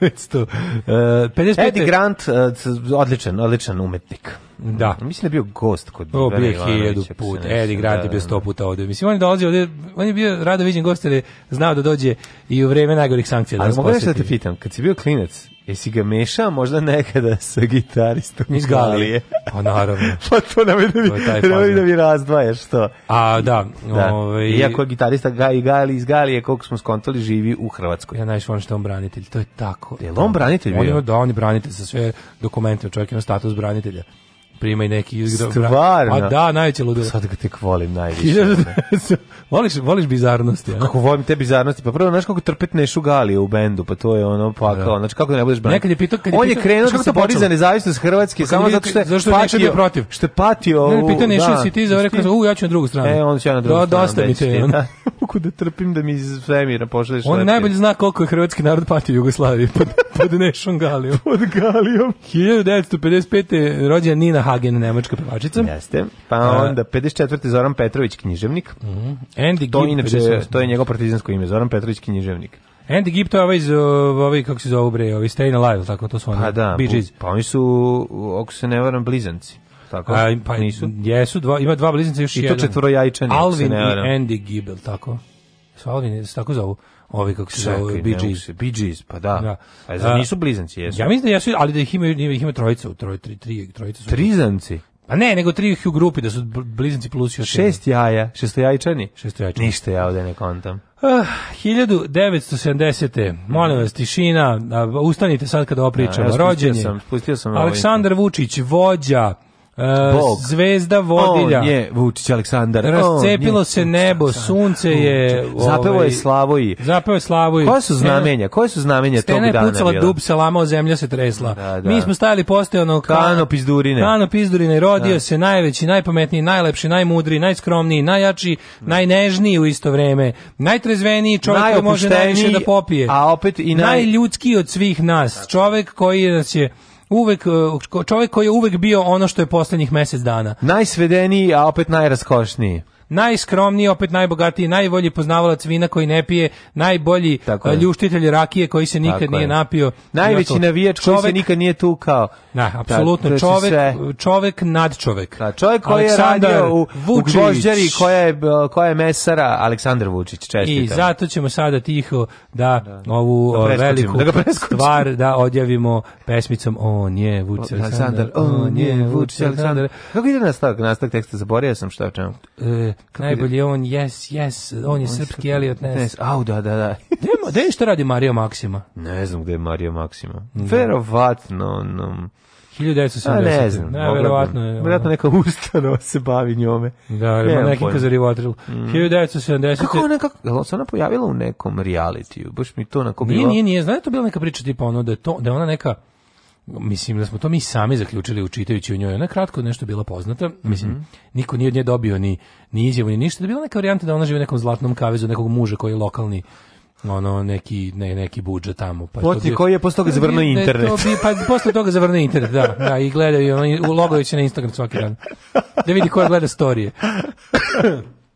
S7: 1955.
S6: E, Eddie Grant, e, odličan, odličan umetnik.
S7: Da.
S6: Mm, mislim da je bio gost kod
S7: O, bio hiljadu da puta. Eddie Grant je da, bio sto da. puta ovde. Mislim, on je dolazio ovde, on je bio rado viđen gost jer je znao da dođe i u vreme najgorih sankcija.
S6: Ali mogu da te pitam, kad si bio klinec, Jesi ga mešao možda nekada sa gitaristom iz Galije?
S7: Pa naravno.
S6: pa to ne je da mi, je da mi razdvajaš to.
S7: A
S6: da. da. Ove... Ovaj- Iako gitarista Gali, Gali iz Galije, koliko smo skontali, živi u Hrvatskoj.
S7: Ja najviše volim što je on branitelj, to je tako.
S6: Je li on branitelj
S7: bio? On je, da, on je branitelj sa sve dokumente, čovjek ima status branitelja prima i neki
S6: izgrav. Stvarno? A
S7: da, najveće ludilo.
S6: Sad ga tek volim najviše.
S7: voliš, voliš bizarnosti. Ja?
S6: Kako volim te bizarnosti? Pa prvo, znaš kako trpet Nešu Galija u bendu, pa to je ono pa kao, da. Znači, kako da ne budeš brani? Nekad
S7: je pitao, kad je
S6: On je krenuo da se bori za nezavisnost Hrvatske, pa samo
S7: zato što je zašto patio. Zašto protiv?
S6: Što je patio.
S7: Ne, ne pitao da. si ti za ovaj rekao, u, ja ću na drugu stranu.
S6: E, on će ja na da, drugu
S7: stranu. Dosta mi te.
S6: Kako da trpim da mi iz svemira pošalješ.
S7: On najbolje zna koliko je hrvatski narod patio u Jugoslaviji pod, pod Nešom Galijom.
S6: Pod
S7: Galijom. 1955. rođena Nina Hagen, nemačka pevačica. Jeste.
S6: Pa onda 54. Zoran Petrović, književnik. Mm -hmm. Andy to, Gibb, inače,
S7: to
S6: je njegov partizansko ime, Zoran Petrović, književnik.
S7: Andy Gibb, to je ovaj, iz, ovaj kako se zove bre, ovaj Stayin' Alive, tako to su oni.
S6: Pa da, pa oni su, ako se ne varam, blizanci tako? A,
S7: pa,
S6: nisu?
S7: Jesu, dva, ima dva blizanca, još I jedan. I
S6: to četvorojajčani.
S7: Alvin i Andy Gibbel, tako? Su Alvin, se tako zovu ovi kako se zove Bee
S6: Gees. pa da. da. A za nisu blizanci, jesu? Ja
S7: mislim da jesu, ali da ih ima, da ih ima trojica, troj, tri, tri, trojica
S6: su. Trizanci?
S7: Pa ne, nego tri ih u grupi, da su blizanci plus još
S6: Šest jaja, šestojajčani?
S7: Šestojajčani.
S6: Ništa ja ovde ne kontam. Uh, ah,
S7: 1970. Molim vas, tišina, ustanite sad kada opričamo. Da, rođenje.
S6: Sam, pustio sam
S7: Aleksandar ovaj- Vučić, vođa, E, Bog. Zvezda vodilja. On
S6: je Vučić Aleksandar.
S7: Rascepilo se nebo, Vučić, sunce je...
S6: Zapevo ovaj, je Slavoji. Zapevo
S7: je Slavoji.
S6: Koje su znamenja? Koje su znamenja tog dana Stena je pucala
S7: dub, se lamao, zemlja se tresla. Da, da. Mi smo stajali postoje ono...
S6: Kano Pizdurine.
S7: Kano Pizdurine, rodio da. se najveći, najpametniji, najlepši, najmudriji, najskromniji, najjači, najnežniji u isto vreme, najtrezveniji čovjek koji može najviše da
S6: popije. A opet i naj...
S7: Najljudskiji od svih nas. Čovjek koji nas je uvek e, čovjek koji je uvek bio ono što je poslednjih mjesec dana.
S6: Najsvedeniji, a opet najraskošniji
S7: najskromniji, opet najbogatiji, najbolji poznavalac vina koji ne pije, najbolji ljuštitelj rakije koji se nikad Tako nije je. napio.
S6: Najveći navijač koji se nikad nije tukao.
S7: Da, apsolutno. Čovek, čovek nad čovek. Da,
S6: čovek koji Aleksandar je radio u, Vučić. u Gvožđari, koja je, koja je mesara, Aleksandar Vučić, čestitam.
S7: I zato ćemo sada tiho da, da. ovu da, da veliku da stvar da odjavimo pesmicom On je Vučić
S6: Aleksandar, on je Vučić Aleksandar. Kako ide nastavak? Nastavak teksta Zaborio sam što je čemu. E,
S7: Najbolji je on, yes, yes, on je srpski je... Elliot Ness.
S6: Au, da, da, da.
S7: Gde je šta radi Mario Maksima?
S6: Ne znam gde je Mario Maksima. Da. Verovatno, no,
S7: 1970. A
S6: ne znam.
S7: Ne, verovatno
S6: je.
S7: Verovatno
S6: neka ustanova se bavi njome.
S7: Da, ne, neki kozari vatril. Mm. 1970.
S6: Kako ona, kako, ali se ona pojavila u nekom realitiju? Baš mi to onako bilo...
S7: Nije, nije, nije. Znaš, da to bila neka priča tipa ono da, je to, da je ona neka mislim da smo to mi sami zaključili učitajući u njoj. Ona kratko nešto bila poznata, mm -hmm. mislim, niko nije od nje dobio ni, ni izjavu, ni ništa, da je bila neka varijanta da ona živi u nekom zlatnom kavezu, nekog muža koji je lokalni ono neki ne, neki budžet tamo
S6: pa Poti bio, koji je posle toga zavrnuo internet to
S7: bi, pa posle toga zavrnuo internet da da i gledaju i uloguju se na Instagram svaki dan da vidi ko gleda storije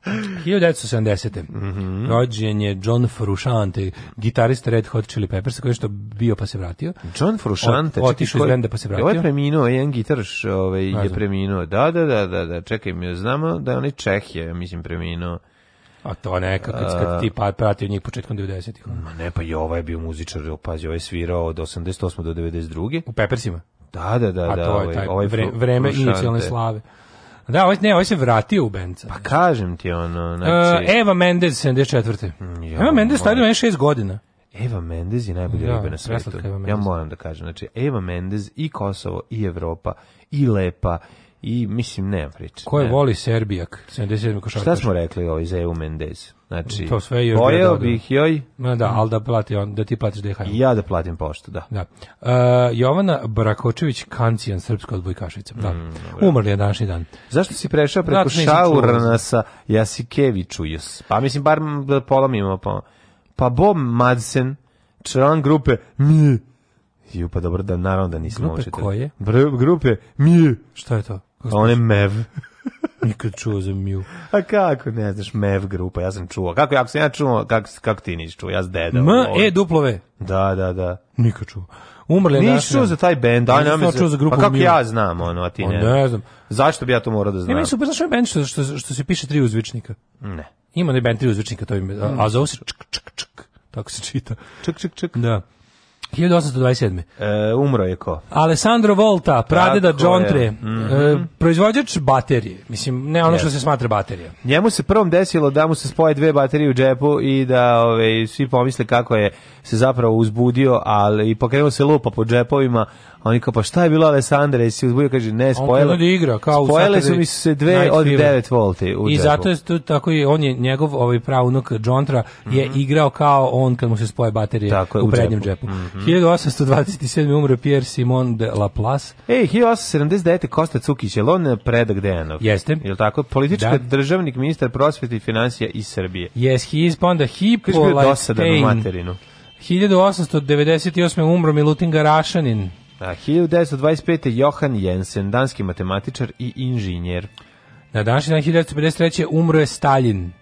S7: 1970. Mm -hmm. Rođen je John Frusciante, gitarista Red Hot Chili Peppers, koji je što bio pa se vratio.
S6: John Frusciante?
S7: Ot, otišao iz benda pa se vratio. Ovo je
S6: preminuo, jedan gitarš ovaj, je preminuo. Da, da, da, da, da, čekaj, mi znamo da je onaj Čeh je, mislim, preminuo.
S7: A to neka, kad, kad ti pa pratio njih početkom 90-ih.
S6: Ma ne, pa i ovaj je bio muzičar, pazi, ovaj je svirao od 88. do 92.
S7: U Peppersima?
S6: Da, da, da.
S7: A
S6: da, to
S7: da, je ovaj, taj ovaj, vreme inicijalne slave. Da, ovaj, ne, ovaj se vratio u bend.
S6: Pa kažem ti ono, e, znači...
S7: Eva Mendez, 74. Mm, jo, Eva Mendez stavio meni 6 godina.
S6: Eva Mendez je najbolja da, riba na svetu. Ja moram da kažem, znači Eva Mendez i Kosovo i Evropa i Lepa i mislim nema priče.
S7: Ko je voli Serbijak? 77 košarkaš.
S6: Šta smo rekli ovaj za Evu Mendez? Znači, to sve još pojeo bih joj.
S7: Ma da, ali da, plati on, da ti platiš
S6: DHL. ja da platim poštu, da.
S7: da. Uh, Jovana Brakočević Kancijan, srpska odbojkašica. Da. Mm, Umrli je današnji dan.
S6: Zašto si prešao preko znači, Šaurana sa Jasikeviću? Pa mislim, bar da imamo. Pa, pa Bob Madsen, član grupe Mi. Ju, pa dobro da, naravno da nismo
S7: Grupe učitelj. koje?
S6: Br grupe
S7: Mi. Šta je to?
S6: One Mev.
S7: Nikad čuo za Mju.
S6: A kako ne znaš Mev grupa, ja sam čuo. Kako, ako sam ja čuo, kako, kako ti nisi čuo, ja s dedom.
S7: M, E, duplove.
S6: Da, da, da.
S7: Nikad čuo. Umrli naši. Nisi
S6: čuo za taj bend, aj ne čuo za grupu. Pa kako Mju. ja znam ono, a ti pa ne. O,
S7: ne znam.
S6: Zašto bi ja to morao da znam?
S7: Ne, mislim, znaš ovaj bend što, što, što se piše tri uzvičnika.
S6: Ne.
S7: Ima
S6: ne
S7: bend tri uzvičnika, to im, a, a zove se čk, čk, čk. Tako se čita.
S6: Čk, čk, čk.
S7: Da. 1827. E,
S6: umro je ko?
S7: Alessandro Volta, pradeda Džontre, mm -hmm. e, proizvođač baterije. Mislim, ne ono yes. što se smatra baterija.
S6: Njemu se prvom desilo da mu se spoje dve baterije u džepu i da ove, ovaj, svi pomisle kako je se zapravo uzbudio, ali i pokrenuo se lupa po džepovima, Oni kao, pa šta je bilo Alessandra? Jesi uzbunio, kaže, ne, spojele. On da igra, kao spojile su mi se dve od 9 volti. U
S7: I zato je tu tako i on je, njegov ovaj pravnuk Jontra je mm -hmm. igrao kao on kad mu se spoje baterije tako, u, u prednjem džepu. džepu. Mm -hmm. 1827. umre Pierre Simon de Laplace.
S6: Ej, 1879. Kosta Cukić, je on eh, predak Dejanov?
S7: Jeste. Je
S6: tako? Politički da. državnik, ministar prosvete i finansija iz Srbije.
S7: Yes, he is onda Hippolyte
S6: Payne.
S7: 1898. umro Milutin Garašanin.
S6: A 1925. Johan Jensen, danski matematičar i inženjer.
S7: Na današnji dan 1953. umro je Stalin.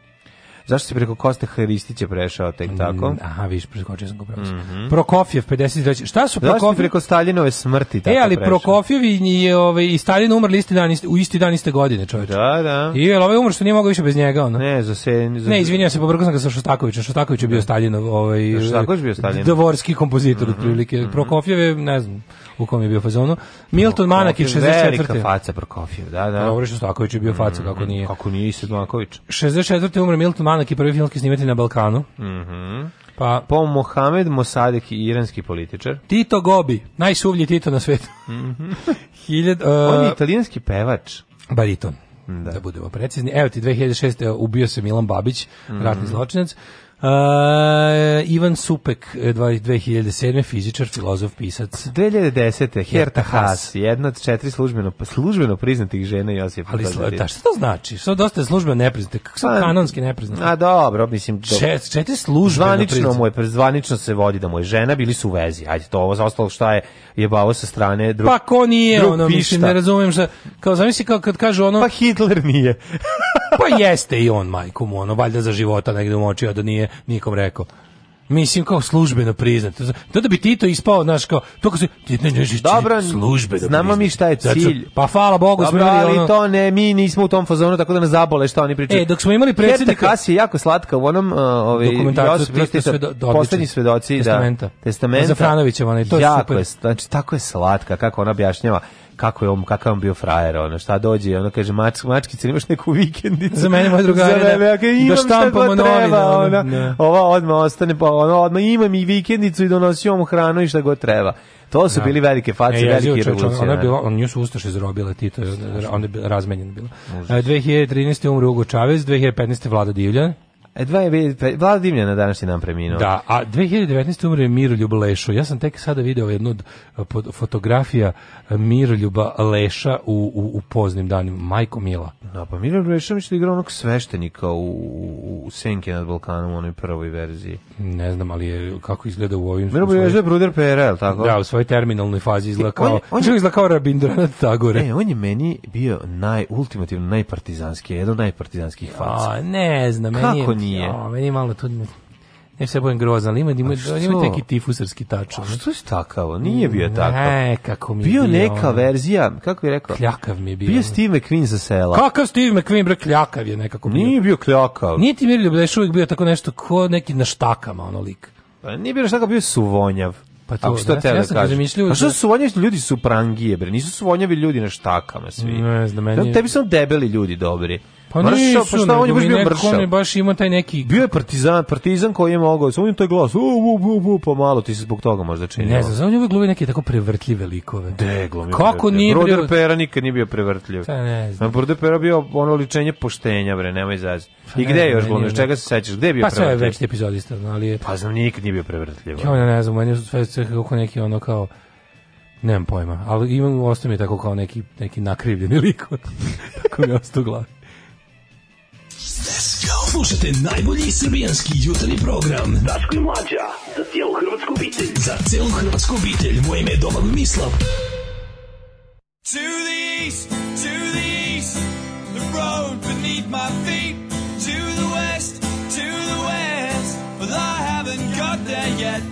S6: Zašto si preko Koste Hristića prešao tek mm, tako?
S7: Mm, aha, viš, preskočio sam ga pravo. Mm -hmm. Prokofjev, 53. Šta su Prokofjev? Zašto
S6: preko Staljinove smrti e,
S7: tako E, ali prešao? Prokofjev i, i, ovaj, i Staljin umrli isti dan, isti, u isti dan iste godine, čovječ.
S6: Da, da.
S7: I je ovaj umr što nije mogao više bez njega, ono.
S6: Ne, za se...
S7: Za... Ne, izvinjam se, pobrkao sam ga sa Šostakovićem. Šostaković je bio da. Staljinov, ovaj... Šostaković bio Staljinov. Dvorski kompozitor, mm -hmm. otprilike. Mhm. Prokofjev je, ne znam, u kom je bio fazonu. Milton no, Manakić 64. Velika
S6: faca Prokofjev, da, da.
S7: Dobro što Stoković je bio faca, mm, kako nije.
S6: Kako nije i Sedmaković.
S7: 64. umre Milton Manakić, prvi filmski snimatelj na Balkanu. Mhm.
S6: Pa, po Mohamed Mosadek, iranski političar.
S7: Tito Gobi, najsuvlji Tito na svetu. Mm -hmm.
S6: Hiljad, uh, On je italijanski pevač.
S7: Bariton. Da. da budemo precizni. Evo ti 2006. ubio se Milan Babić, mm -hmm. ratni zločinac. Uh, Ivan Supek, 2007. E, fizičar, filozof, pisac.
S6: 2010. Herta Haas, jedna od četiri službeno, pa, službeno priznatih žena Josipa Ali
S7: da, što to znači? Što dosta je službeno nepriznate? Kako su pa, kanonski nepriznate?
S6: A dobro, mislim...
S7: Do... Čet, četiri službeno
S6: zvanično, mu je, zvanično se vodi da mu je žena, bili su u vezi. Ajde, to ovo za ostalo šta je jebavo sa strane drug,
S7: Pa ko nije,
S6: drug ono,
S7: pišta. mislim, ne razumijem šta... Kao, zamisli kao kad kažu ono...
S6: Pa Hitler nije.
S7: pa jeste i on, majku mu, ono, valjda za života negde umočio, da nije nikom rekao. Mislim kao službeno priznat. To da bi Tito ispao, znaš, kao, to kao se, ti ne,
S6: ne, Dobro, službeno znamo priznat. mi šta je cilj.
S7: pa hvala Bogu,
S6: Dobro, smo imali ali ono... to ne, mi nismo u tom fazonu, tako da nas zabole šta oni pričaju.
S7: E, dok smo imali predsjednika... Herta je
S6: jako slatka u onom, uh, ovaj,
S7: dokumentarcu,
S6: svedo, poslednji svedoci,
S7: testamenta.
S6: da, testamenta.
S7: Za Franovića, ono, to je super. Jako je,
S6: znači, tako je slatka, kako ona objašnjava kako je on, kakav on bio frajer, ono, šta dođe, ono kaže, mač, mačkice, imaš neku vikendicu?
S7: Za mene, moj drugari, za mene,
S6: okay, imam da štampamo novine ona, ova odma ostane, pa, ona odma imam i vikendicu i donosim hranu i šta god treba. To su da. bili velike e, face, velike revolucije. Ona
S7: je da. bila, on nju su ustaše zarobile, Tito, ona je razmenjena bila. 2013. umro Ugo Čavez, 2015. vlada Divljan,
S6: E, dva je, Vlada Dimljana danas je nam preminuo.
S7: Da, a 2019. umre Miroljuba Lešo. Ja sam tek sada video jednu od eh, fotografija eh, Miroljuba Leša u, u, u poznim danima. Majko Mila. Da,
S6: pa Miroljub Leša mislim da igrao onog sveštenika u, u, u Senke nad Balkanom u onoj prvoj verziji.
S7: Ne znam, ali je, kako izgleda u ovim...
S6: Miroljub Leša je bruder PRL, tako?
S7: Da, u svojoj terminalnoj fazi izgleda kao... On, je, on je, izgleda kao Rabindranath Tagore.
S6: Ne, on je meni bio naj, ultimativno najpartizanski, jedan od najpartizanskih faca. A,
S7: ne znam, meni je nije. Jo, meni malo tu ne se budem grozan, ima ima ima neki tifusarski tač. A
S6: što je takavo? Nije bio takav.
S7: Ne, kako mi bio.
S6: Bio neka verzija, kako
S7: je
S6: rekao?
S7: Kljakav mi je bio.
S6: Bio Steve McQueen za sela.
S7: Kakav Steve McQueen, bre, kljakav je nekako
S6: bio. Nije bio kljakav.
S7: Niti da je uvijek bio tako nešto ko neki na štakama, ono lik.
S6: Pa nije bio štakav, bio suvonjav. Pa to, Ako što znači, te da kažem. A što da- su vonjavi ljudi su prangije, bre? Nisu su vonjavi ljudi na štakama svi.
S7: Ne
S6: znam, meni... Tebi su debeli ljudi
S7: dobri. Pa mršav, nisu, pa on je baš bio mršav. On je baš
S6: imao
S7: taj neki...
S6: Bio je partizan, partizan koji je mogao, samo on je taj glas, u, u, u, u, pa malo ti se zbog toga možda čini.
S7: Ne znam, znam, on je uvijek glumio neke tako prevrtljive likove.
S6: De, glumio.
S7: Kako nije
S6: Broder pre... Pera nikad nije bio prevrtljiv.
S7: Pa ne znam.
S6: Broder Pera bio ono ličenje poštenja, bre, nemoj zaći. Pa I gde je još glumio, čega se sećaš, gde je bio
S7: pa prevrtljiv?
S6: Pa sve je već
S7: epizodista, ali... Je...
S6: Pa znam, nikad nije bio prevrtljiv.
S7: Ja ne
S6: znam, meni
S7: su sve sve kako neki ono kao... Nemam pojma, ali imam, ostaje mi tako kao neki, neki nakrivljeni lik. tako mi ostao glavi. Let's go. Slušajte najbolji srbijanski jutarnji program. Daško i Mlađa, za cijelu hrvatsku obitelj. Za cijelu hrvatsku obitelj, moje ime je Domagoj Mislav. To the east, to the east, the road beneath my feet. To the west, to the west, but I haven't got there yet.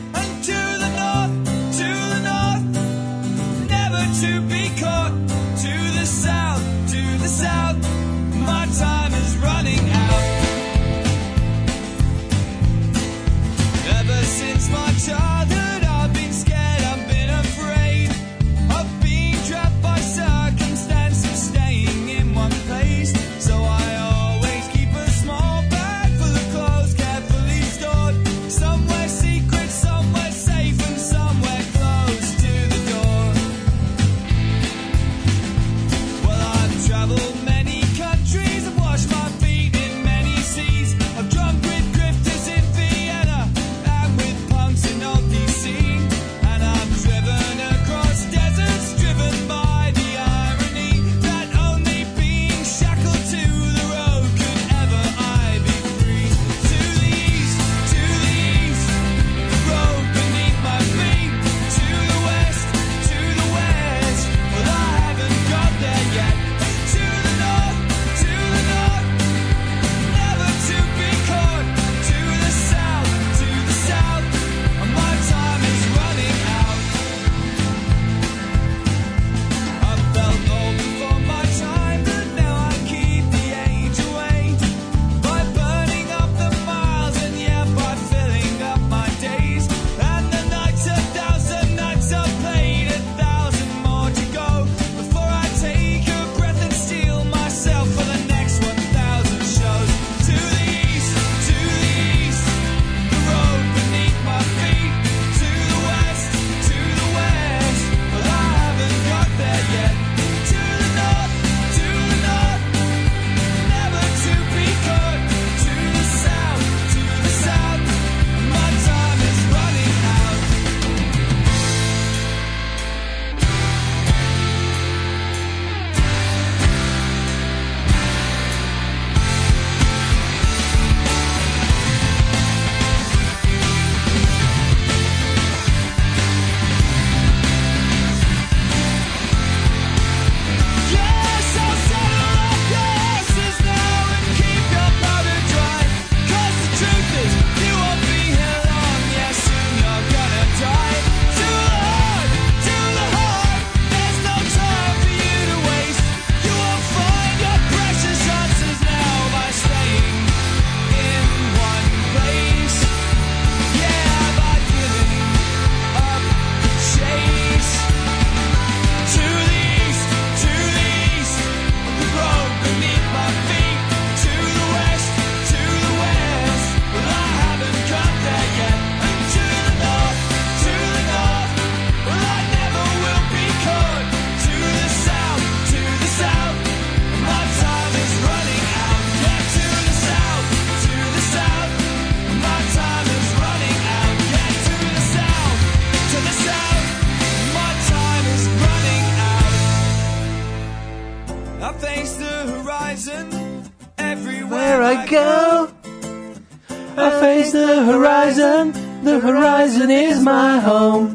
S7: my home.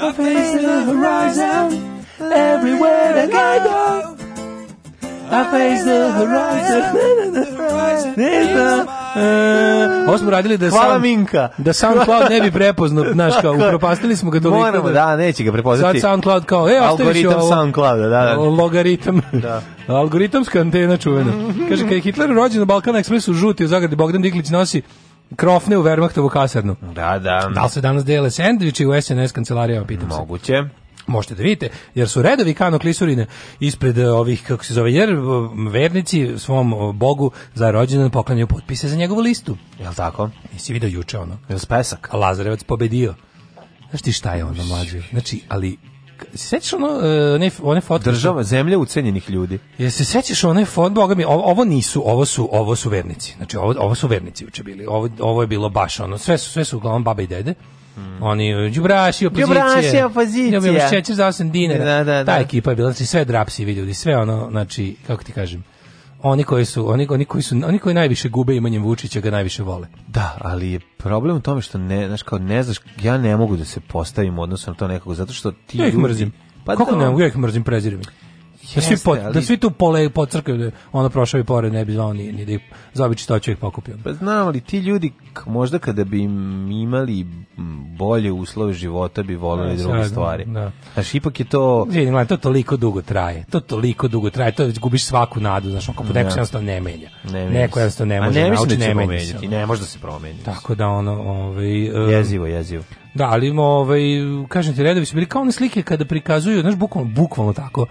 S7: I face the horizon everywhere that I go. I face the horizon. Uh, ovo smo radili da Hvala sam, Minka. da SoundCloud ne bi prepoznao, znaš kao, upropastili smo ga toliko. Moramo,
S6: da-, da, neće ga prepoznati.
S7: Sad SoundCloud kao, e,
S6: ostaviš ovo. Algoritam da, da.
S7: Logaritam. Da. Algoritamska antena čuvena. Kaže, kad je Hitler rođen na Balkan Expressu, žuti u zagradi Bogdan Diklić nosi krofne u Wehrmachtovu kasarnu.
S6: Da, da.
S7: Da li se danas dele sandviči u SNS kancelarijama, pitam se.
S6: Moguće
S7: možete da vidite, jer su redovi kano klisurine ispred e, ovih, kako se zove, jer e, vernici svom e, bogu za rođendan poklanjaju potpise za njegovu listu.
S6: Jel tako?
S7: Nisi vidio juče ono.
S6: Jel spesak?
S7: Lazarevac pobedio. Znaš ti šta je ono mlađe? Znači, ali se sećaš ono, e, one, one fotke?
S6: Država, zemlja ucenjenih ljudi.
S7: Je se sećaš one fotke, boga mi, ovo, ovo, nisu, ovo su, ovo su vernici. Znači, ovo, ovo su vernici juče bili. Ovo, ovo je bilo baš ono, sve su, sve su uglavnom baba i dede. Mm. Oni đubraši opozicije. Đubraši
S6: opozicije. Đubraši za
S7: 8 dinara. Da, da, da. Ta ekipa je bila znači sve drapsi vidi ljudi, sve ono, znači kako ti kažem oni koji su oni, oni koji su oni koji najviše gube imanjem Vučića ga najviše vole.
S6: Da, ali je problem u tome što ne, znaš kao ne znaš, ja ne mogu da se postavim odnosno na to nekako zato što ti ja ih ljudi,
S7: mrzim. Pa Kako da, ne, ja ih mrzim, prezirem da svi, po, da ali... da svi tu pole podcrkaju da ono prošao i pored ne bi znao ni, ni da ih za čistoću ih pokupio.
S6: Pa znam, ali ti ljudi možda kada bi im imali bolje uslove života bi volili da, druge sad, da, stvari. Da. Znaš, ipak je to...
S7: Vidim, gledam, to toliko dugo traje. To toliko dugo traje. To već gubiš svaku nadu. Znaš, ako neko jednostavno ne menja. Ne neko jednostavno ne može. A ne mislim da će
S6: ne, ne može da se promeniti.
S7: Tako da ono... Ovaj, um,
S6: jezivo, jezivo.
S7: Da, ali ovaj, kažem ti, redovi su bili kao one slike kada prikazuju, znaš, bukvalno, bukvalno tako,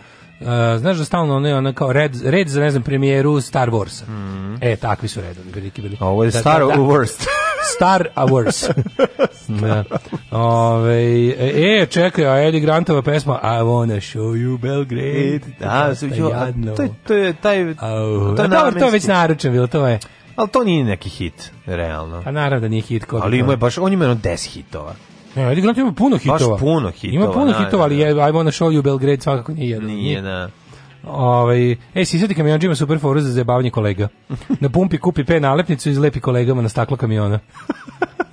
S7: znaš da stalno ono je ona kao red, red za, ne znam, premijeru Star Warsa. Mm -hmm. E, takvi su redovi. prilike
S6: bili. Ovo je da, da Star da, da.
S7: Star Wars. Worse. Ove, e, e, čekaj, a Eddie Grantova pesma I wanna show you Belgrade.
S6: Da, su jo, to,
S7: to je
S6: taj... Uh,
S7: to je dobro, to je već naručen bilo, to je...
S6: Ali to nije neki hit, realno. A
S7: pa naravno da nije hit. Ko
S6: Ali ima je baš, on
S7: ima
S6: jedno 10
S7: hitova.
S6: Ne, Edi Grant ima puno hitova. Baš puno hitova. Ima
S7: puno da, da, da. na, hitova, ali je I Wanna Show You Belgrade svakako nije jedan.
S6: Nije,
S7: da. Ovaj, ej, sisati kamionđa ima super foru za zabavanje kolega. Na pumpi kupi pe nalepnicu i zlepi kolegama na staklo kamiona.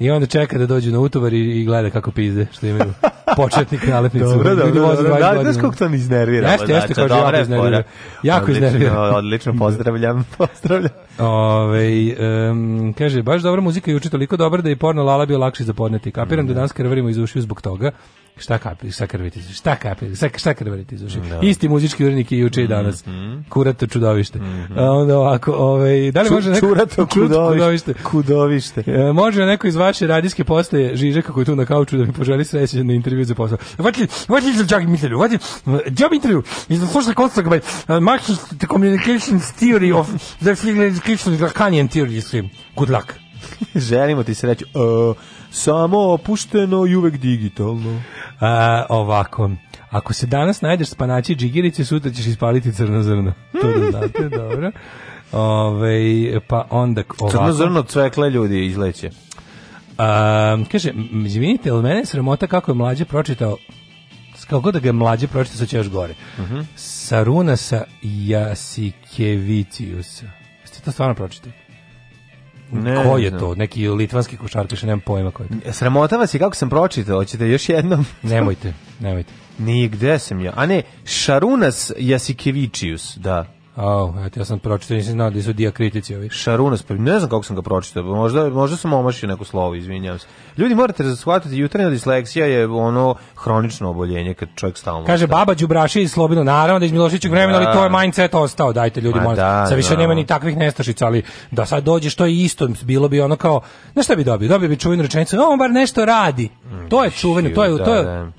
S7: I onda čeka da dođu na utovar i, i gleda kako pizde, što imaju početnik nalepnicu.
S6: Dobro, dobro, dobro, dobro, da,
S7: znaš
S6: kako to ne iznervira.
S7: Jeste, jeste, znači,
S6: kao jako
S7: iznervira. Jako iznervira.
S6: Odlično, pozdravljam, pozdravljam.
S7: Ove, ovaj, um, kaže, baš dobra muzika i juče, toliko dobra da je porno lala bio lakši podneti. Kapiram da mhm. danas krvarimo iz ušiju zbog toga, Šta kapi, šta krviti, šta kapi, šta, šta Da. Isti muzički urednik i juče i danas. Mm -hmm. Kurato čudovište. Mm -hmm. A onda ovako, ovaj, da li Ču, može neko... Čurato
S6: čudovište. kudovište.
S7: E, može neko iz vaše radijske postaje Žižeka koji je tu na kauču da mi poželi sreće na intervju za posao. Vati, vati za Jack Mitchell, vati, Jack Mitchell iz the social construct by uh, Marxist communications theory of the Christian Lacanian theory. Good luck.
S6: Želimo ti sreću. Uh, samo opušteno i uvek digitalno.
S7: A, ovako, ako se danas najdeš spanaći džigirice, sutra ćeš ispaliti crno zrno. To da znate, dobro. Ove, pa onda ovako.
S6: Crno zrno cvekle ljudi izleće.
S7: A, kaže, izvinite, ali mene je sramota kako je mlađe pročitao kako god da ga je mlađe pročitao, sad će još gore. Uh mhm. -huh. Sarunasa Jasikeviciusa. Jeste to stvarno pročitao? Ne, ko je ne. to? Neki litvanski košarkaš, nemam pojma ko je to. E,
S6: sramota vas je kako sam pročitao, hoćete još jednom?
S7: nemojte, nemojte.
S6: Nigde sam ja. A ne, Šarunas Jasikevičius, da.
S7: Oh, eto, ja sam pročitao, nisam znao da su diakritici ovi.
S6: Šarunas, ne znam kako sam ga pročitao, pa možda, možda sam omašio neko slovo, izvinjavam se. Ljudi, morate da shvatiti, jutarnja disleksija je ono hronično oboljenje kad čovjek stalno...
S7: Kaže, ostaje. baba Đubraši i Slobino, naravno da iz Milošićeg da. vremena, ali to je mindset ostao, dajte ljudi, Ma, da, sa više da, nema ni takvih nestašica, ali da sad dođe što je isto, bilo bi ono kao, znaš šta bi dobio? Dobio bi čuvenu rečenicu, on bar nešto radi, mm, to je čuveno, to je, to je, to da, je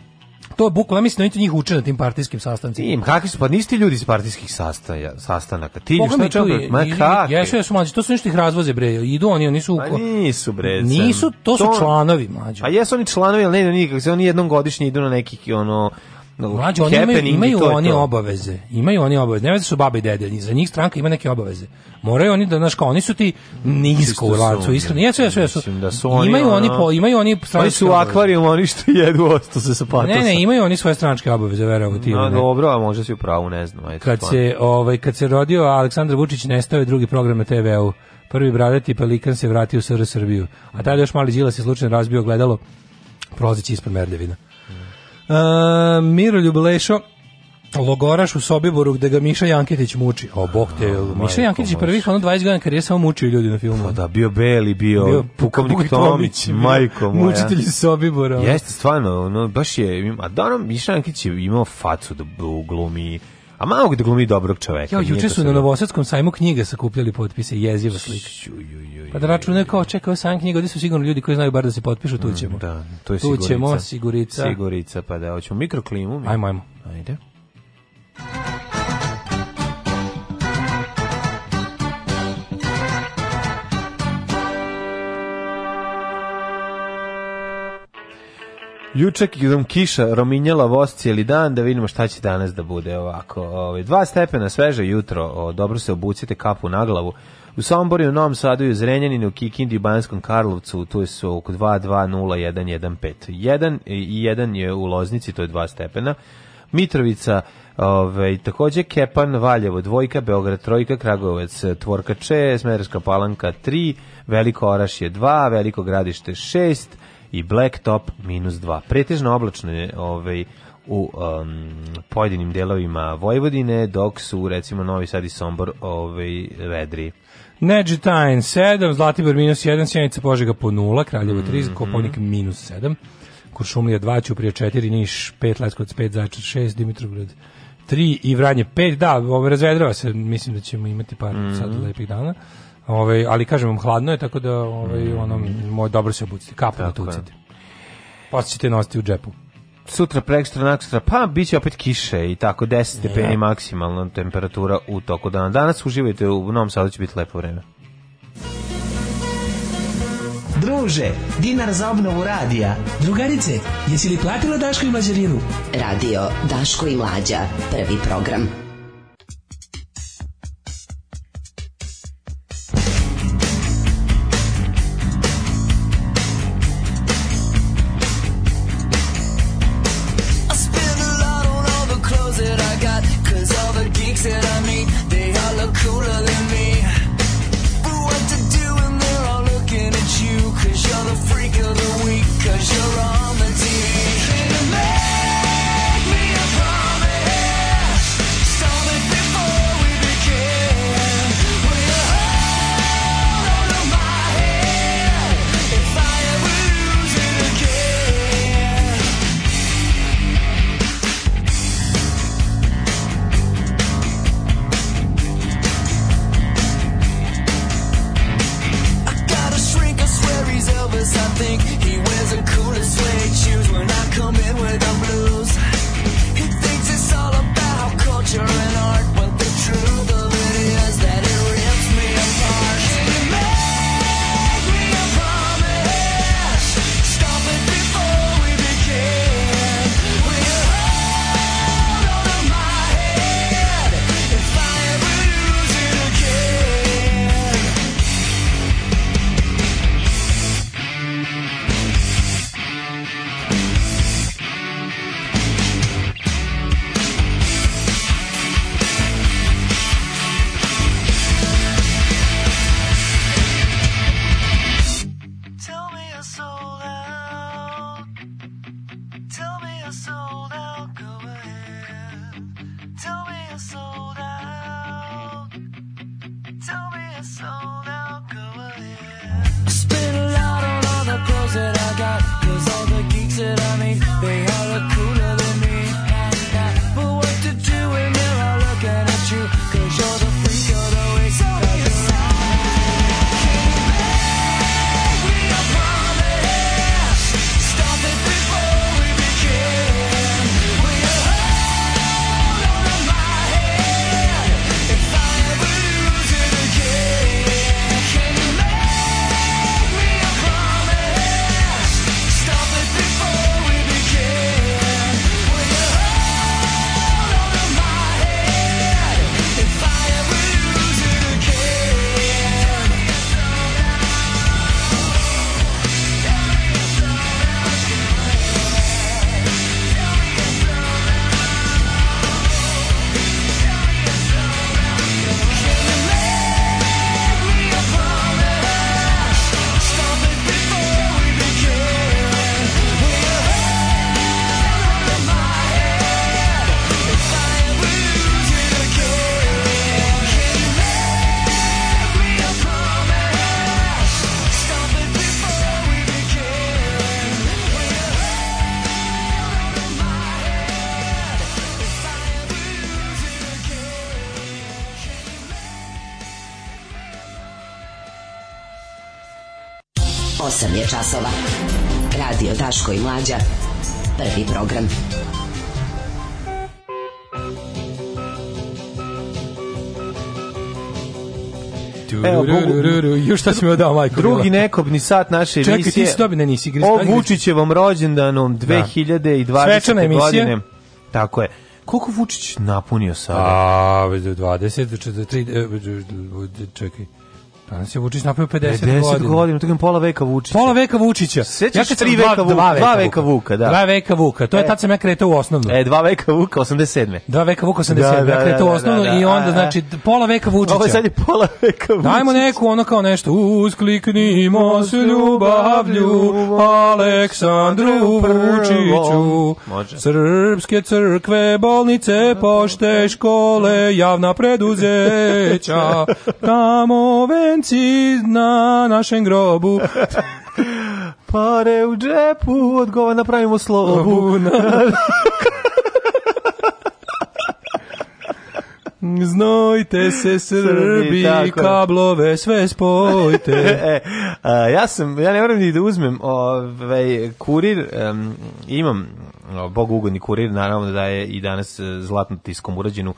S7: to je bukvalno mislim da oni njih uče na tim partijskim sastancima. Im
S6: kakvi su pa nisi ljudi iz partijskih sastaja, sastanaka. Ti ljudi što je
S7: ma kakvi. Jesu jesu mlađi, to su ništa ih razvoze bre. Idu oni, oni su Ma pa
S6: nisu bre.
S7: Nisu, to su članovi mlađi. A
S6: pa jesu oni članovi, ali ne, ne nikak, se oni jednom godišnje idu na nekih ono
S7: Mlađi oni imaju, imaju oni to. obaveze. Imaju oni obaveze. Ne veze su baba i dede, za njih stranka ima neke obaveze. Moraju oni da znaš kao oni su ti nisko lancu, iskreno. Jesu, jesu, jesu. Da su oni, imaju ono, oni po, imaju oni Oni
S6: su u akvarijum, oni što jedu osto se sa patosa.
S7: Ne, ne, imaju oni svoje stranačke obaveze, verujem ti. No,
S6: dobro, a možda si u pravu, ne znam, ajde.
S7: Kad se ovaj kad se rodio Aleksandar Vučić nestao je drugi program na TV-u. Prvi bradati pelikan se vratio u SR Srbiju. A tada još mali Đila se slučajno razbio gledalo prolazeći ispred Merdevina. Uh, Miroljub Lešo, logoraš u Sobiboru gde ga Miša Janketić muči. O, bog te, A, Miša Janketić je prvih ono 20 godina karijera samo mučio ljudi na filmu. Pa
S6: da, bio Beli, bio, bio Pukovnik Tomić, bio. majko moja. Mučitelj
S7: iz Sobibora.
S6: Jeste, stvarno, ono, baš je, a da, ono, Miša Janketić je imao facu da glumi A malo gde da glumi dobrog čoveka.
S7: Ja, juče su na Novosadskom sajmu knjige sakupljali potpise, jeziva slika. Pa da računaju kao, čekaju sajam knjiga, ovdje su sigurno ljudi koji znaju bar da se potpišu, tu mm, ćemo.
S6: da, to je tu ćemo,
S7: sigurica.
S6: Sigurica, pa da, hoćemo mikroklimu. Mi.
S7: Ajmo, ajmo. Ajde.
S6: Juče nam kiša rominjala voz cijeli dan, da vidimo šta će danas da bude ovako. Ovaj dva stepena sveže jutro, o, dobro se obucite kapu na glavu. U Somboru, u Novom Sadu i u Zrenjaninu, u Kikindi, u Banskom Karlovcu, tu su oko 2, 2, 0, 1, 1, 5. 1 i 1 je u Loznici, to je 2 stepena. Mitrovica, Ove, ovaj, takođe Kepan, Valjevo, dvojka, Beograd, trojka, Kragujevac, Tvorka, če, Smerska palanka, 3, Veliko Oraš je 2, Veliko gradište, 6, i Blacktop minus 2. Pretežno oblačno je ovaj, u um, pojedinim delovima Vojvodine, dok su recimo Novi Sad i Sombor
S7: ovaj, vedri. Neđetajn 7, Zlatibor minus 1, Sjenica Požega po 0, Kraljevo 3, mm -hmm. Koponik minus 7, Kuršumlija 2, Ćuprija 4, Niš 5, Leskovac 5, Zajčar 6, Dimitrovgrad 3 i Vranje 5. Da, ovo ovaj, razvedrava se, mislim da ćemo imati par mm -hmm. sad mhm. lepih dana. Ove, ovaj, ali kažem vam hladno je tako da ovaj mm. ono moj dobro se obucite, kapu da tucite. Posjećate nositi u džepu
S6: sutra, prekstra, nakstra, pa bit će opet kiše i tako 10 stepeni ja. maksimalna temperatura u toku dana. Danas uživajte, u Novom Sadu će biti lepo vreme. Druže, dinar za obnovu radija. Drugarice, jesi li platila Daško i Mlađarinu? Radio Daško i Mlađa, prvi program.
S7: 8 je časova. Radio Daško i Mlađa. Prvi program. Evo, Bogu, još šta si mi odao, majko.
S6: Drugi nekobni sat naše
S7: emisije.
S6: Čekaj, ti si
S7: dobi, na nisi. Gris, o
S6: Vučićevom rođendanom 2020. Da. Tako je. Koliko Vučić napunio sada?
S7: A, 20, 30, e, čekaj. Danas je Vučić napravio 50, 50 godina.
S6: 50 godina, to je pola veka Vučića.
S7: Pola veka Vučića.
S6: Sećaš ja tri veka, dva, dva veka, dva veka
S7: Vuka, da. Dva veka Vuka, to e. je tad sam ja kretao u osnovnu.
S6: E, dva veka Vuka, 87.
S7: Dva veka Vuka, 87. Da, da, da, ja da, kretao da, u da, osnovnu da, da, da, i onda, da, znači, pola veka Vučića.
S6: Ovo
S7: je
S6: sad je pola veka Vučića.
S7: Dajmo neku ono kao nešto. Uskliknimo s ljubavlju Aleksandru Vučiću. Može. Srpske crkve, bolnice, pošte, škole, javna preduzeća. Tamo već Slovenci na našem grobu. Pare u džepu, odgova napravimo slobu. Znojte se Srbi, Srbi kablove sve spojite. e, a, ja
S6: sam, ja ne moram ni da uzmem ovaj, kurir, um, imam Bog ugodni kurir, naravno da je i danas e, zlatno tiskom urađenu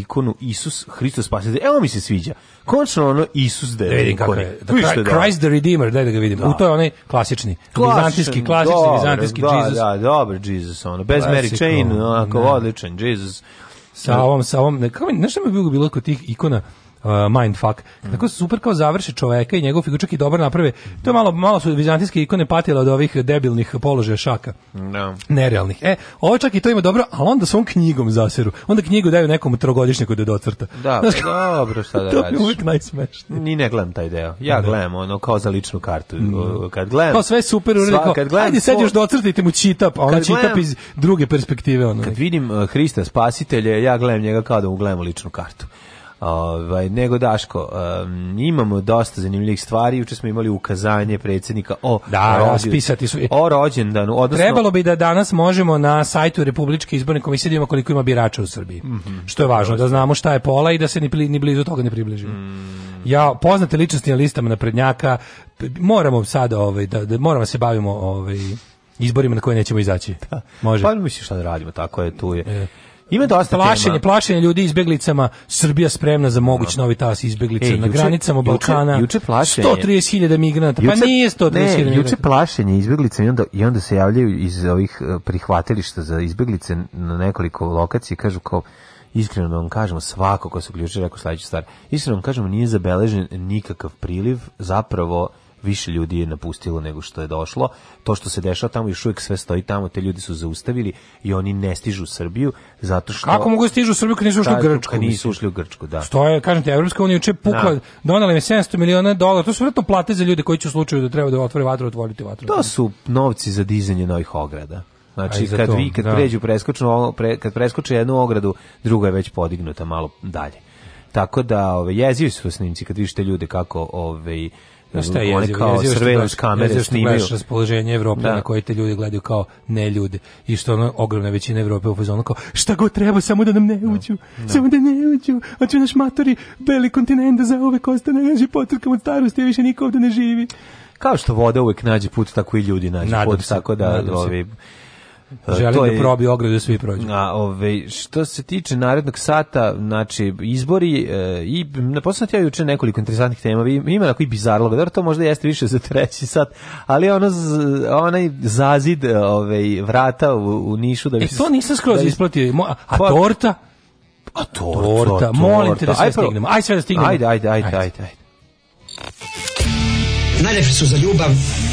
S6: ikonu Isus Hristos spasitelj. Evo mi se sviđa. Konačno ono Isus
S7: da vidim kako Da, Christ, da. Christ the Redeemer, daj da ga vidimo. Da. U to je onaj klasični, klasični vizantijski, klasični dobre, vizantijski da, Jesus.
S6: Da, dobro Jesus, ono, bez Mary Chain, onako, da. odličan Jesus.
S7: Sa ovom, sa ovom, ne, kako, nešto mi je bilo kod tih ikona, uh, mindfuck. Mm. Tako super kao završe čoveka i njegov figur čak i dobro naprave. To je malo, malo su vizantijske ikone patile od ovih debilnih položaja šaka. No. Da. Nerealnih. E, ovo čak i to ima dobro, ali onda svom knjigom zaseru. Onda knjigu daju nekom trogodišnjaku da docrta.
S6: Da, Znaš, dobro, šta da radiš. To je
S7: uvijek najsmešnije.
S6: Ni ne gledam taj deo. Ja da. gledam ono kao za ličnu kartu. Mm. Kad gledam... Kao
S7: sve super, sva, kao, kad gledam, ajde sad još docrtajte mu čitap, pa a ono čitap gledam, iz druge perspektive. Ono. Kad
S6: vidim e, Hrista spasitelje, ja gledam njega kao da mu gledam ličnu kartu. Ovaj, nego Daško, um, imamo dosta zanimljivih stvari, juče smo imali ukazanje predsednika o
S7: da,
S6: raspisati
S7: su
S6: o rođendanu,
S7: odnosno Trebalo bi da danas možemo na sajtu Republičke izborne komisije da ima koliko ima birača u Srbiji. Mm -hmm. Što je važno da znamo šta je pola i da se ni, ni blizu toga ne približimo. Mm. Ja poznate ličnosti na listama prednjaka. moramo sada ovaj da, da moramo da se bavimo ovaj izborima na koje nećemo izaći.
S6: Da. Može. Pa misliš šta da radimo, tako je, tu je. E.
S7: Ima dosta plašenje, tema. plašenje ljudi izbeglicama. Srbija spremna za moguć novi tas izbeglica e, na juče, granicama Balkana. Juče, plašenje. 130.000 migranata. Pa juče, pa nije 130.000 migranata.
S6: Juče plašenje izbeglica i onda, i onda se javljaju iz ovih e, prihvatilišta za izbeglice na nekoliko lokacija i kažu kao iskreno da vam kažemo, svako ko se uključuje rekao sledeću stvar, iskreno da vam kažemo, nije zabeležen nikakav priliv, zapravo više ljudi je napustilo nego što je došlo. To što se dešava tamo još uvijek sve stoji tamo, te ljudi su zaustavili i oni ne stižu u Srbiju zato što
S7: Kako mogu da stižu u Srbiju kad nisu ušli u Grčku? Kad
S6: nisu ušli u Grčku, da.
S7: Što je, kažem ti, Evropska unija juče pukla, da. donela im 700 miliona dolara. To su vjerojatno plate za ljude koji će u slučaju da treba da otvore vatru, otvoriti vatru. To
S6: su novci za dizanje novih ograda. Znači kad to, vi kad da. pređu preskočnu pre, kad preskoče jednu ogradu, druga je već podignuta malo dalje. Tako da, ove jezivi su snimci kad vidite ljude kako, ove Znaš šta je jezivo? kao surveillance kamere snimaju. Jezivo
S7: raspoloženje Evrope da. na koje te ljudi gledaju kao ne ljude. I što ono, ogromna većina Evrope u fazonu kao šta god treba, samo da nam ne da. uđu. Da. Samo da ne uđu. Hoću naš matori beli kontinent da za ove kostane nađe potrkam od starosti, više niko ovde ne živi.
S6: Kao što voda uvek nađe put, tako i ljudi nađe put. tako da, ovi,
S7: Želim to da je, probi ogradu da svi
S6: prođu. A, ove, ovaj, što se tiče narednog sata, znači, izbori e, i naposledno ja juče nekoliko interesantnih tema, ima onako i bizarloga, da, dobro to možda jeste više za treći sat, ali ono, z, onaj zazid e, ove, ovaj, vrata u, u Nišu
S7: da bi... E, to nisam skroz da bi... isplatio, a, a pa, torta? A
S6: torta, torta, torta molim te da sve ajde,
S7: stignemo, ajde sve da stignemo. Ajde, ajde, ajde, ajde. ajde. ajde.
S9: Najlepši su za ljubav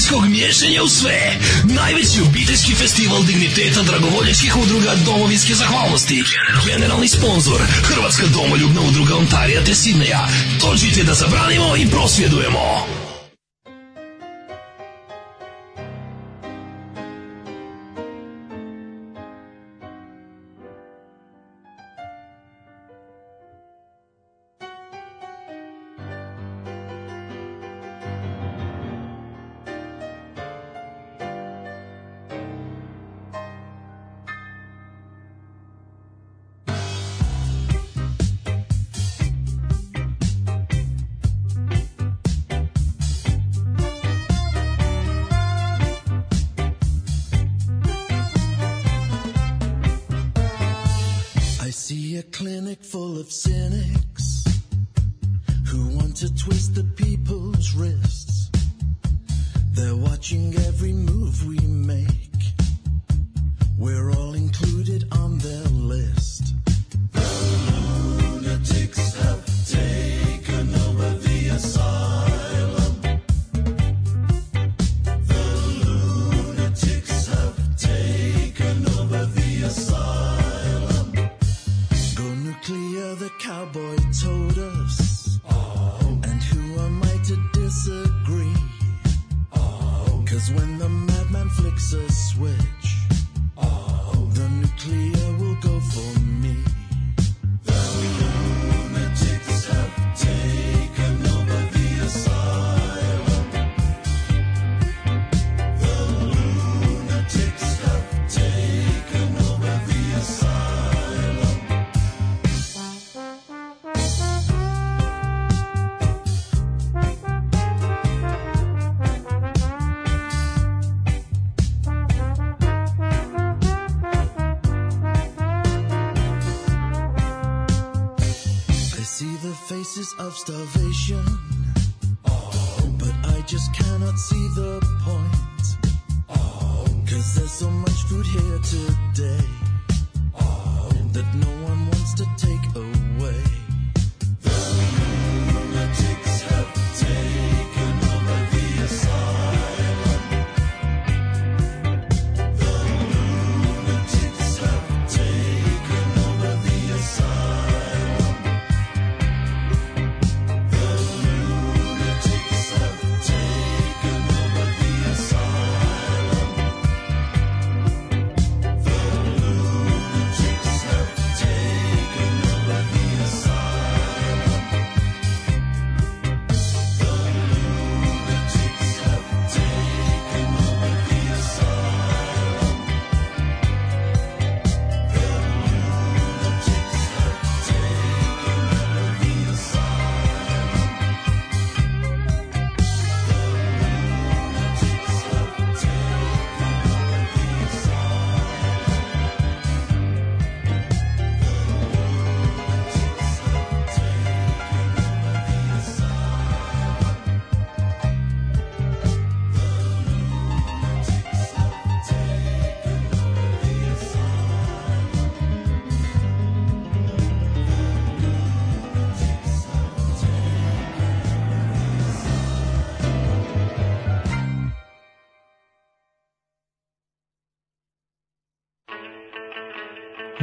S10: partijskog miješanja u sve. Najveći obiteljski festival digniteta dragovoljačkih udruga domovinske zahvalnosti. Generalni sponsor, Hrvatska domoljubna udruga Ontarija te Sidneja. Točite da zabranimo i prosvjedujemo.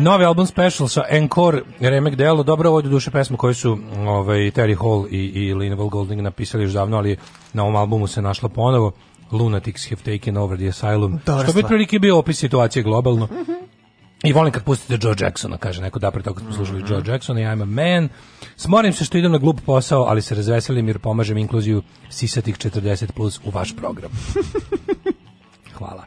S7: novi album Special sa Encore Remek Delo, dobro ovo je duše pesmu koju su ovaj, Terry Hall i, i Linval Golding napisali još davno, ali na ovom albumu se našla ponovo. Lunatics have taken over the asylum. Dobra što bi prilike bio opis situacije globalno. Mm -hmm. I volim kad pustite Joe Jacksona, kaže neko da pre toga smo slušali mm -hmm. Joe Jacksona i I'm a man. Smorim se što idem na glup posao, ali se razveselim jer pomažem inkluziju sisatih 40 plus u vaš program. Hvala.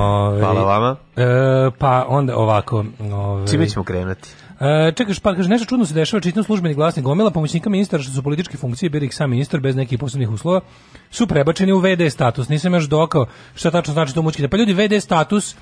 S7: Ove,
S6: Hvala vama.
S7: E, pa onda ovako...
S6: Ove, Čime ćemo krenuti?
S7: E, čekaš, pa kaže, nešto čudno se dešava, čitam službeni glasnik gomila pomoćnika ministra, što su političke funkcije, bili ih sam ministar bez nekih posebnih uslova, su prebačeni u VD status. Nisam još dokao šta tačno znači to mučkite. Pa ljudi, VD status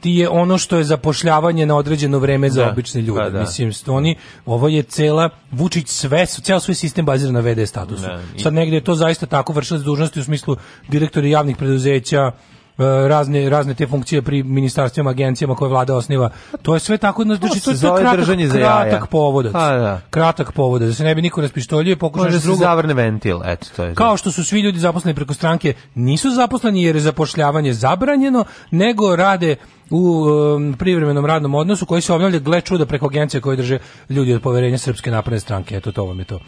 S7: ti je ono što je zapošljavanje na određeno vreme za da, obične pa ljude. Da, da. Mislim, oni, ovo je cela, Vučić sve, ceo svoj sistem baziran na VD statusu. Da, Sad negde je to zaista tako vršilac dužnosti u smislu direktora javnih preduzeća, E, razne, razne te funkcije pri ministarstvima, agencijama koje vlada osniva. To je sve tako, znači, to, to, to je kratak, za kratak povodac. Pa da. Kratak povodac, da se ne bi niko raspištoljio i pokušaš da drugo.
S6: zavrne ventil, eto, to je.
S7: Kao što su svi ljudi zaposleni preko stranke, nisu zaposleni jer je zapošljavanje zabranjeno, nego rade u um, privremenom radnom odnosu koji se obavlja gle čuda preko agencije koje drže ljudi od poverenja Srpske napredne stranke. Eto, to vam je to.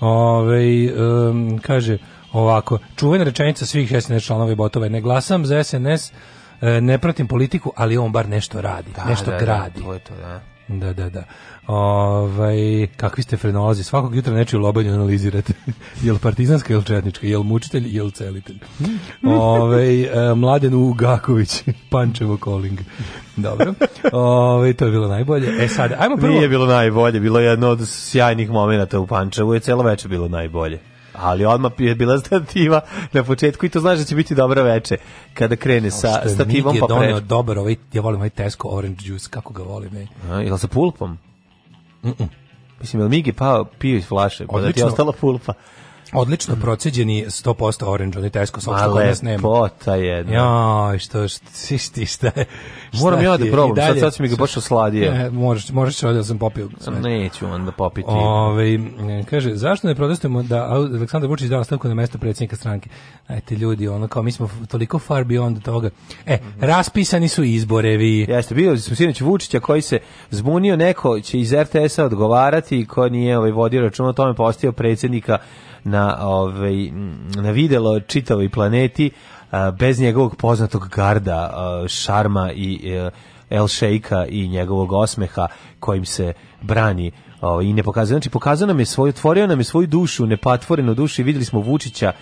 S7: ovaj um, kaže, ovako, čuvena rečenica svih SNS članova i botova ne glasam za SNS, e, ne pratim politiku, ali on bar nešto radi, da, nešto
S6: da,
S7: da gradi. Da, to je to, da. Da, da, da. Ovaj, kakvi ste frenolozi? Svakog jutra nečiju lobanju analizirate. jel partizanska, jel četnička, jel mučitelj, jel celitelj. Ovaj e, Mladen Ugaković, Pančevo calling. Dobro. Ovaj to je bilo najbolje. E sad,
S6: ajmo prvo. Nije bilo najbolje, bilo je jedno od sjajnih momenata u Pančevu, je celo veče bilo najbolje ali odmah je bila stativa na početku i to znaš da će biti dobro veče kada krene sa no, stativom pa pre. je dobar ovaj,
S7: ja volim ovaj Tesco orange juice, kako ga volim. Ej. A, jel
S6: sa pulpom? Mm -mm. Mislim, jel Migi pao, pio iz flaše, pa da ti je ostala pulpa.
S7: Odlično mm. proceđeni 100% orange, oni tesko sa kod nas nema.
S6: Lepota jedna. Jo,
S7: što si ti šta je?
S6: Moram ja da probam, dalje, sad, sad si mi ga baš osladio. Ne,
S7: možeš, možeš da sam popio. Sve.
S6: Neću on da popiti. Ove,
S7: kaže, zašto ne protestujemo da Aleksandar Vučić da ostavku na mesto predsjednika stranke? Ajte ljudi, ono kao mi smo toliko far beyond toga. E, mm -hmm. raspisani su izborevi.
S6: Jeste, bio smo sinoć Vučića koji se zbunio, neko će iz RTS-a odgovarati i ko nije ovaj, vodio račun o tome, postio
S7: predsjednika na, ovaj, na videlo čitavoj planeti bez njegovog poznatog garda,
S6: šarma
S7: i e, El Sheika i njegovog osmeha kojim se brani ovaj i ne pokazuje. Znači, pokazao nam je
S6: svoju, otvorio
S7: nam je svoju dušu, nepatvorenu dušu i vidjeli smo Vučića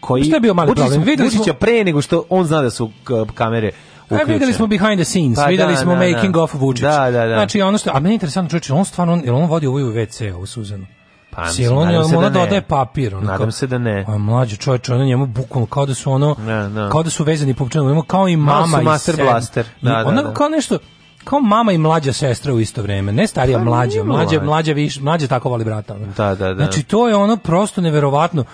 S7: koji... Što je bio mali problem? Smo, videli Vučića smo... pre nego što on zna da su
S6: kamere uključene.
S7: E, videli smo behind the scenes, pa, videli da, smo da, da. making da. of Vučić. Da, da, da. Znači, ono što... A meni je interesantno čovječe,
S6: on
S7: stvarno, on, on vodi ovu u
S6: WC, ovu Suzanu. Pa, Jel on, nadam se da dodaje da papir. Onako. Nadam se da ne.
S7: A
S6: mlađi čovjek, ona njemu
S7: bukvalno kao da su ono, ne, da, ne. Da. kao da su vezani pupčanom, njemu kao i mama i master sen. blaster. Da, I onako da, da. kao nešto, kao mama i mlađa sestra u isto vrijeme, ne starija, pa, mlađa, mlađa, mlađa, mlađa, viš, mlađa tako voli brata. Da, da, da. Znači, to je ono prosto neverovatno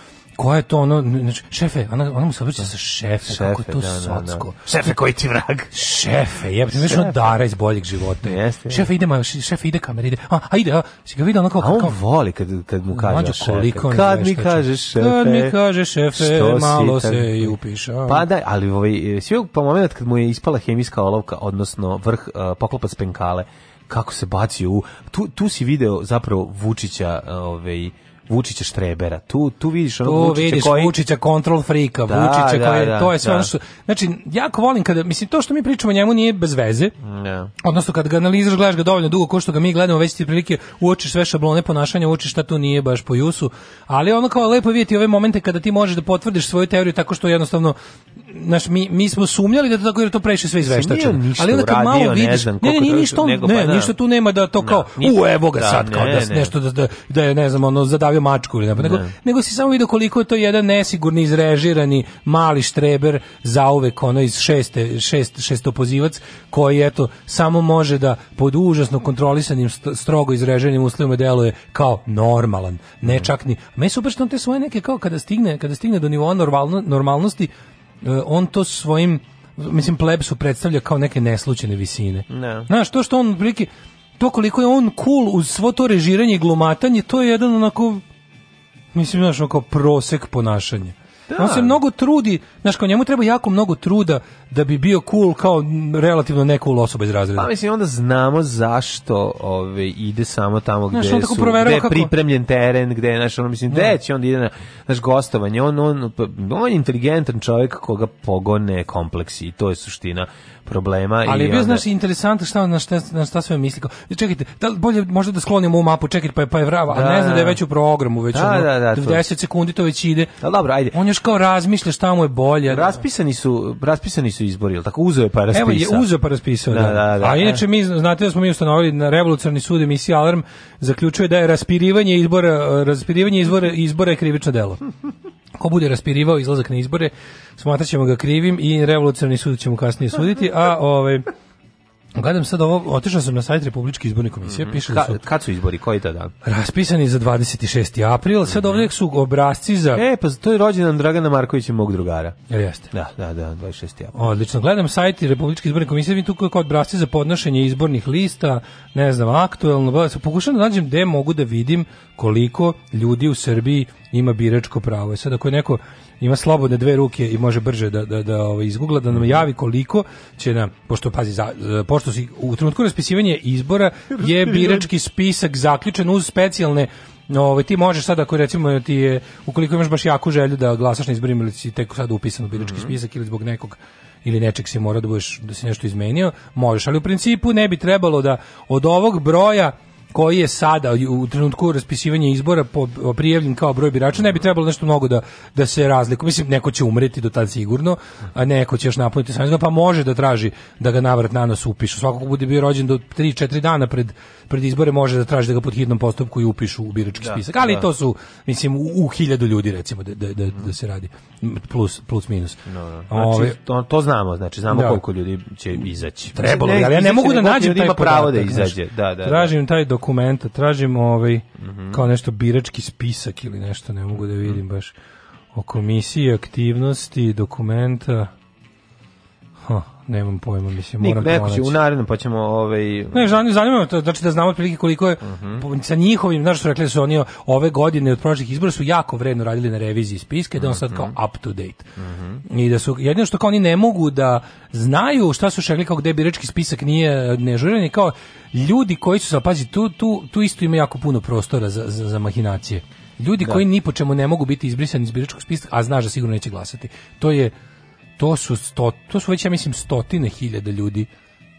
S7: koja je to ono, znači, šefe, ona, ona mu se obraća sa šefe, šefe kako je to da, socko. Da, da. Šefe, koji ti vrag? Šefe, jebate, znaš ono dara iz boljeg života. Jeste. Šefe, ide, ma, šefe, ide kamera, ide, a, a ide, a, si ga vidio ono kao... A on kao, voli kad, kad mu kaže mađo, šefe. Koliko kad mi kaže šefe? Kad mi kaže šefe, malo se i upiša. Pa da, ali ovaj, svi pa moment kad mu je ispala hemijska
S6: olovka, odnosno vrh uh,
S7: poklopac penkale, kako se bacio u... Tu, tu si video zapravo Vučića, ovaj, Vučića Štrebera. Tu tu vidiš onog Vučića vidiš, koji Vučića control frika, da, Vučića da, koji da, to je sve da. ono što znači jako volim kada mislim to što mi pričamo njemu nije bez veze. Da. Odnosno kad ga analiziraš gledaš ga dovoljno dugo ko što ga mi gledamo već ti prilike uočiš sve šablone ponašanja, uočiš šta tu nije baš po jusu, ali ono kao lepo videti ove momente kada ti možeš da potvrdiš svoju teoriju tako što jednostavno naš mi, mi smo sumnjali da to tako jer to previše sve izveštačeno. Ali onda kad malo vidiš, ne, znam, ne, ne, ništa, ne, pa da. ništa tu nema da to kao, da, u evo ga sad kao da nešto da, da je ne znam ono zadavio napali mačku ili napali, ne. nego, nego si samo vidio koliko je to jedan nesigurni, izrežirani mali štreber uvek ono iz šeste, šest, šestopozivac, koji eto,
S6: samo može
S7: da
S6: pod užasno kontrolisanim, strogo izreženim uslovima deluje
S7: kao
S6: normalan, ne čak ni. Me su baš te svoje neke kao kada stigne, kada stigne do nivoa normalno, normalnosti, eh, on to svojim mislim plebsu predstavlja
S7: kao
S6: neke
S7: neslučajne visine. Ne. Znaš, to što on prilike to koliko je on cool uz svo to režiranje i glumatanje, to
S6: je
S7: jedan onako
S6: Mislim,
S7: znaš, ono kao prosek
S6: ponašanja. Da.
S7: On se mnogo trudi, znaš,
S6: kao njemu treba jako mnogo truda da bi bio cool kao
S7: relativno neka cool osoba iz razreda.
S6: Pa
S7: mislim, onda znamo zašto ove, ide samo tamo gde, znaš, su, gde je pripremljen teren, gde je, znaš, ono, mislim, gde da. će onda ide na naš gostovanje. On, on, pa, on je inteligentan čovjek koga pogone kompleksi i to je suština problema. Ali je bio, onda... znaš, interesantno šta, na šta, na šta sve misli. Čekajte, da, bolje
S6: možda
S7: da
S6: sklonimo ovu mapu, čekajte, pa je,
S7: pa
S6: je
S7: vrava, da, a ne znam
S6: da je
S7: da, da. već u programu, već da, ono,
S6: da,
S7: da, 90 to. sekundi
S6: to
S7: već
S6: ide. Da, dobro, ajde.
S7: On još kao
S6: razmišlja šta mu je
S7: bolje.
S6: Raspisani su,
S7: raspisani su izbori, ili tako? Uzeo je pa raspisao. Evo je uzeo pa raspisao, da. da, da, da A inače mi znate da smo mi ustanovili na revolucionarni sud emisija Alarm zaključuje da je raspirivanje izbora, raspirivanje izbora, izbora je krivično delo. Ko bude raspirivao izlazak na izbore, smatraćemo ga krivim i revolucionarni sud ćemo kasnije suditi, a ovaj Gledam sad ovo, otišao sam na sajt Republičke izborne komisije, mm -hmm. piše da su... Kad su izbori, koji to dan? Raspisani za 26. april, sad mm -hmm. ovdje su obrazci za... E, pa to je rođendan Dragana Markovića, mog drugara. Jel jeste? Da, da, da, 26. april. Odlično, gledam sajt Republičke izborne komisije, mi tu kao obrazci za podnošenje izbornih lista, ne znam, aktuelno, pokušam da nađem gde mogu da vidim koliko ljudi u Srbiji ima biračko pravo. I e sad ako je neko ima slobodne dve ruke i može brže da, da, da ovaj, izgugla, da nam javi koliko će nam, pošto, pazi, za, pošto si, u trenutku raspisivanja izbora je birački spisak zaključen uz specijalne ovaj ti možeš sada, ako recimo ti je ukoliko imaš baš jaku želju da glasaš na izborima ili si tek sad upisan u birački mm
S6: -hmm. spisak ili zbog nekog ili nečeg si mora da budeš da si
S7: nešto
S6: izmenio,
S7: možeš, ali u principu ne bi trebalo da
S6: od ovog
S7: broja koji je sada u trenutku raspisivanja izbora po, prijavljen kao broj birača, ne bi trebalo nešto mnogo da, da se razlikuje. Mislim, neko
S6: će
S7: umreti do tad sigurno, a neko će još napuniti sanjizma,
S6: pa
S7: može da traži da ga navrat
S6: na nas upišu. Svako ko bude bio rođen do
S7: 3-4 dana pred, pred izbore može da traži da ga pod hitnom postupku i upišu u birački da, spisak. Ali da. to su, mislim, u, u, hiljadu ljudi recimo da, da, da, mm. da se radi. Plus, plus minus. No, no. Znači, to, to, znamo, znači znamo da. koliko ljudi će izaći. Znači, trebalo, ne, ali ja ne mogu da nađem taj ima pravo da izađe. Da, da, da, Tražim taj dok dokumenta, tražim ovaj, mm -hmm. kao nešto birački spisak ili nešto, ne mogu da mhm. vidim baš o komisiji, aktivnosti, dokumenta. Ha, Nemam pojma, mislim, moram Nik, neko će u narednom, pa ćemo... Ovaj... Ne, zanima to, znači da znamo otprilike koliko je uh mhm. -huh. sa njihovim, znaš što rekli da su oni ove godine od prošlih izbora su jako vredno radili na reviziji spiske, da on sad kao mhm. up to date.
S6: Uh mhm. -huh. I da su, jedino što
S7: kao oni ne
S6: mogu
S7: da znaju šta su šegli kao gde birački spisak nije e, nežuran i kao ljudi koji
S6: su, sad, pazi, tu,
S7: tu, tu isto ima jako puno
S6: prostora za, za, za mahinacije. Ljudi da. koji ni po čemu ne mogu
S7: biti izbrisani iz biračkog spiska, a znaš da sigurno neće glasati. To je to su, sto, to su već, ja mislim, stotine hiljada ljudi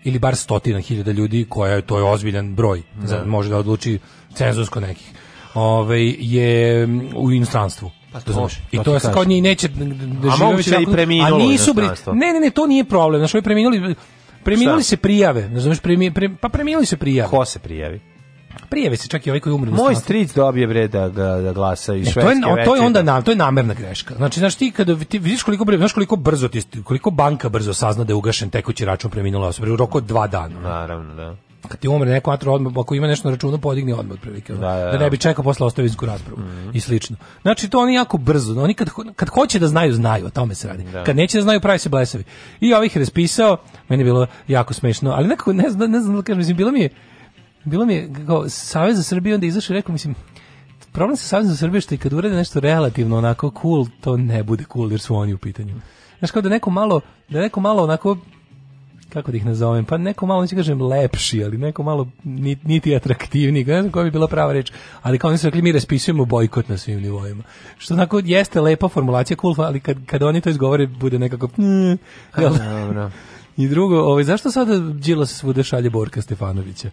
S7: ili bar stotina
S6: hiljada ljudi
S7: koja je, to je ozbiljan broj, mm. za, može da odluči cenzusko nekih, Ovaj je u inostranstvu. Pa to, znaš, I to, to je kao njih neće da, da žive da i a nisu bri... Ne, ne, ne, to nije problem. Znaš, ovi preminuli, preminuli Šta? se prijave, Znači premi, pre, pa preminuli se prijave. Ko se prijavi? Prijavi se čak i ovaj koji umre. Moj stric dobije bre da, da, da glasa i švedske to je, to je onda nam, to je namerna greška. Znači, znaš ti kada ti vidiš koliko, bre, znaš koliko brzo, ti, koliko banka brzo sazna da je ugašen tekući račun preminula osoba, u roku od dva dana. Naravno, da kad ti umre neko atro odmah, ako ima nešto na računu, podigne odmah otprilike. Da, da, da, ne da. bi čekao posle ostavinsku raspravu mm -hmm. i slično. Znači, to oni jako brzo. Oni kad, kad hoće da znaju, znaju, o tome se radi. Da. Kad neće da znaju, pravi se blesavi. I ovih raspisao, meni je bilo jako smešno, ali nekako, ne znam, ne znam da kažem, mislim, bilo mi je, bilo mi je, kao, Savez za Srbiju onda izašao i rekao, mislim, problem sa Savezom za Srbiju što i kad urede nešto relativno onako cool, to ne bude cool jer su oni u pitanju. Znaš, kao da neko malo, da neko malo onako kako da ih nazovem, pa neko malo, neću kažem lepši, ali neko malo niti, niti atraktivniji, ne znam koja bi bila prava reč, ali kao oni su rekli, mi raspisujemo bojkot na svim nivoima. Što onako jeste lepa formulacija, cool, ali kad, kad oni to izgovore, bude nekako... Mm, jel? I drugo, ovaj, zašto sada Đilas svude šalje Borka Stefanovića?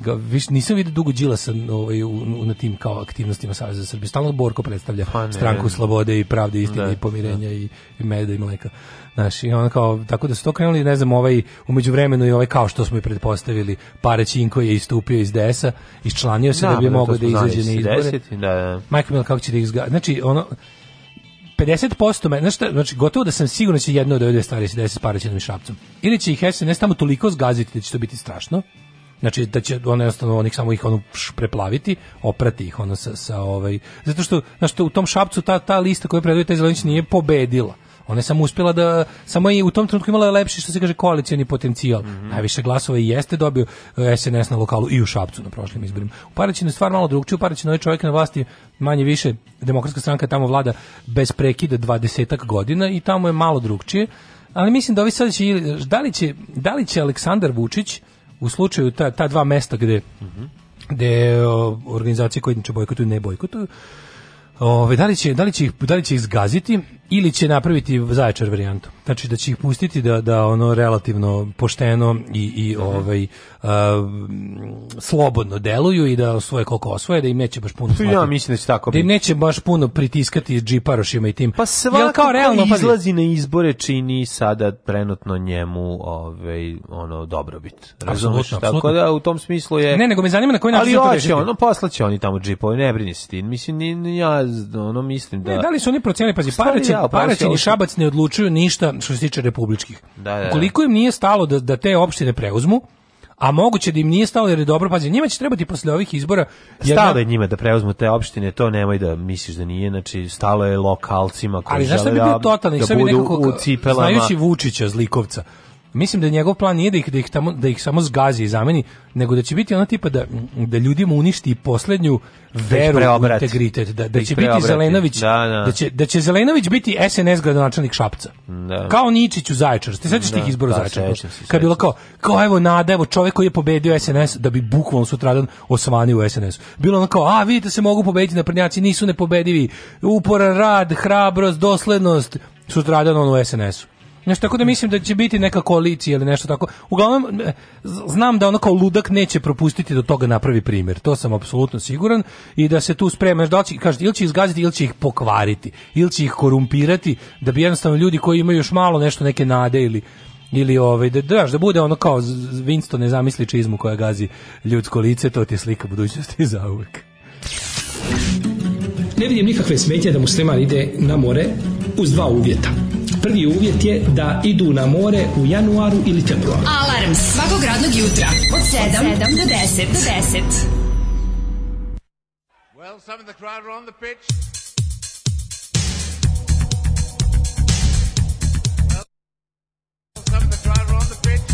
S7: ga viš, nisam vidio dugo Đilasa ovaj, u, u, na tim kao aktivnostima Saveza za Srbiju. Stalno Borko predstavlja pa ne, stranku slobode i pravde, istine da, i pomirenja da. i, i meda i mleka. Znaš, i ona kao, tako da su to krenuli, ne znam, ovaj, umeđu vremenu i ovaj, kao što smo i pretpostavili, Parećinko je istupio iz DS-a, iščlanio se da, da bi mogao pa da, da izađe na izbore. 10, da, da. Majko Mil, kako će da izgleda? Znači, ono, 50% me, znači, znači gotovo da sam sigurno da će jedno od ove stvari se desiti s Paraćinom i Šapcom. Ili će ih SNS tamo toliko zgaziti da će to biti strašno, Znači da će on jednostavno onih samo ih ono preplaviti, oprati ih ono sa, sa ovaj zato što znači u tom Šapcu ta ta lista koja predvodi taj Zelenić nije pobedila. Ona je samo uspjela da samo i u tom trenutku imala lepši što se kaže koalicioni potencijal. Mm -hmm. Najviše glasova i jeste dobio SNS eh, na lokalu i u Šapcu
S6: na
S7: prošlim izborima. U Paraćinu je stvar malo drugčija, u Paraćinu je čovjek
S6: na vlasti
S7: manje više demokratska stranka tamo vlada bez
S6: prekida 20
S7: godina i tamo je malo
S6: drugčije.
S7: Ali mislim da ovi sad će, da li će, da li će Aleksandar Vučić u slučaju ta, ta dva mesta gde, mm -hmm. gde o, organizacije koje inače bojkotuju ne bojkotuju, Ove, da, li će, da, li će ih, da li će ih zgaziti ili će napraviti zaječar varijantu? znači da će ih pustiti da da ono relativno pošteno i i mhm. ovaj a, slobodno deluju i da svoje koliko osvoje da im neće baš puno
S6: smatiti. Pa ja
S7: mislim da
S6: će tako
S7: biti. Da im neće baš puno pritiskati džiparošima i tim.
S6: Pa sva kao realno pa izlazi na izbore čini sada trenutno njemu ovaj ono dobrobit.
S7: Razumeš? Tako
S6: da u tom smislu je
S7: Ne, nego me zanima na koji način
S6: Ali hoće ono poslaće oni tamo džipovi, ne brini se ti. Mislim ni, ja ono mislim da
S7: Ne,
S6: da
S7: li su oni procenili pazi pare će, ja, pare će ni šabac ne odlučuju ništa što se tiče republičkih. Da,
S6: da, da. Koliko im
S7: nije stalo da, da te opštine preuzmu, a moguće da im nije stalo jer je dobro pazi njima će trebati posle ovih izbora
S6: jedna... stalo je njima da preuzmu te opštine to nemoj da misliš da nije znači stalo je lokalcima koji žele da, bi bio da, da budu u cipelama znajući
S7: Vučića zlikovca Mislim da njegov plan nije da ih, da ih, tamo, da ih samo zgazi i zameni, nego da će biti ona tipa da, da ljudima uništi poslednju da veru u integritet. Da, da, da će biti Zelenović, da, da, će, da će Zelenović biti SNS gradonačelnik Šapca. Kao Ničić u Zaječaru. Ti sećaš tih izbora da, Zaječaru? Kad bilo kao, kao evo nada, evo čovek koji je pobedio SNS da bi bukvalno sutradan osvanio u SNS. Bilo ono kao, a vidite se mogu pobediti naprednjaci, nisu nepobedivi. Uporan rad, hrabrost, doslednost, sutradan on u SNS-u. Znaš, tako da mislim da će biti neka koalicija ili nešto tako. Uglavnom, znam da ono kao ludak neće propustiti do da toga napravi primjer. To sam apsolutno siguran. I da se tu spremaš, da će, kažete, ili će izgaziti, ili će ih pokvariti, ili će ih korumpirati, da bi jednostavno ljudi koji imaju još malo nešto neke nade ili ili ovaj da daš, da, da bude ono kao Winston ne zamisli čizmu koja gazi ljudsko lice, to ti je slika budućnosti za uvek. Ne vidim nikakve smetje da musliman ide na more uz dva uvjeta. Prvi uvjet je da idu na more u januaru ili februaru.
S11: Alarms svakog radnog jutra od 7, od 7 do 10. Do 10. Well, some of the crowd are on the pitch. Well, some of the crowd are on the pitch.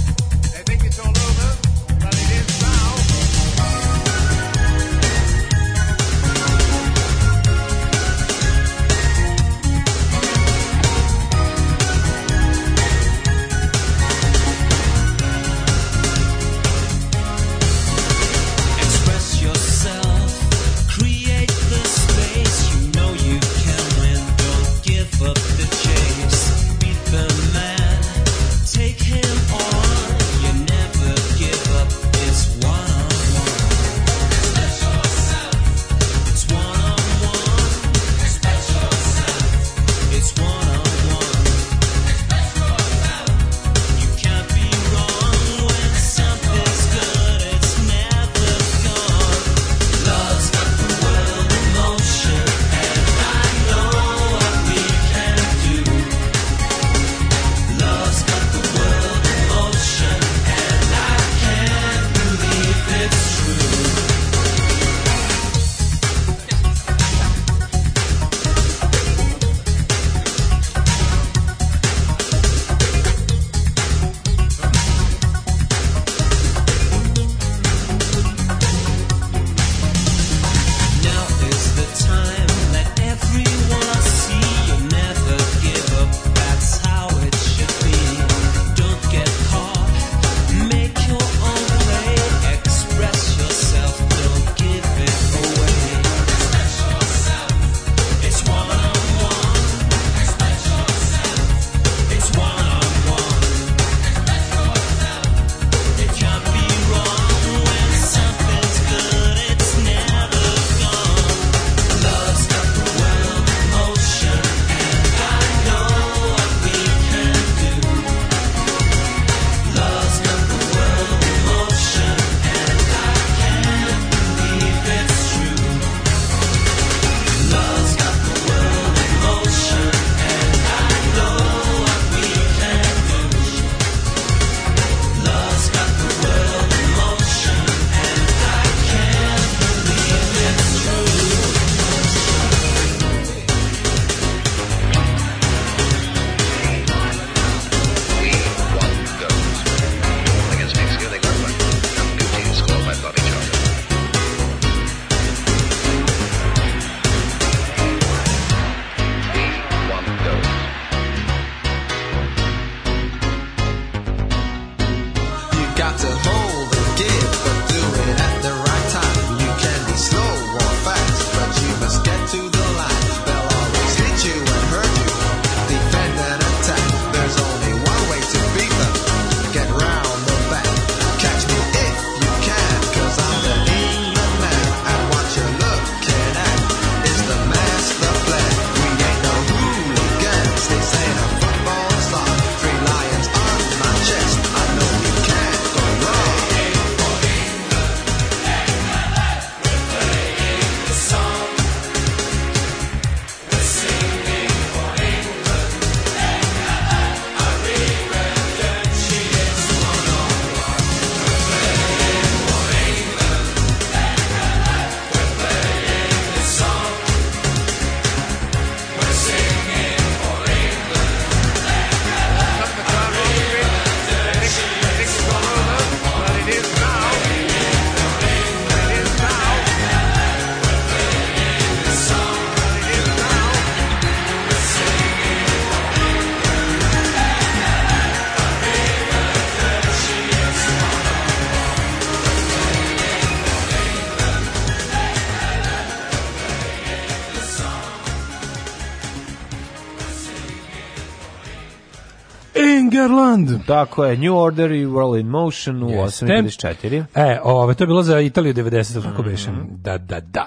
S7: Ireland.
S6: Tako je, New Order i World in Motion u 8.54.
S7: E, ove, to je bilo za Italiju 90, kako mm -hmm. beše. Mm-hmm. Da, da, da.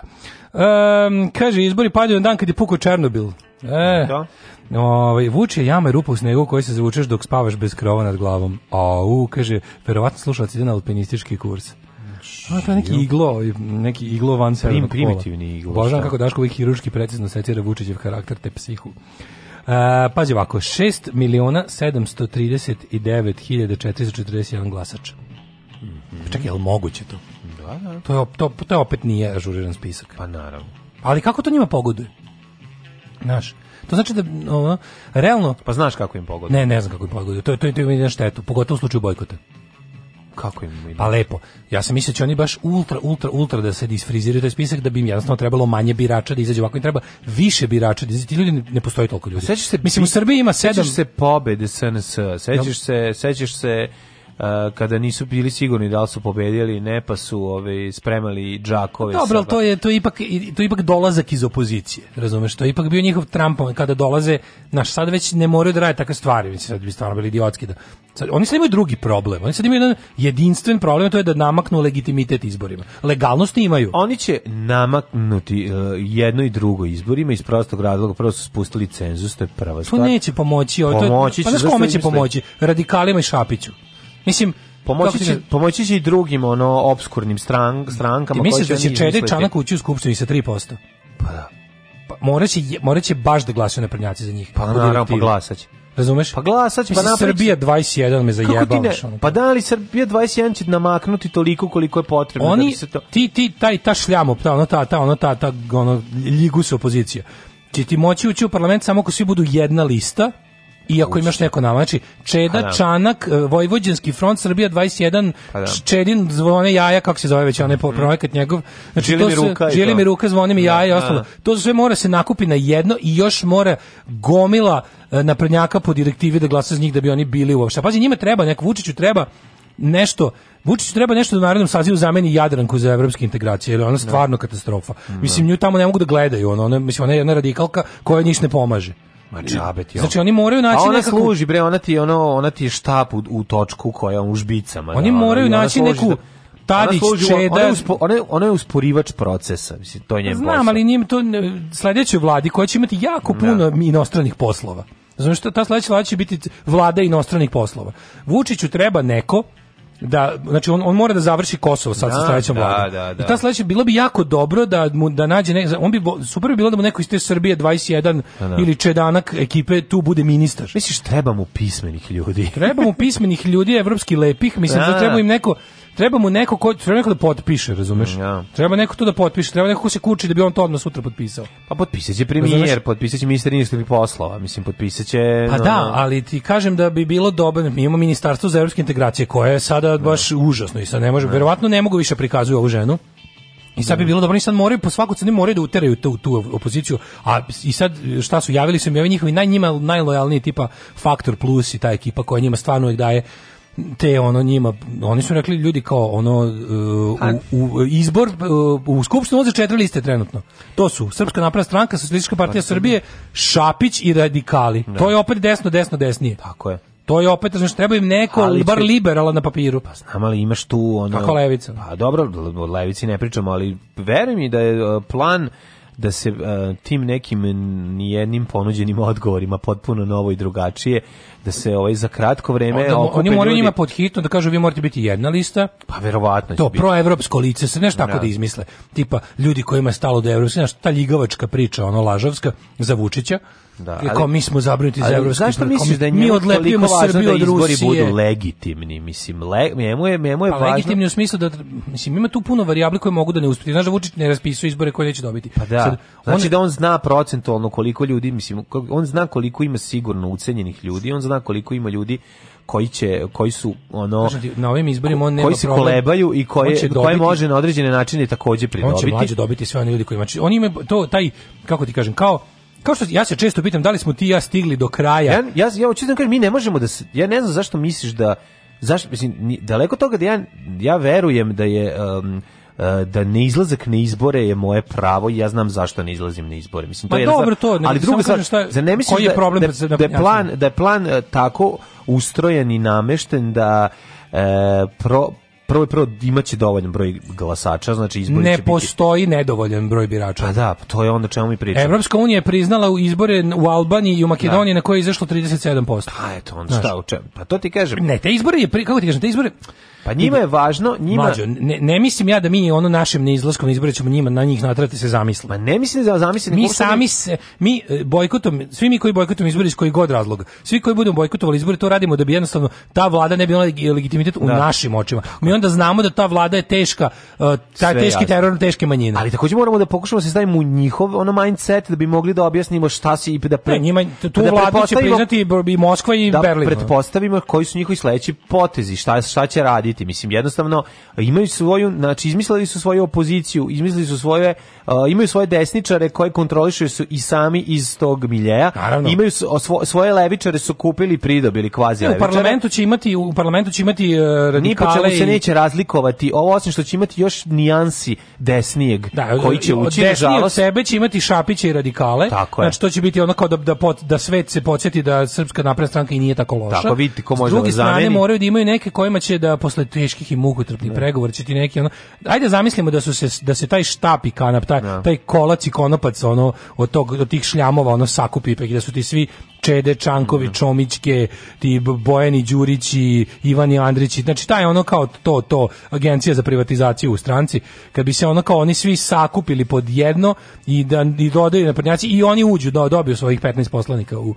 S7: Um, kaže, izbori padaju na dan kad je pukao Černobil. E,
S6: to? Da.
S7: Ovaj vuče jama rupa u snegu koji se zvučeš dok spavaš bez krova nad glavom. Au, kaže, verovatno slušalac ide na alpinistički kurs. A, to je neki iglo, neki iglo van Prim, Primitivni
S6: iglo. Božan
S7: kako Daško uvijek hiruški precizno secira Vučićev karakter te psihu pazi ovako, 6 miliona 739 hiljada 441 glasač. Mm -hmm. Čekaj, je li moguće to?
S6: Da, da.
S7: To je, to, to je opet nije ažuriran spisak.
S6: Pa naravno.
S7: Ali kako to njima pogoduje? Znaš, to znači da ono, realno...
S6: Pa znaš kako im pogoduje.
S7: Ne, ne znam kako im pogoduje. To, je to, to, to im ide na štetu, pogotovo u slučaju bojkota.
S6: Kako im ime?
S7: Pa lepo. Ja sam mislio da će oni baš ultra, ultra, ultra da se disfriziraju taj spisak, da bi im jednostavno trebalo manje birača da izađe. Ovako im treba više birača da izađe. Ti ljudi ne, ne postoji toliko ljudi. Sećaš se, Mislim, u Srbiji ima sedam... Sećaš
S6: se pobede SNS, sećaš se, sećaš se kada nisu bili sigurni da li su pobedili ne pa su ove ovaj, spremali džakove Dobro,
S7: ali to je to je ipak to je ipak dolazak iz opozicije. Razumeš, to je ipak bio njihov Trumpom kada dolaze naš sad već ne moraju da rade takve stvari, mislim sad bi stvarno bili idiotski da. Sad, oni sad imaju drugi problem. Oni sad imaju jedan jedinstven problem, to je da namaknu legitimitet izborima. Legalnost imaju.
S6: Oni će namaknuti uh, jedno i drugo izborima iz prostog razloga, prvo su spustili cenzus, to je prva pa stvar.
S7: To neće pomoći, ovo, to je, pomoći će, pa znaš kome će pomoći? Radikalima i Šapiću. Mislim,
S6: Pomoći će, pomoći će i drugim ono obskurnim stran, strankama.
S7: Ti misliš da će Čede Čanak ući u i sa 3%?
S6: Pa da. Pa,
S7: moraće, moraće baš da glasaju prnjaci za njih.
S6: Pa da naravno, pa glasaće.
S7: Razumeš?
S6: Pa glasać,
S7: pa napraviti... Srbija 21 me zajebavaš. Ono. Pa da li Srbija 21 će namaknuti toliko koliko je potrebno? Oni, da bi se to... ti, ti, taj, ta šljamo, ta, ono, ta, ta, ono, ta, ta, ono, ligu se opozicija. Će ti moći ući u parlament samo ako svi budu jedna lista, i ako imaš neko nama, znači Čeda, pa da. Čanak, e, Vojvođanski front, Srbija 21, pa da. Čedin, zvone jaja, kako se zove već, onaj mm. projekat njegov, znači želi to mi ruka, se, želi mi ruka, zvoni mi da, jaja i da, ostalo. Da. To sve mora se nakupi na jedno i još mora gomila e, naprednjaka po direktivi da glasa za njih da bi oni bili uopšte. Pazi, njima treba, nek Vučiću treba nešto Vučiću treba nešto da u narednom sazivu zameni Jadranku za evropske integracije, jer ona stvarno no. katastrofa. Mislim, nju tamo ne mogu da gledaju, ona, ona, mislim, ona je jedna radikalka koja njih ne pomaže.
S6: Ma džabe ti. Znači,
S7: znači oni moraju naći
S6: neku A služi bre, ona ti ono, ona ti štap u, u točku koja u žbicama.
S7: Oni da, moraju naći neku da... Tadić Čeda.
S6: Ona, uspo, ona, ona je usporivač procesa, mislim, to je njen Znam, posao.
S7: Znam, ali njim to sledećoj vladi koja će imati jako da. puno da. inostranih poslova. Znači, ta sledeća vlada će biti vlada inostranih poslova. Vučiću treba neko da znači on, on mora da završi Kosovo sad da, sa sledećom da, da, Da, I da. ta sledeća bilo bi jako dobro da mu da nađe ne, on bi super bi bilo da mu neko iz te Srbije 21 da, da. ili Čedanak ekipe tu bude ministar.
S6: Misliš treba mu pismenih ljudi.
S7: treba mu pismenih ljudi, evropski lepih, mislim da, treba im neko treba mu neko ko treba neko da potpiše, razumeš? Ja. Treba neko to da potpiše, treba neko ko
S6: se
S7: kuči da bi on to odmah sutra potpisao.
S6: Pa potpisaće premijer, potpisaće ministar inostranih poslova, mislim potpisaće.
S7: Pa no, da, ali ti kažem da bi bilo dobro, mi imamo ministarstvo za evropske integracije koje je sada da. baš ja. užasno i sad ne može, ja. Da. verovatno ne mogu više prikazuju ovu ženu. I sad bi da. bilo dobro, i sad moraju po svaku cenu moraju da uteraju tu, tu opoziciju. A i sad šta su javili su im ovi njihovi naj, njima najlojalniji tipa Faktor Plus i ta ekipa koja njima stvarno uvijek daje te ono njima oni su rekli ljudi kao ono uh, u, u, izbor uh, u skupštinu za četiri liste trenutno to su Srpska napredna stranka Socijalistička partija pa, Srbije Šapić i radikali da. to je opet desno desno desnije
S6: tako je
S7: to je opet, znači, treba im neko, ali, bar liberala na papiru. Pa
S6: znam, ali imaš tu... Ono,
S7: Kako levica?
S6: Pa dobro, o levici ne pričamo, ali veruj mi da je e, plan da se uh, tim nekim nijednim ponuđenim odgovorima potpuno novo i drugačije da se ovaj za kratko vreme
S7: Onda, oni moraju njima pod hitno da kažu vi morate biti jedna lista
S6: pa verovatno to
S7: proevropsko lice se nešto tako da. da izmisle tipa ljudi kojima je stalo do evropske znači ta ljigavačka priča ono lažovska za Vučića Da, ali, kao mi smo zabrinuti za evropski
S6: Zašto misliš da je mi odlepimo
S7: Srbiju da od Rusije?
S6: izbori budu
S7: legitimni,
S6: mislim, le, njemu je, njemu je pa, važno. legitimni
S7: u smislu da, mislim, ima tu puno varijabli koje mogu da ne uspiju. Znaš da Vučić ne raspisuje izbore koje neće dobiti.
S6: Pa da, Sad, znači on, da on zna procentualno koliko ljudi, mislim, on zna koliko ima sigurno ucenjenih ljudi, on zna koliko ima ljudi koji će koji su ono ti,
S7: znači, na ovim izborima on nema
S6: koji se kolebaju i koje dobiti, koje može na određene načine takođe pridobiti. On će
S7: mlađe dobiti sve one ljudi koji znači on ima to taj kako ti kažem kao kao što ja se često pitam da li smo ti ja stigli do kraja.
S6: Ja ja ja hoću da mi ne možemo da se ja ne znam zašto misliš da zašto mislim daleko toga da ja ja verujem da je um, da ne izlazak na izbore je moje pravo i ja znam zašto ne izlazim na izbore. Mislim to
S7: pa
S6: je
S7: dobro, to,
S6: ne,
S7: ali drugo stvar, šta, za ne misliš koji je da, problem da,
S6: da, da, je plan da je plan tako ustrojen i namešten da e, pro, prvo prvo imaće dovoljan broj glasača, znači izbori
S7: će
S6: ne
S7: postoji biti... nedovoljan broj birača. A
S6: pa da, pa to je onda čemu mi pričamo.
S7: Evropska unija je priznala izbore u Albaniji i u Makedoniji da. na koje je izašlo 37%. A pa
S6: eto,
S7: onda
S6: Znaš. šta u čemu? Pa to ti kažem.
S7: Ne, te izbore je kako ti kažem, te izbore
S6: Pa njima je važno, njima Mlađo,
S7: ne, ne mislim ja da mi ono našim neizlaskom na izbore ćemo njima na njih natrati se zamisli. Ma
S6: ne
S7: mislim
S6: da zamisliti.
S7: Mi sami se mi e, bojkotom, svi mi koji bojkotom izbori iz koji god razlog, svi koji budemo bojkotovali izbore to radimo da bi jednostavno ta vlada ne bila legitimitet u da. našim očima. Mi onda znamo da ta vlada je teška, uh, taj teški jasno. teror teške manjine.
S6: Ali takođe moramo da pokušamo da se stavimo u njihov ono mindset da bi mogli da objasnimo šta se
S7: i
S6: da
S7: pre, ne, njima tu da vladu će priznati i Moskva i da Berlin.
S6: Da pretpostavimo koji su njihovi sledeći potezi, šta šta će raditi. Mislim jednostavno imaju svoju, znači izmislili su svoju opoziciju, izmislili su svoje uh, imaju svoje desničare koji kontrolišu su i sami iz tog miljeja. Naravno. Imaju svo, svoje levičare su kupili, pridobili kvazi levičare.
S7: U parlamentu će imati u parlamentu će imati uh, radikale neće
S6: razlikovati ovo osim što će imati još nijansi desnijeg da, e, koji će ući nažalost
S7: sebe će imati šapiće i radikale tako je. znači to će biti ono kao da da, pot, da svet se podsjeti da srpska napredna stranka i nije tako loša
S6: tako vidite ko može S
S7: da druge strane zameni. moraju da imaju neke kojima će da posle teških i mukotrpnih da. pregovora će ti neki ono ajde zamislimo da su se da se taj štap i kanap taj, ne. Da. taj kolac i konopac ono od tog od tih šljamova ono sakupi pa da su ti svi Čede Čanković, mm. Čomićke, ti Bojani Đurići, Ivani Andrići, znači taj ono kao to, to, agencija za privatizaciju u stranci, kad bi se ono kao oni svi sakupili pod jedno i da i dodaju naprednjaci i oni uđu, da, dobiju svojih 15 poslanika u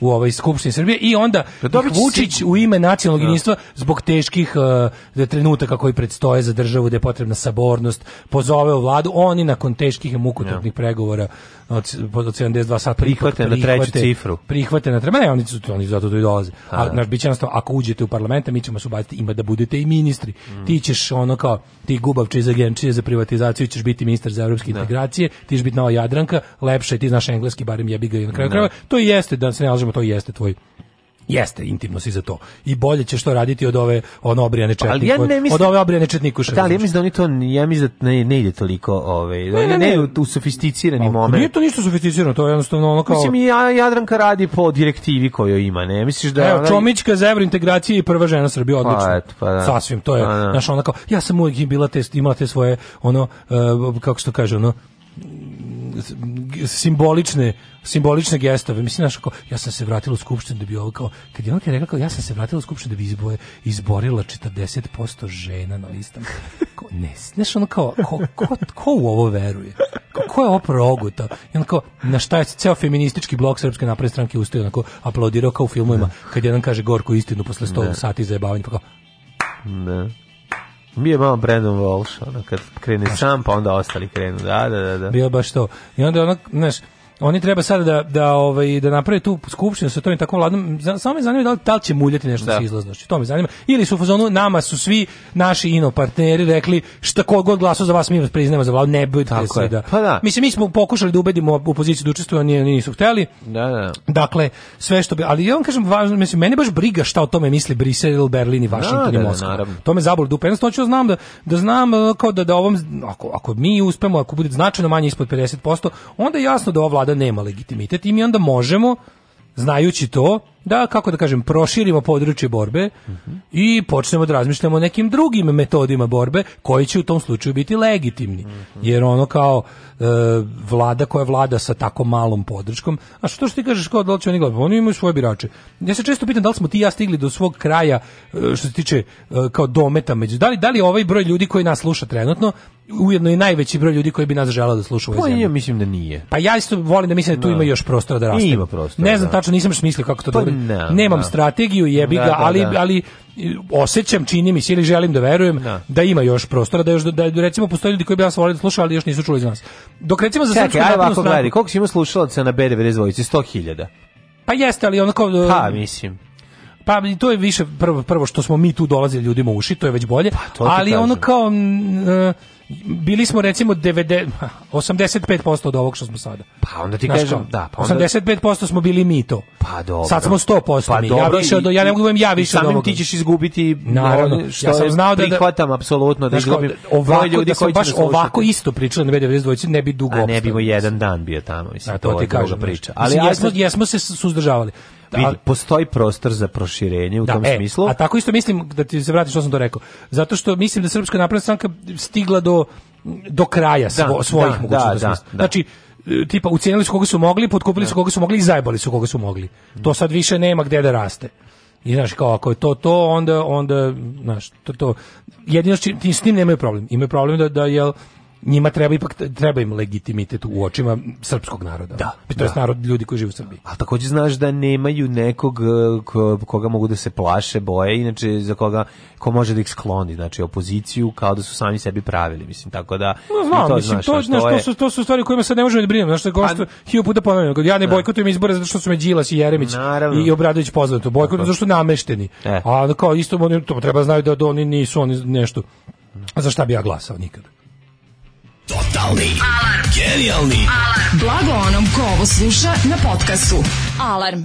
S7: u ovoj skupštini Srbije i onda pa Vučić u ime nacionalnog da. jedinstva zbog teških uh, da, trenutaka koji predstoje za državu da je potrebna sabornost pozove u vladu oni nakon teških i mukotopnih pregovora od, od 72 sata prihvate,
S6: prihvate, na treću cifru
S7: prihvate na treba ne oni su oni zato tu i dolaze a da. naš biće ako uđete u parlament mi ćemo se ubaciti ima da budete i ministri mm. ti ćeš ono kao ti gubavče za agencije za privatizaciju ćeš biti ministar za evropske integracije ti ćeš biti nova Jadranka lepše ti znaš engleski barem jebi ga i na kraju krajeva to jeste da se ne kažemo to jeste tvoj jeste intimno si za to. I bolje će što raditi od ove ono obrijane četnik Ja mislim, od ove obrijane četnikuše.
S6: Da, ali ja mislim da oni to ja mislim da ne, ne ide toliko ovaj ne, ne, ne, u sofisticirani pa, moment. Nije
S7: to ništa sofisticirano, to je jednostavno ono kao
S6: Mislim i Jadranka radi po direktivi koju ima, ne? Misliš da
S7: Evo Čomićka za evrointegraciju i prva žena Srbije pa odlično. Pa, da. Sasvim to je. Pa da. Naš ona kao ja sam uvijek bila test imala te svoje ono eh, kako se to kaže ono simbolične simbolične gestove. Mislim naš kao ja sam se vratila u skupštinu da bi ovo kao kad je on rekla kao, ja sam se vratila u skupštinu da bi izboje, izborila 40% žena na listama. Kao, ne, znaš ono kao ko, ko, ko u ovo veruje? Ko, ko je ovo proguta? I on kao na šta je ceo feministički blok srpske napredne stranke ustao onako aplaudirao kao u filmovima da. kad jedan kaže gorku istinu posle 100 da. sati zajebavanja pa kao
S6: ne. Da. Mi je malo Brandon Walsh, ono, kad krene sam, pa onda ostali krenu, da, da, da. da.
S7: Bio baš to. I onda, ono, znaš, Oni treba sada da da ovaj da naprave tu skupštinu sa tom tako vladom. Samo me zanima da li, da li će muljati nešto da. sa izlaznošću. To me zanima. Ili su u fazonu nama su svi naši ino partneri rekli šta kog god glasao za vas mi vas priznajemo za vladu, ne budite se da.
S6: Pa da. Mislim
S7: mi smo pokušali da ubedimo opoziciju da učestvuje, oni nisu hteli.
S6: Da, da.
S7: Dakle, sve što bi, ali ja vam kažem važno, mislim meni baš briga šta o tome misli Brisel, Berlin i Washington da, i da, da, Moskva. Da, to me zaboli dupe. što hoću da znam da da znam eh, kao da da ovom ako ako mi uspemo, ako bude značajno manje ispod 50%, onda je jasno da ova vlada nema legitimitet i mi onda možemo znajući to da kako da kažem proširimo područje borbe uh -huh. i počnemo da razmišljamo o nekim drugim metodima borbe koji će u tom slučaju biti legitimni uh -huh. jer ono kao e, vlada koja vlada sa tako malom podrškom a što što ti kažeš kao da li će oni gledati oni imaju svoje birače ja se često pitam da li smo ti ja stigli do svog kraja e, što se tiče e, kao dometa među da li da li ovaj broj ljudi koji nas sluša trenutno ujedno i najveći broj ljudi koji bi nas želeo da sluša pa, ja
S6: mislim da nije.
S7: Pa ja isto volim da mislim da tu no. ima još prostora da raste. Ima
S6: prostora.
S7: Ne znam da. tačno, nisam mislio kako to pa, da no, Nemam no. strategiju, jebi da, ga, da, ali, ali e, osjećam, čini mi se ili želim da verujem da ima još prostora, da još da, da recimo postoje ljudi koji bi nas voleli da slušaju, ali još nisu čuli iz nas. Dok recimo
S6: za Čekaj, aj ovako gledaj, koliko si ima slušalaca na B92? 100.000.
S7: Pa jeste, ali onako... E,
S6: pa, mislim
S7: pa to je više prvo prvo što smo mi tu dolazili ljudima u uši, to je već bolje, pa, to ali ono kao m, bili smo recimo 90 85% od ovog što smo sada.
S6: Pa onda ti Znaš kažem, da,
S7: pa onda 85% smo bili mi to. Pa dobro. Sad smo 100% pa mi. Dobro, da ja više od ja ne mogu ja više
S6: od ovoga. ti ćeš izgubiti
S7: naravno, što ja sam znao da-,
S6: da prihvatam apsolutno da izgubim.
S7: Da ovako ljudi da koji baš ovako isto pričali na B92
S6: ne bi
S7: dugo.
S6: A ne
S7: bimo
S6: jedan dan bio tamo, mislim. A to, to ti kažem priča.
S7: Ali jesmo, jesmo se suzdržavali.
S6: Da, Vidi, postoji prostor za proširenje u da, tom e, smislu.
S7: A tako isto mislim da ti se vrati što sam to rekao. Zato što mislim da Srpska napredna stranka stigla do do kraja da, svo, svojih da, mogućnosti. Da, znači, e, tipa ucijenili su koga su mogli, potkupili su koga su mogli i zajbali su koga su mogli. To sad više nema gdje da raste. I znaš kao ako je to to onda onda znaš to to jedino s tim nemaju problem. Imaju problem da da jel njima treba ipak treba im legitimitet u očima srpskog naroda.
S6: Da, to
S7: je da. narod ljudi koji žive u Srbiji.
S6: A takođe znaš da nemaju nekog eh, koga mogu da se plaše, boje, inače za koga ko može da ih skloni, znači opoziciju kao da su sami sebi pravili, mislim tako da no,
S7: znam, to mislim, znaš, to, znaš, to, je... su to su stvari kojima sad ne možemo da brinemo, znači gostu pa- hiljadu puta ponavljam, ja ne da. bojkotujem izbore zato što su me Đilas i Jeremić Naravno. i Obradović pozvali to bojkotujem zato što namešteni. E. A kao isto oni to treba znaju da, da oni nisu oni nešto. Za šta bi ja glasao nikada? Totalni alarm. Genijalni alarm. Blago onom ko ovo sluša na podcastu. Alarm. Alarm.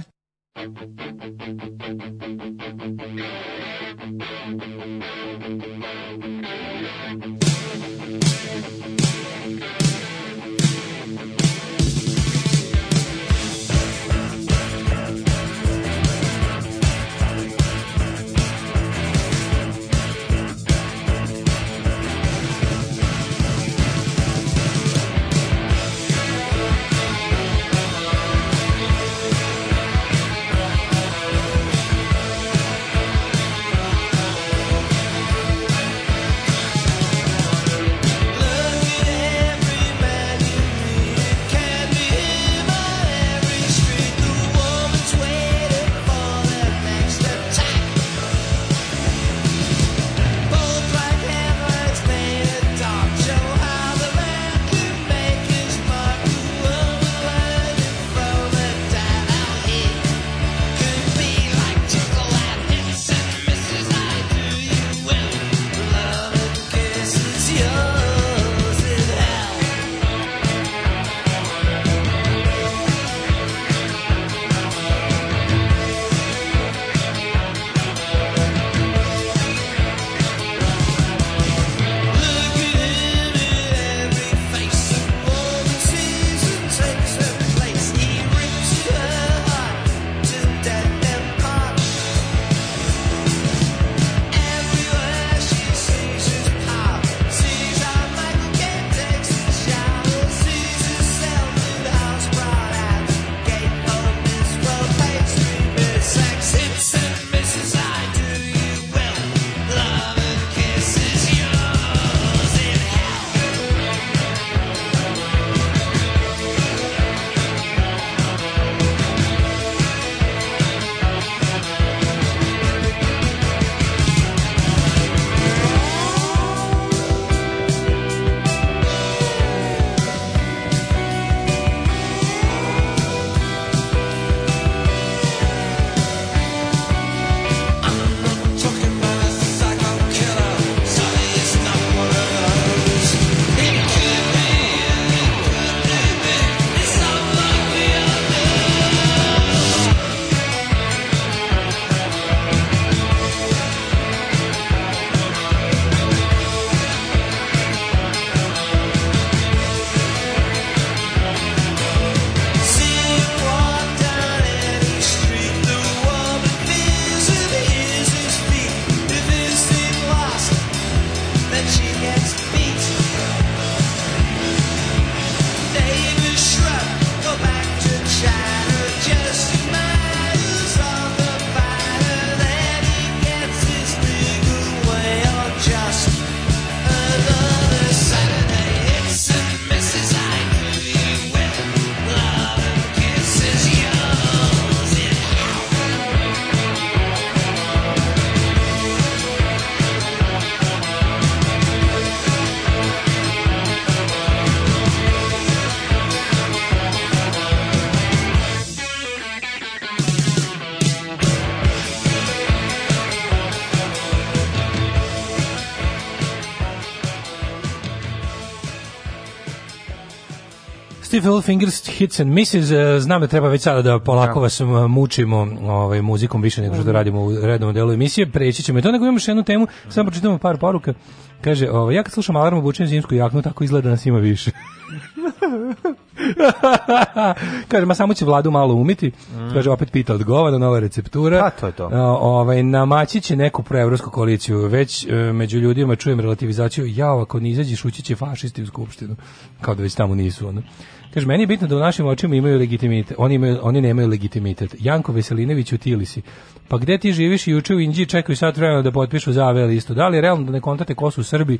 S7: Evil Fingers Hits and Misses, e, znam da treba već sada da polako vas mučimo ovaj, muzikom više nego što da mhm. radimo u rednom delu emisije, preći ćemo i to, nego imamo još jednu temu, samo pročitamo par poruka. Kaže, ovo, ovaj, ja kad slušam alarm obučen zimsku jaknu, tako izgleda da nas ima više. Kaže, ma samo će vladu malo umiti. Mm. Kaže, opet pita odgovara, nova receptura. A,
S6: pa, to je to.
S7: O, ovaj, namaći će neku proevropsku koaliciju. Već e, među ljudima čujem relativizaciju, ja ako ne izađeš, ući će fašisti u skupštinu. Kao da već tamo nisu. Ono. Kaže, meni je bitno da u našim očima imaju legitimitet. Oni, imaju, oni nemaju legitimitet. Janko Veselinović u Tilisi. Pa gde ti živiš i juče u Inđiji čekaju sad vremena da potpišu za AV listu. Da li je realno da ne kontate ko su Srbi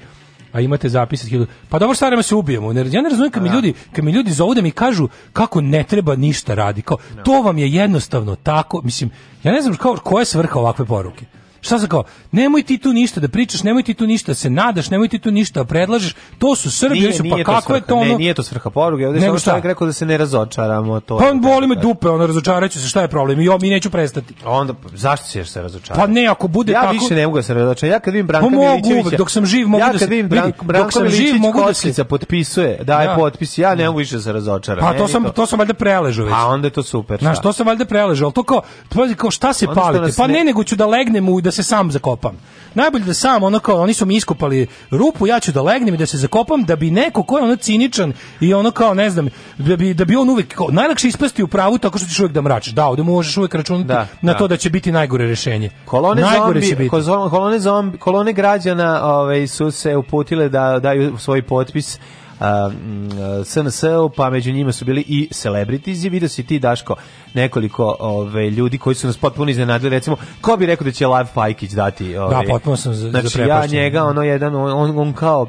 S7: a imate zapis od Pa dobro, starama se ubijemo. Ja ne razumijem kad mi da. ljudi, kad mi ljudi zovu da mi kažu kako ne treba ništa radi. Kao, da. to vam je jednostavno tako. Mislim, ja ne znam kao, koja je svrha ovakve poruke. Šta za kao? Nemoj ti tu ništa da pričaš, nemoj ti tu ništa da se nadaš, nemoj ti tu ništa da predlažeš. To su Srbi, nije, su, pa nije kako
S6: to
S7: je to ono?
S6: Ne, nije to svrha poruge. Ovde je čovjek rekao da se ne razočaramo, to.
S7: Pa on boli me dupe, ono razočaraću se, šta je problem? jo, mi neću prestati.
S6: A onda zašto ćeš se razočarati? Pa
S7: ne, ako bude ja
S6: tako. Ja više
S7: ne
S6: mogu da se razočaram. Ja kad vidim Branka pa
S7: Milićevića, dok sam živ mogu
S6: ja
S7: da se
S6: vidim Branko, Branko dok sam živ mogu da se potpisuje, daje ja.
S7: Da.
S6: potpis. Ja ne mogu više da se razočaram. Pa
S7: to sam to sam valjda preležao već. A pa onda je
S6: to super.
S7: Znaš, to sam valjda preležao, al to kao, pa kao šta se palite? Pa ne nego ću da legnem u da se sam zakopam. Najbolje da sam, ono kao, oni su mi iskopali rupu, ja ću da legnem i da se zakopam, da bi neko ko je ono ciničan i ono kao, ne znam, da bi, da bi on uvek, kao, najlakše ispasti u pravu tako što ćeš uvek da mračiš. Da, ovde možeš uvek računati da, na da. to da će biti najgore rešenje.
S6: Kolone najgore zombi, će biti. Kolone, zombi, kolone građana ove, ovaj, su se uputile da daju svoj potpis Mm, SNS-u, pa među njima su bili i celebrities i vidio si ti, Daško, nekoliko ove, ljudi koji su nas potpuno iznenadili, recimo, ko bi rekao da će Lav Pajkić dati?
S7: Da, ove, da, potpuno sam Znači,
S6: ja njega, ono, jedan, on, on kao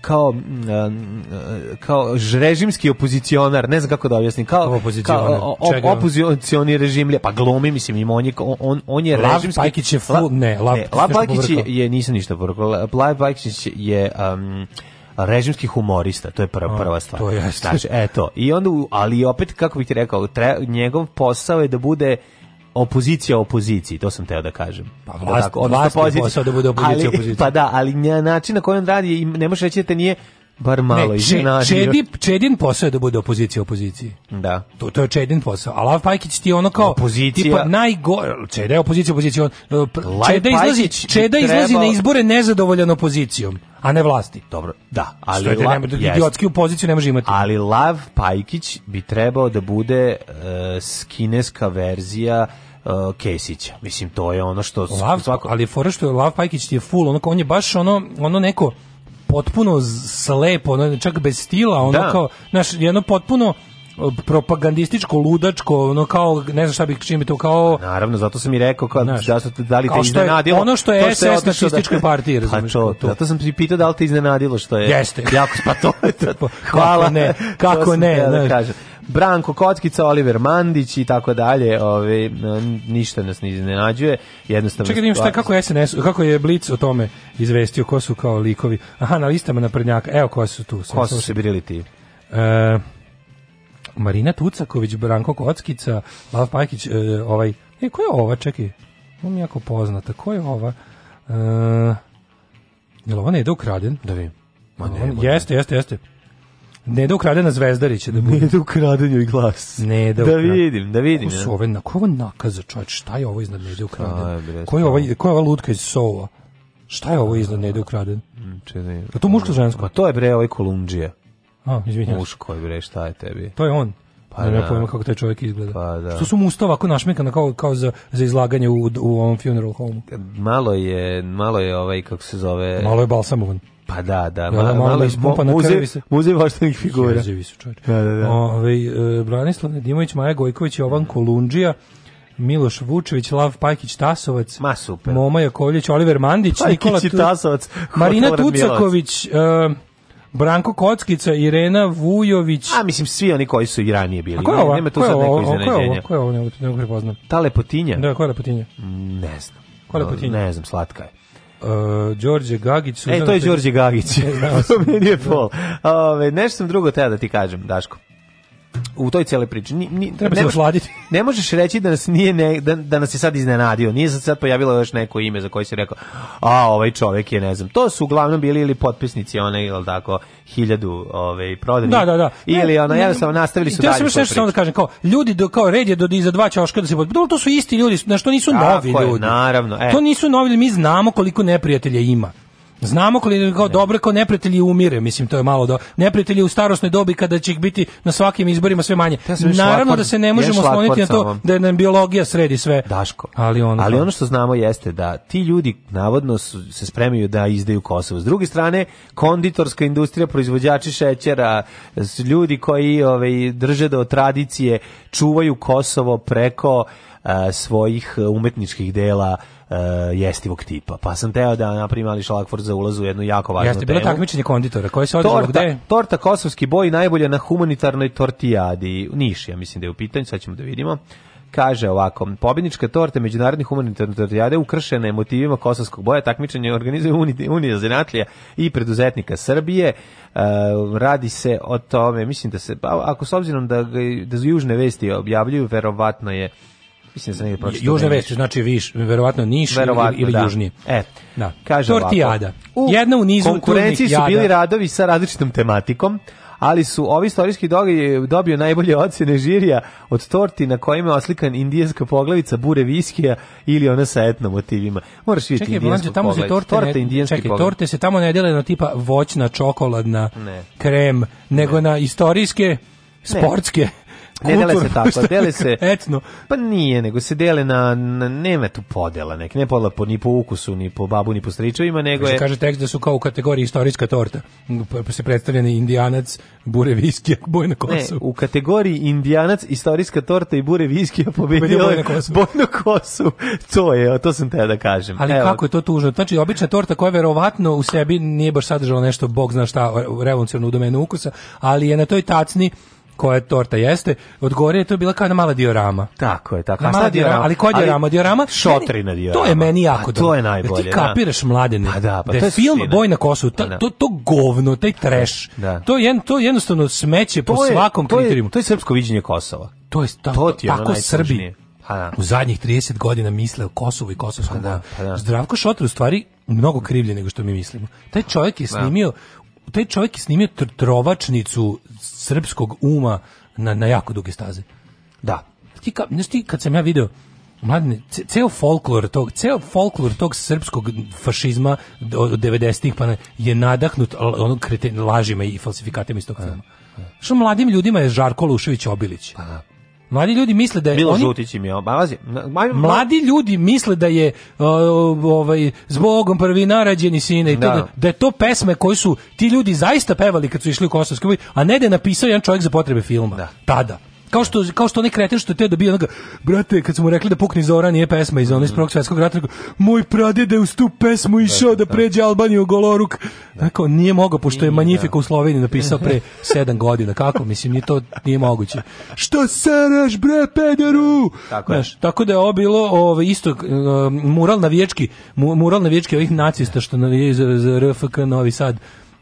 S6: kao mm, kao režimski opozicionar, ne znam kako da objasnim, kao opozicionar, kao, o, o, opozicioni režim, pa glomi mislim im on je on, on
S7: je Lav
S6: režimski
S7: Pajkić je ful, ne,
S6: Lav, ne, Lav Pajkić je, je nisam ništa porekao. Lav Pajkić je um, režimskih humorista, to je prva, prva stvar.
S7: To je. Znači,
S6: eto, i onda, ali opet, kako bih ti rekao, tre, njegov posao je da bude opozicija opoziciji, to sam teo da kažem.
S7: Pa vlast, da, tako, vlast je posao da bude opozicija ali, opoziciji.
S6: Pa da, ali način na koji on radi, ne može reći da te nije Bar malo
S7: ne, če, čedip, Čedin posao je da bude opozicija opoziciji.
S6: Da.
S7: To, to je Čedin posao. A Lav Pajkić ti je ono kao... Opozicija. Tipa najgo... Čeda je opozicija opozicija. On, e, čeda izlazi, čeda izlazi na izbore nezadovoljan opozicijom a ne vlasti.
S6: Dobro, da,
S7: ali Stojte,
S6: la,
S7: nema, idiotsku poziciju ne može imati.
S6: Ali Lav Pajkić bi trebao da bude uh, skineska verzija uh, Kesića. Mislim to je ono što
S7: Lav, svako ali fora što je Lav Pajkić ti je full, ono on je baš ono ono neko potpuno slepo, ono, čak bez stila, ono da. kao, znaš, jedno potpuno uh, propagandističko ludačko ono kao ne znam šta bih čime to kao
S6: naravno zato sam i rekao kao znaš, da su da li te iznenadilo
S7: ono što je SS da- nacističkoj partiji razumiješ
S6: pa to, zato sam ti pitao da li te iznenadilo što je jeste jako pa to, je to hvala
S7: kako ne kako ne, ne, ne, ne,
S6: ne, Branko Kockica, Oliver Mandić i tako dalje, ovaj ništa nas ne iznenađuje,
S7: jednostavno... Čekaj, da šta, kako je, SNS, kako je Blic o tome izvestio, ko su kao likovi? Aha, na listama na prednjaka. evo ko su tu.
S6: Ko su se birili ti? E,
S7: Marina Tucaković, Branko Kockica, Lav Pajkić, e, ovaj... E, ko je ova, čekaj? Ovo mi jako poznata. Ko je ova? E, je li ova ne ide ukraden?
S6: Da vidim. Ma
S7: ne, jeste, jeste, jeste. Neda ukradena Zvezdarića
S6: da
S7: bude.
S6: Neda ukradena
S7: joj
S6: glas.
S7: Neda da
S6: vidim, da vidim.
S7: Ko su da. ove, na kovo nakaza čovječ, šta je ovo iznad Neda ukradena? Ko je, ovaj, ko je ova lutka iz Sova? Šta je ovo iznad ne ukradena? Čini. A to muško žensko?
S6: Ma to je bre ovaj Kolumđija.
S7: A, izvinjam.
S6: Muško je bre, šta je tebi?
S7: To je on. Pa ne, ne da. pojma kako taj čovjek izgleda. Pa da. Što su mu usta ovako našmekana kao, kao za, za izlaganje u, u ovom funeral home
S6: Malo je, malo je ovaj, kako se zove...
S7: Malo je balsamovan.
S6: Pa da da, da, da, ma, malo ispompa na krvi se. Muzej voštenih
S7: figura.
S6: Jezivi
S7: su čovječe. Da, da, da. Ove, ovaj, e, Branislav Nedimović, Maja Gojković, Jovan Kolundžija, Miloš Vučević, Lav Pajkić Tasovac,
S6: Ma, super.
S7: Moma Jakovljević, Oliver Mandić,
S6: Pajkić Nikola tu... Tasovac,
S7: Marina Tucaković, e, Branko Kockica, Irena Vujović.
S6: A mislim svi oni koji su i ranije bili. A ko je ova? Nema tu sad neko
S7: iznenađenje. Ko je ovo? Ne, ne da prepoznam.
S6: Ta lepotinja?
S7: Da, koja lepotinja?
S6: Ne znam. Koja lepotinja? Ne znam, slatka je.
S7: Uh, Đorđe Gagić.
S6: E, to je Đorđe Gagić. Da, Meni je pol. Ove, nešto sam drugo teo da ti kažem, Daško u toj cele priči. Ni,
S7: ni, Treba ne, se osladiti.
S6: Ne možeš reći da nas, nije ne, da, da nas je sad iznenadio, nije se sad pojavilo još neko ime za koje se rekao, a ovaj čovjek je, ne znam, to su uglavnom bili ili potpisnici one, ili tako, 1000 ovaj, prodanih.
S7: Da, da, da.
S6: Ili ona
S7: ja sam
S6: nastavili su
S7: dalje. Ti se još nešto da kažem, kao, ljudi, do, kao red je do, iza dva čoška da se potpisali, to su isti ljudi, na što nisu novi tako ljudi. Je,
S6: naravno. E.
S7: To nisu novi, mi znamo koliko neprijatelja ima. Znamo koliko kao dobro kao neprijatelji umire, mislim to je malo do neprijatelji u starosnoj dobi kada će ih biti na svakim izborima sve manje. Ja Naravno šlakor, da se ne možemo osloniti na to da je nam biologija sredi sve.
S6: Daško. Ali ono, ali ono što znamo jeste da ti ljudi navodno su, se spremaju da izdaju Kosovo. S druge strane, konditorska industrija, proizvođači šećera, ljudi koji ove ovaj, drže do tradicije, čuvaju Kosovo preko a, eh, svojih umetničkih dela uh, jestivog tipa. Pa sam teo da napravim ali šlagvort za ulaz u jednu jako važnu Jeste, temu. Jeste bilo
S7: takmičenje konditora koje se odvijalo
S6: gde? Torta Kosovski boj najbolje na humanitarnoj tortijadi. Niš, ja mislim da je u pitanju, sad ćemo da vidimo kaže ovako, pobjednička torta međunarodne humanitarne tortijade ukršene motivima kosovskog boja, takmičenje organizuje Unija Zenatlija i preduzetnika Srbije. E, radi se o tome, mislim da se, pa, ako s obzirom da, da južne vesti objavljuju, verovatno je Mislim da sam negdje
S7: pročitao. Južne vesti znači viš, verovatno Niš verovatno, ili, ili da. južnije.
S6: E, da. Kaže Tortijada. u Jedna u nizu konkurenciji su bili radovi sa različitom tematikom, ali su ovi istorijski događaj dobio najbolje ocjene žirija od torti na kojima je oslikan indijska poglavica, bure viskija ili ona sa etno motivima. Moraš vidjeti čekaj,
S7: indijansku tamo se torte, torte ne, čekaj, torte se tamo ne dele na tipa voćna, čokoladna, ne. krem, nego ne. na istorijske, sportske
S6: Ne dele se tako, dele se...
S7: Etno.
S6: Pa nije, nego se dele na, na nema tu podela, nek, ne podela po, ni po ukusu, ni po babu, ni po stričevima, nego
S7: je... Kaže tekst da su kao u kategoriji istorijska torta, Pa, pa se predstavljeni Indianac, bure viski, boj na kosu.
S6: Ne, u kategoriji Indianac, istorijska torta i bure viski, a pobedio boj na kosu. Boj na kosu, to je, to sam te da kažem.
S7: Ali
S6: Evo.
S7: kako je to tužno? Znači, obična torta koja je verovatno u sebi nije baš sadržala nešto, bog zna šta, revolucionarno u domenu ukusa, ali je na toj tacni koja torta jeste, od gore je to bila kao jedna mala diorama.
S6: Tako je, tako.
S7: A mala diorama, ali koja diorama? Diorama?
S6: Šotrina diorama.
S7: To je meni jako dobro. Pa to je najbolje. Jer ti da. kapiraš mladene. Pa da, pa da to je film suština. Boj na kosu, ta, pa da. to, to govno, taj treš, Da. To, je, to jednostavno smeće to po je, svakom
S6: to
S7: kriterijumu.
S6: Je, to je srpsko viđenje Kosova.
S7: To je, ta, to ti je tako Srbi. Pa da. U zadnjih 30 godina misle o Kosovu i kosovskom. Da, da. Zdravko Šotar u stvari mnogo krivlje nego što mi mislimo. Taj čovjek je da. snimio taj čovjek je snimio tr trovačnicu srpskog uma na, na jako duge staze.
S6: Da.
S7: Ti, ka, ti kad sam ja video, Mladine, ceo folklor tog, ceo folklor tog srpskog fašizma od 90-ih pa je nadahnut onog kreten lažima i falsifikatima iz tog filma. Što mladim ljudima je Žarko Lušević Obilić.
S6: Pa, da.
S7: Mladi ljudi misle da je
S6: Bilo oni Žutić im je,
S7: bazi, mladi ljudi misle da je uh, ovaj zbogom prvi narađeni sine i da. To, da je to pesme koje su ti ljudi zaista pevali kad su išli u Kosovsku, a ne da je napisao jedan čovjek za potrebe filma. Da. Tada. Kao što, kao što onaj kreten što te dobio da onoga, brate, kad smo rekli da pukni Zora nije pesma iz onog prvog svetskog rata, moj pradede uz tu pesmu da, išao da, da pređe Albaniju Goloruk. Dakle, nije mogao, pošto je Magnifico u Sloveniji napisao pre 7 godina. Kako? Mislim, ni to nije moguće. Što saraš, bre, pederu? Tako, je. Znaš, tako da je ovo bilo ovo, isto e, mural na mu, mural navijački ovih nacista što navijaju za, za RFK Novi Sad,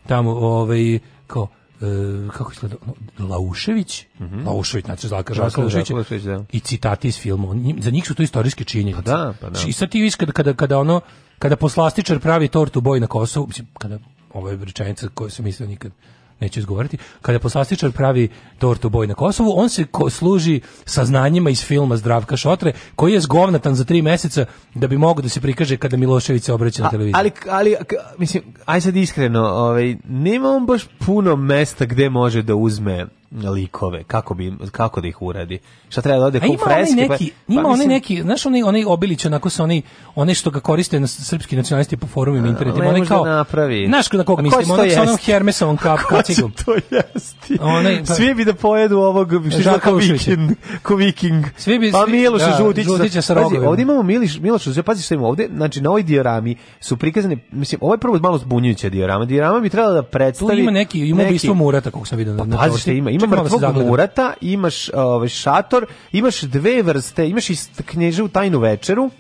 S7: tamo, ovaj, kao, e, kako izgleda, Laušević, mm -hmm. Laušević, znači Zlaka Žarka Laušević, da. i citati iz filma. Za njih su to istorijske činjenice.
S6: Pa da, pa da.
S7: I sad ti kada, kada, kada, ono, kada poslastičar pravi tortu boj na Kosovu, mislim, kada ovo je rečenica koju sam mislio nikad neću izgovoriti, kada poslastičar pravi tortu boj na Kosovu, on se ko služi znanjima iz filma Zdravka Šotre, koji je zgovnatan za tri meseca da bi mogao da se prikaže kada Milošević se obraća na televiziji.
S6: Ali, ali mislim, aj sad iskreno, ovaj, nema on baš puno mesta gde može da uzme likove, kako, bi, kako da ih uradi. Šta treba da ode ku freske? Ima onaj
S7: pa- neki, pa, ima pa,
S6: mislim...
S7: neki, znaš oni onaj obilić, onako su oni one što ga koriste na srpski nacionalisti po forumima internetima, oni kao, da napravi. znaš na kog mislim,
S6: onaj
S7: sa onom Hermesovom kap, kacigom.
S6: to jesti? Onaj, pa, svi bi da pojedu ovog Žaka Viking, ko Viking.
S7: Svi bi, pa miloš da, Žutića. Žutića sa rogovima.
S6: ovde imamo Miliš, Miloša Žutića, pazi što ovde znači na ovoj diorami su prikazane, mislim, ovo prvo malo zbunjujuća diorama, diorama bi trebala da predstavi... Tu
S7: ima neki, ima bismo ubistvo Murata, kako sam
S6: vidio. Pa, na, na, ima, ima ima mrtvog Murata, imaš ovaj šator, imaš dve vrste, imaš i knježe u tajnu večeru.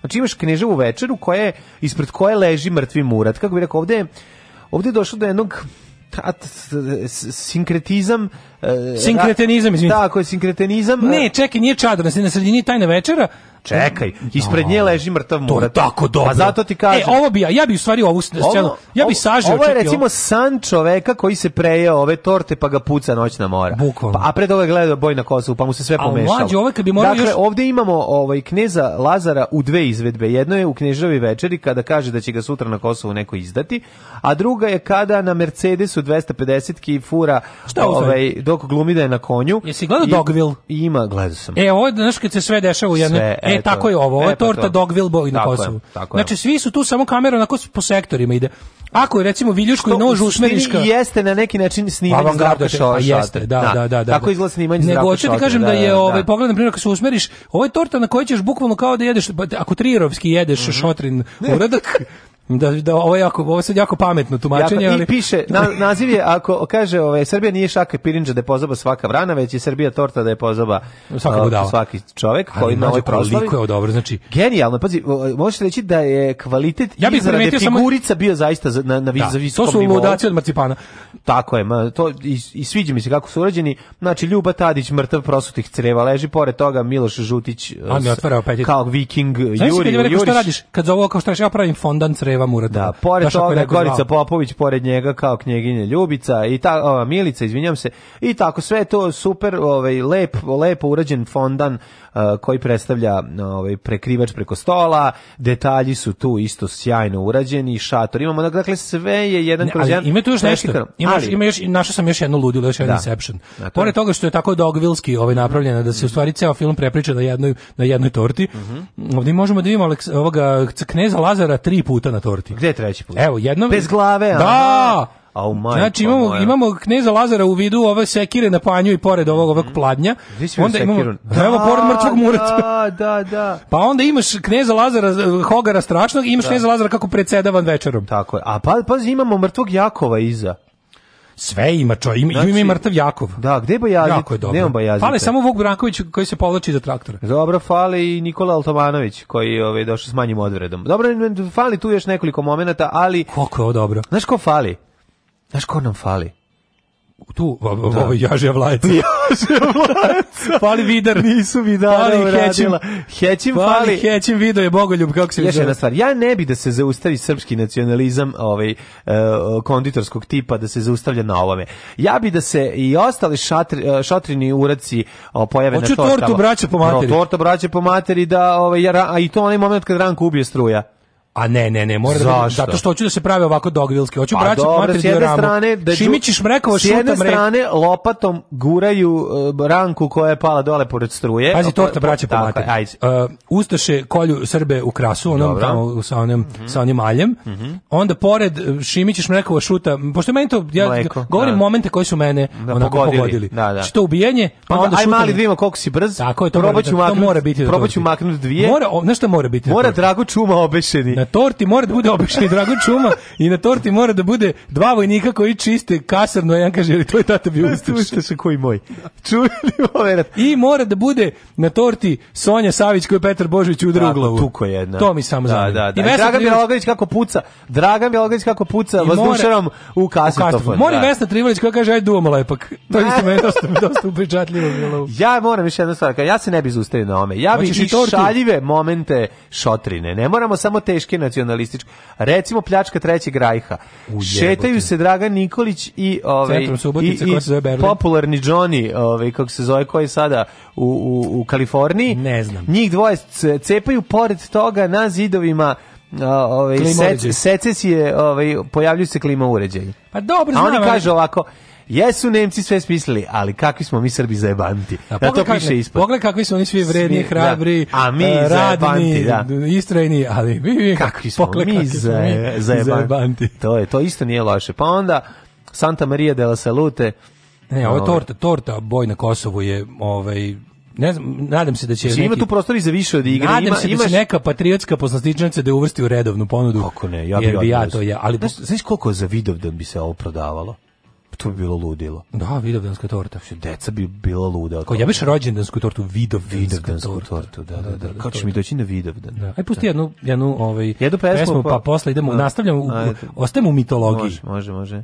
S6: Znači imaš knježevu večeru koja je ispred koje leži mrtvi Murat. Kako bih rekao, ovde, ovde ovdje je došlo do jednog sinkretizam
S7: E, sinkretenizam, izvinite.
S6: Tako je, sinkretenizam.
S7: E. Ne, čekaj, nije čadar, na sredini tajna večera.
S6: Čekaj, ispred nje leži mrtav mora. To je tako
S7: pa dobro. A
S6: zato ti kažem.
S7: E, ovo bi ja, ja bi u stvari ovu scenu, ja bi sažeo. Ovo
S6: je recimo ovo. san čoveka koji se prejeo ove torte pa ga puca noć na mora.
S7: Bukvalno.
S6: Pa, a pred ove je gledao boj na Kosovu, pa mu se sve pomešalo. A mlađe,
S7: ovo bi morao
S6: dakle, još... ovdje imamo ovaj, kneza Lazara u dve izvedbe. Jedno je u knježavi večeri kada kaže da će ga sutra na Kosovu neko izdati, a druga je kada na Mercedesu 250 ki fura Šta ovaj, dok glumi da je na konju.
S7: Jesi gledao Dogville?
S6: Ima, gledao sam.
S7: E, ovo je, znaš, kad se sve dešava u jednom... E, tako je ovo, ovo je e, pa torta to. Dogville Boy na tako Kosovu. znači, svi su tu samo kamera onako po sektorima ide. Ako je, recimo, viljuško i nož usmeriš ka...
S6: jeste na neki način snimanje Zdravka pa Šoša. Pa jeste,
S7: da, da, da. da, da. da.
S6: Tako snimanje Zdravka Nego, ću ti
S7: kažem da, da je, da, ovaj, pogled, na primjer, ako se usmeriš, ovo je torta na kojoj ćeš bukvalno kao da jedeš, pa ako trirovski jedeš mhm. šotrin uradak, Da, da ovo je jako, ovo je sad jako pametno tumačenje, jako, ali...
S6: I piše, na, naziv je, ako kaže, ovaj, Srbija nije šaka pirinđa da je pozoba svaka vrana, već je Srbija torta da je pozoba svaka budala. svaki čovjek koji na ovoj proslavi.
S7: je dobro, znači...
S6: Genijalno, pazi, možeš reći da je kvalitet ja izrade figurica samo... bio zaista na, na, da, visokom
S7: To su ludaci od marcipana.
S6: Tako je, ma, to, i, i sviđa mi se kako su urađeni. Znači, Ljuba Tadić, mrtav prosutih creva, leži pored toga Miloš Žutić, s, kao viking, Juri,
S7: Juri. Kad šta radiš? Kad za ovo, kao šta radiš, ja pravim fondan creva Eva Muratova. Da,
S6: pored Znaš, toga Gorica Popović, pored njega kao knjeginja Ljubica i ta ova, Milica, izvinjam se. I tako sve to super, ovaj lep, lepo urađen fondan koji predstavlja ovaj prekrivač preko stola, detalji su tu isto sjajno urađeni, šator. Imamo dakle sve je jedan ne,
S7: kroz jedan. Ima tu još nešto. Ima još, ima još našao sam još jednu ludilo, još jedan da. Inception. Pored toga što je tako dogvilski ovaj napravljeno da se u stvari ceo film prepriča na jednoj na jednoj torti. Mm -hmm. Ovdje možemo da vidimo Aleks, ovoga kneza Lazara tri puta na torti.
S6: Gde je treći put?
S7: Evo, jedno
S6: bez glave.
S7: Da.
S6: A u maju,
S7: znači imamo moja. imamo kneza Lazara u vidu ove sekire na panju i pored ovog ovog mm. pladnja. Onda imamo da, evo pored mrtvog da, murata. Da, da, da, Pa onda imaš kneza Lazara Hogara strašnog i imaš
S6: da.
S7: kneza Lazara kako predsedavan večerom.
S6: Tako je. A pa pazi imamo mrtvog Jakova iza.
S7: Sve ima čo, ima, znači, ima i mrtav Jakov.
S6: Da, gde je Jako je
S7: dobro. Fale samo Vuk Branković koji se povlači za traktora.
S6: Dobro, fali i Nikola Altomanović koji je ovaj, došao s manjim odvredom. Dobro, fali tu još nekoliko momenata, ali...
S7: Koliko je ovo dobro?
S6: Znaš ko fali? Znaš ko nam fali?
S7: tu da. ovo jažja
S6: vlajca. Jažja
S7: vlajca. fali vidar.
S6: Nisu
S7: vidare fali hećim,
S6: hećim fali. Fali hećim video je bogoljub, kako se Još jedna stvar, ja ne bi da se zaustavi srpski nacionalizam ovaj, uh, konditorskog tipa, da se zaustavlja na ovome. Ja bi da se i ostali šatri, e, šatrini uraci uh, pojave Hoću na tortama. Hoću tortu braće po materi. No, torta braće po materi, da, ovaj, ja, a i to onaj moment kad Ranko ubije struja.
S7: A ne, ne, ne, mora da bude, zato što hoću da se prave ovako dogvilski. Hoću pa, braći mater s jedne dioramu.
S6: strane
S7: da
S6: Šimićiš mrek. S jedne strane lopatom guraju uh, ranku koja je pala dole pored struje.
S7: Pazi torta braća po mater. Uh, ustaše kolju Srbe u krasu, onom Dobro. tamo sa onim mm -hmm. sa onim aljem. Mm -hmm. Onda pored e, Šimićiš mrekao šuta, pošto meni to ja Mleko, govorim da. momente koji su mene da, onako pogodili. pogodili. Da, da. Što znači, ubijenje, pa onda, onda aj
S6: šutam. mali dvima da koliko si brz. Tako je, to probaću maknuti. Mora biti. Da probaću maknuti dvije.
S7: Mora, nešto mora biti.
S6: Da mora Drago Čuma obešeni.
S7: Na torti mora da bude obični Dragan Čuma i na torti mora da bude dva vojnika koji čiste kasarno, ja jedan kaže, ili to je tata bio ustaš.
S6: Ustaš koji moj.
S7: Čuli ovaj I mora da bude na torti Sonja Savić koji je Petar Božović udara u da, glavu. Tuko
S6: jedna.
S7: To mi samo da, zanima. Da, da,
S6: da. I, I Dragan Bjelogarić kako puca. Dragan Bjelogarić kako puca vazdušerom u kasetofon.
S7: Mora
S6: i
S7: da. Vesna Trivalić koja kaže, aj duamo lepak. To je isto meni dosta, dosta upečatljivo bilo.
S6: Ja moram još jednu stvar, ja se ne bi zaustavio na ome. Ja bi i šaljive momente šotrine. Ne moramo samo teške političke nacionalističke. Recimo pljačka trećeg rajha. U Šetaju se Dragan Nikolić i ovaj i, i popularni Johnny, ovaj kako se zove, koji sada u, u, u Kaliforniji.
S7: Ne znam.
S6: Njih dvoje cepaju pored toga na zidovima ovaj secesije, ovaj pojavljuju se klima uređaji.
S7: Pa
S6: dobro,
S7: znam. A oni
S6: kažu ovako, Jesu Nemci sve smislili, ali kakvi smo mi Srbi zajebanti.
S7: Da, da to piše ispod. Pogled kakvi smo oni svi vredni, svi, da. hrabri, da. a mi uh, radni, da. istrajni, ali mi
S6: kakvi smo pogled, mi, kakvi za, smo mi zajebanti. To je, to isto nije loše. Pa onda Santa Maria della Salute.
S7: Ne, ovo je ovaj. torta, torta boj na Kosovu je ovaj ne znam, nadam se da će znači, neki,
S6: ima tu prostor i za više od igre.
S7: Nadam ima, se da imaš... će neka patriotska poslastičnica da uvrsti u redovnu ponudu.
S6: Kako ne, ja
S7: bih ja
S6: to ja, ali znaš, znaš koliko za Vidovdan bi se ovo prodavalo? to bi bilo ludilo.
S7: Da, vidovdanska torta.
S6: Znači, deca bi bila luda.
S7: Kao ja biš rođendansku tortu, vidovdansku tortu. tortu.
S6: Da, da, da. da, da, da Kako će mi doći na vidovdan? Da. Aj
S7: e, pusti da. jednu, jednu ovaj, jednu pesmu, pesmu pa, pa, posle idemo, da. nastavljamo, u, ostajemo u mitologiji.
S6: Može, može, može.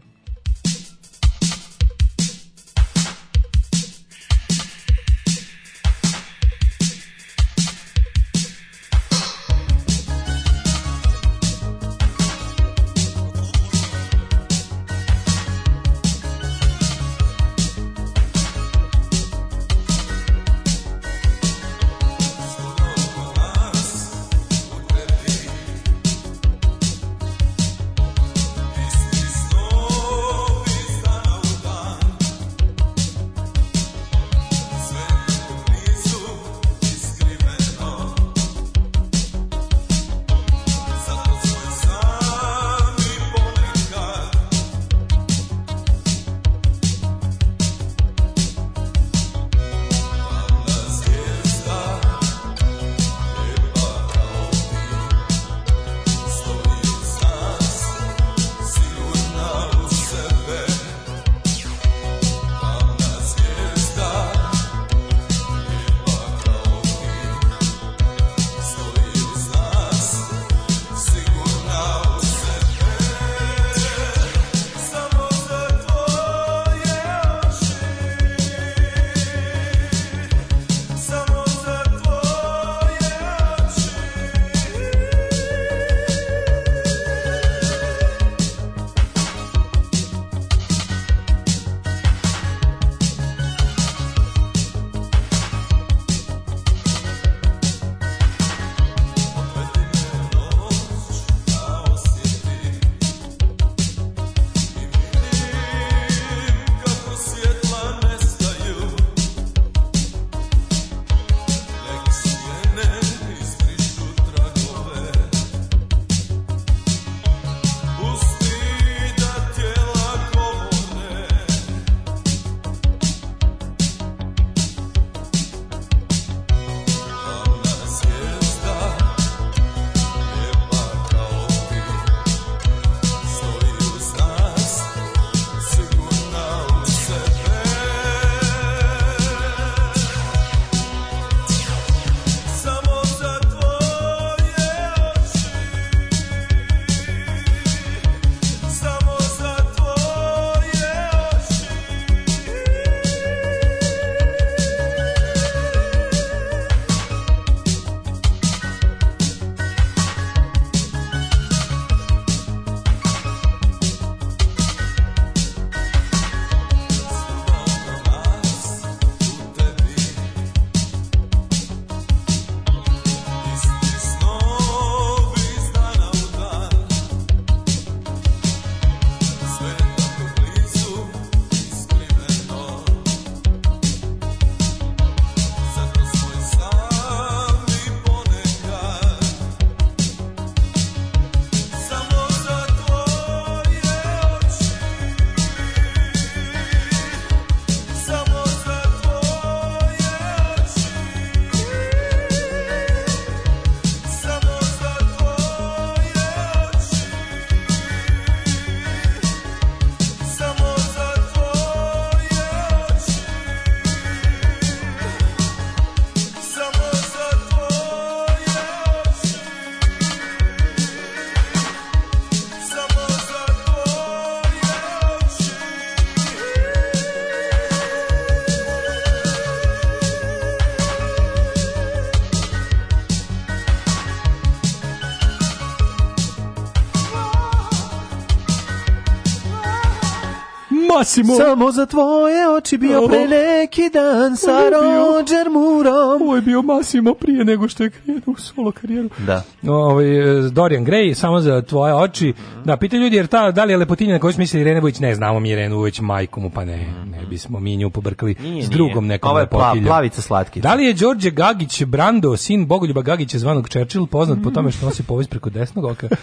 S6: Maksimo. Samo za tvoje oči bio Ovo. pre neki dan sa Roger Moorom. Ovo je
S7: bio Massimo prije nego što je krenuo u solo karijeru. Da. Ovo, ovaj, e, Dorian Gray, samo za tvoje oči. Da, pita ljudi, jer ta, da li je lepotinja na koju smisli Irene Bojić? Ne, znamo mi Irenu uveć majku pa ne, ne mhm. bismo mi nju pobrkali nije, s drugom nije. nekom Ovo
S6: je pla,
S7: plavica
S6: slatkica.
S7: Da li je Đorđe Gagić Brando, sin Bogoljuba Gagića zvanog Churchill, poznat mm. po tome što nosi povijest preko desnog oka?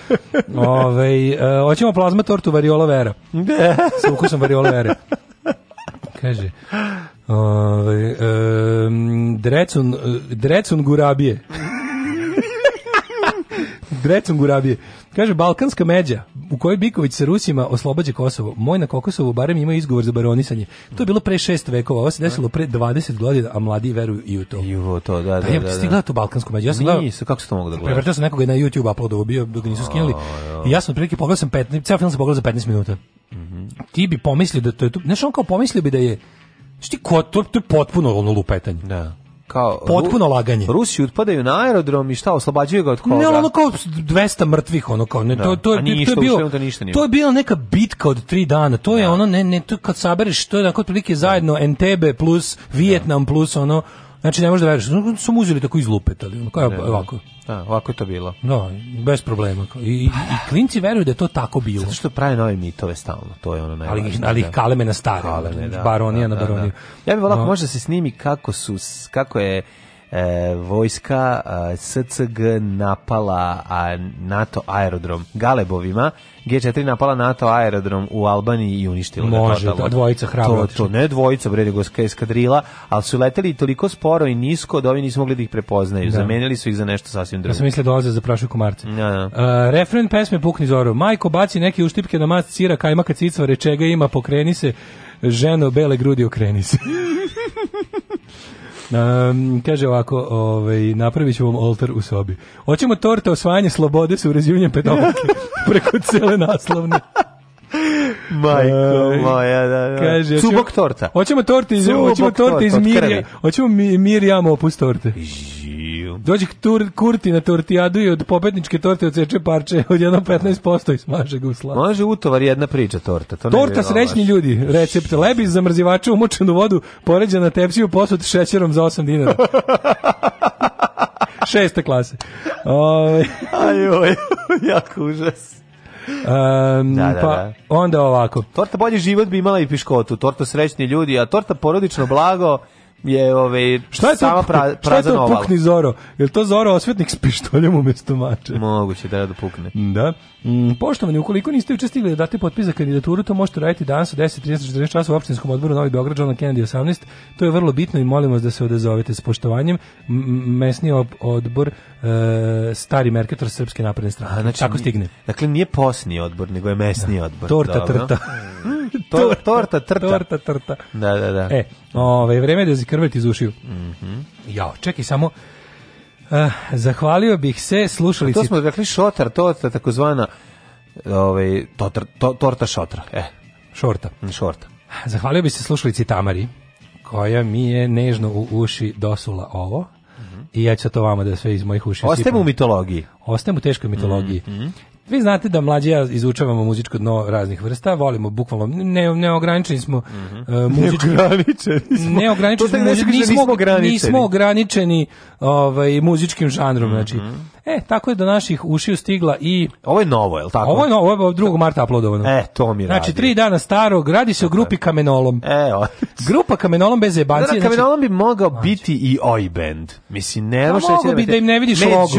S7: Ove, ovaj, hoćemo plazma tortu variola vera. Da. Sa ukusom variola vera pare. Kaže, Ove, ovaj, um, Drecun, Drecun Gurabije. Drecun Gurabije. Kaže, balkanska međa u kojoj Biković sa Rusima oslobađa Kosovo. Moj na Kokosovu barem ima izgovor za baronisanje. To je bilo pre šest vekova, ovo se desilo pre 20 godina, a mladi veruju i u to.
S6: I u to, da,
S7: pa da. da, da, da. tu balkansku među. Ja sam gledao,
S6: kako se to mogu da gledaš? Prevrtao
S7: sam nekoga na YouTube uploadovo bio, dok ga nisu skinuli. I ja sam prilike pogledao sam 15, ceo film sam pogledao za 15 minuta. Mm -hmm. Ti bi pomislio da to je, znaš, on kao pomislio bi da je, što ti, to, to je potpuno ono lupetanje. Da kao potpuno laganje.
S6: Rusi utpadaju na aerodrom i šta oslobađaju ga
S7: od koga? Ne, ono kao 200 mrtvih, ono kao ne, no. to to, ništa, da. to je bio to, ništa to je bila neka bitka od 3 dana. To je no. Da. ono ne ne to kad sabereš to je tako otprilike zajedno Entebbe plus Vijetnam plus ono Znači ne možeš da veruješ. Znači, su mu uzeli tako iz lupeta, ali kao ne, ovako.
S6: Da, ovako je to bilo.
S7: No, da, bez problema. I, i, klinci veruju da je to tako bilo.
S6: Zato što prave nove mitove stalno, to je ono najvažnije. Ali,
S7: da. ali ih kaleme na stare, kaleme, znači, da, baronija da,
S6: na
S7: baroniju.
S6: Da, da. Ja bih volao no. možda se snimi kako su, kako je E, vojska e, SCG napala a, NATO aerodrom Galebovima, G4 napala NATO aerodrom u Albaniji i uništila
S7: ga Može, totalno. Da, dvojica hrabro.
S6: To, to ne dvojica, bre, nego eskadrila, ali su leteli toliko sporo i nisko da ovi nisu mogli da ih prepoznaju. Da. Zamenili su ih za nešto sasvim drugo.
S7: Ja sam mislio da dolaze za prašu komarce.
S6: Da, ja, ja. Uh,
S7: refren pesme Pukni Zoro. Majko baci neke uštipke na mac cira, kajmaka cicva, rečega ima, pokreni se, ženo, bele grudi, okreni se. Um, kaže ovako, ovaj, napravit ću vam oltar u sobi. Hoćemo torte osvajanje slobode sa urezivanjem petolke preko cele naslovne.
S6: Majko moja, da, da. Kaže, Cubok torta.
S7: Hoćemo torte iz, hoćemo torte iz Mirja. Hoćemo mi, Mirjamo opus torte. Dođe tur, kurti na tortijadu i od popetničke torte odseče parče od jedno 15% da. i smaže ga u slavu.
S6: Može utovar jedna priča torta. To
S7: torta srećni ljudi. Recept lebi zamrzivača umočen u vodu, poređena tepsiju posut šećerom za 8 dinara. Šeste klase.
S6: Ajoj, jako užas.
S7: Um, da, pa da. onda ovako.
S6: Torta bolji život bi imala i piškotu, torta srećni ljudi, a torta porodično blago je ove šta je to, pra,
S7: šta je to pukni Zoro? Jel to Zoro osvetnik s pištoljem umesto mače?
S6: Moguće da je da pukne.
S7: Da. Mm, poštovani, ukoliko niste juče stigli da date potpis za kandidaturu, to možete raditi danas u 10:30 časova u opštinskom odboru Novi Beograd, John Kennedy 18. To je vrlo bitno i molim vas da se odazovete s poštovanjem. M mesni odbor e, stari Merkator Srpske napredne stranke. Znači, Tako stigne.
S6: Dakle nije posni odbor, nego je mesni da. odbor.
S7: Torta Dobro. trta. torta,
S6: torta trta.
S7: Torta trta.
S6: Da, da, da.
S7: E, ovaj vreme je da krvet iz ušiju. Mm -hmm. Jao, čekaj samo, Uh, zahvalio bih se slušalici. A to
S6: smo rekli šotar, to je takozvana ovaj, totar, to, torta
S7: šotra. Eh. Šorta. Mm, šorta. Zahvalio bih se slušalici Tamari, koja mi je nežno u uši dosula ovo. Mm -hmm. I ja ću to vama da sve iz mojih uši. Ostajemo u
S6: mitologiji.
S7: Ostajemo u teškoj mitologiji. Mm -hmm. Vi znate da mlađi ja izučavamo muzičko dno raznih vrsta, volimo bukvalno, ne, neograničeni smo mm -hmm. uh, muzički.
S6: Neograničeni
S7: Neograničeni
S6: smo,
S7: muzički, da nismo, nismo, ograničeni. nismo ograničeni ovaj, muzičkim žanrom. Mm -hmm. znači. E, tako je do naših ušiju stigla i...
S6: Ovo je
S7: novo,
S6: je li tako?
S7: Ovo je
S6: novo,
S7: ovo je 2. marta uploadovano. E,
S6: to mi znači, radi.
S7: Znači, tri dana starog, radi se o grupi Kamenolom.
S6: E, o...
S7: Grupa Kamenolom bez jebancije. Da,
S6: da, znači, Kamenolom bi mogao znači. biti i oj band. Mislim, ne pa može...
S7: Mogu
S6: bi da im
S7: ne vidiš logo, mlađo.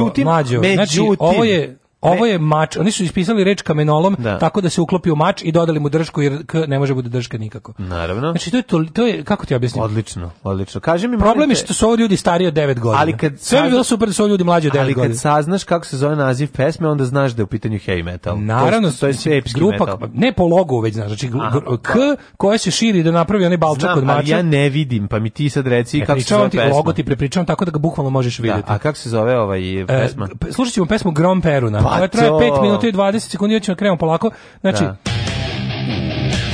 S7: Znači, međutim, znači, ovo je Ovo je mač, oni su ispisali reč kamenolom da. tako da se uklopi u mač i dodali mu dršku jer k ne može bude drška nikako.
S6: Naravno.
S7: Znači to je to, to je kako ti objasnim?
S6: Odlično, odlično. Kaži mi
S7: Problem je što su ovo ljudi stariji od 9 godina. Ali kad sve bi bilo super da su ovo ljudi mlađi od 9
S6: godina. Ali kad saznaš kako se zove naziv pesme, onda znaš da je u pitanju heavy metal.
S7: Naravno, to, je sve grupa, metal. ne po logu već znaš, znači k koja se širi da napravi onaj balčak Znam, od mača.
S6: ja ne vidim, pa mi ti sad reci e, kako se zove ti pesma. logo ti
S7: prepričavam tako da ga bukvalno možeš da, videti.
S6: Da, a kako se zove ovaj e, pesma?
S7: E, slušat ćemo pesmu Grom Peruna. Pa Ovo traje 5 minuta i 20 sekundi, ja ćemo da krenemo polako. Znači, da.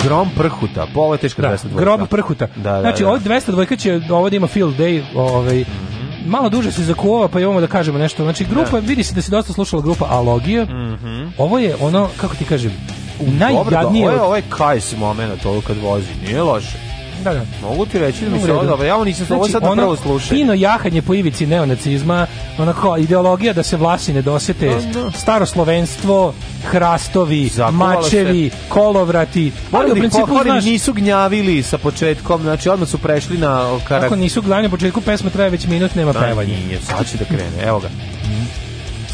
S6: Grom prhuta, pola
S7: teška da, 202.
S6: Grob
S7: prhuta. Da, da, znači, da. ovo 202 će, ovo da ima field day, ovaj, mhm. malo duže se zakuva, pa imamo da kažemo nešto. Znači, grupa, da. vidi se da se dosta slušala grupa Alogija. Mm -hmm. Ovo je ono, kako ti kažem, najjadnije... Dobro, da, ovo
S6: je, ovo je kajs moment, ovo kad vozi, nije loše.
S7: Da, da.
S6: Mogu ti reći da mi se ovo ja ovo nisam znači, ovo sad ono, prvo slušao.
S7: Fino jahanje po ivici neonacizma, onako ideologija da se vlasi ne dosete, da, da. staroslovenstvo, hrastovi, Zakuvala mačevi, se. kolovrati.
S6: Moram ali u principu znaš, nisu gnjavili sa početkom, znači odmah su prešli na karak... Ako
S7: nisu gnjavili na početku, pesma traje već minut, nema
S6: pevanja.
S7: Nije,
S6: sad će da krene, evo ga.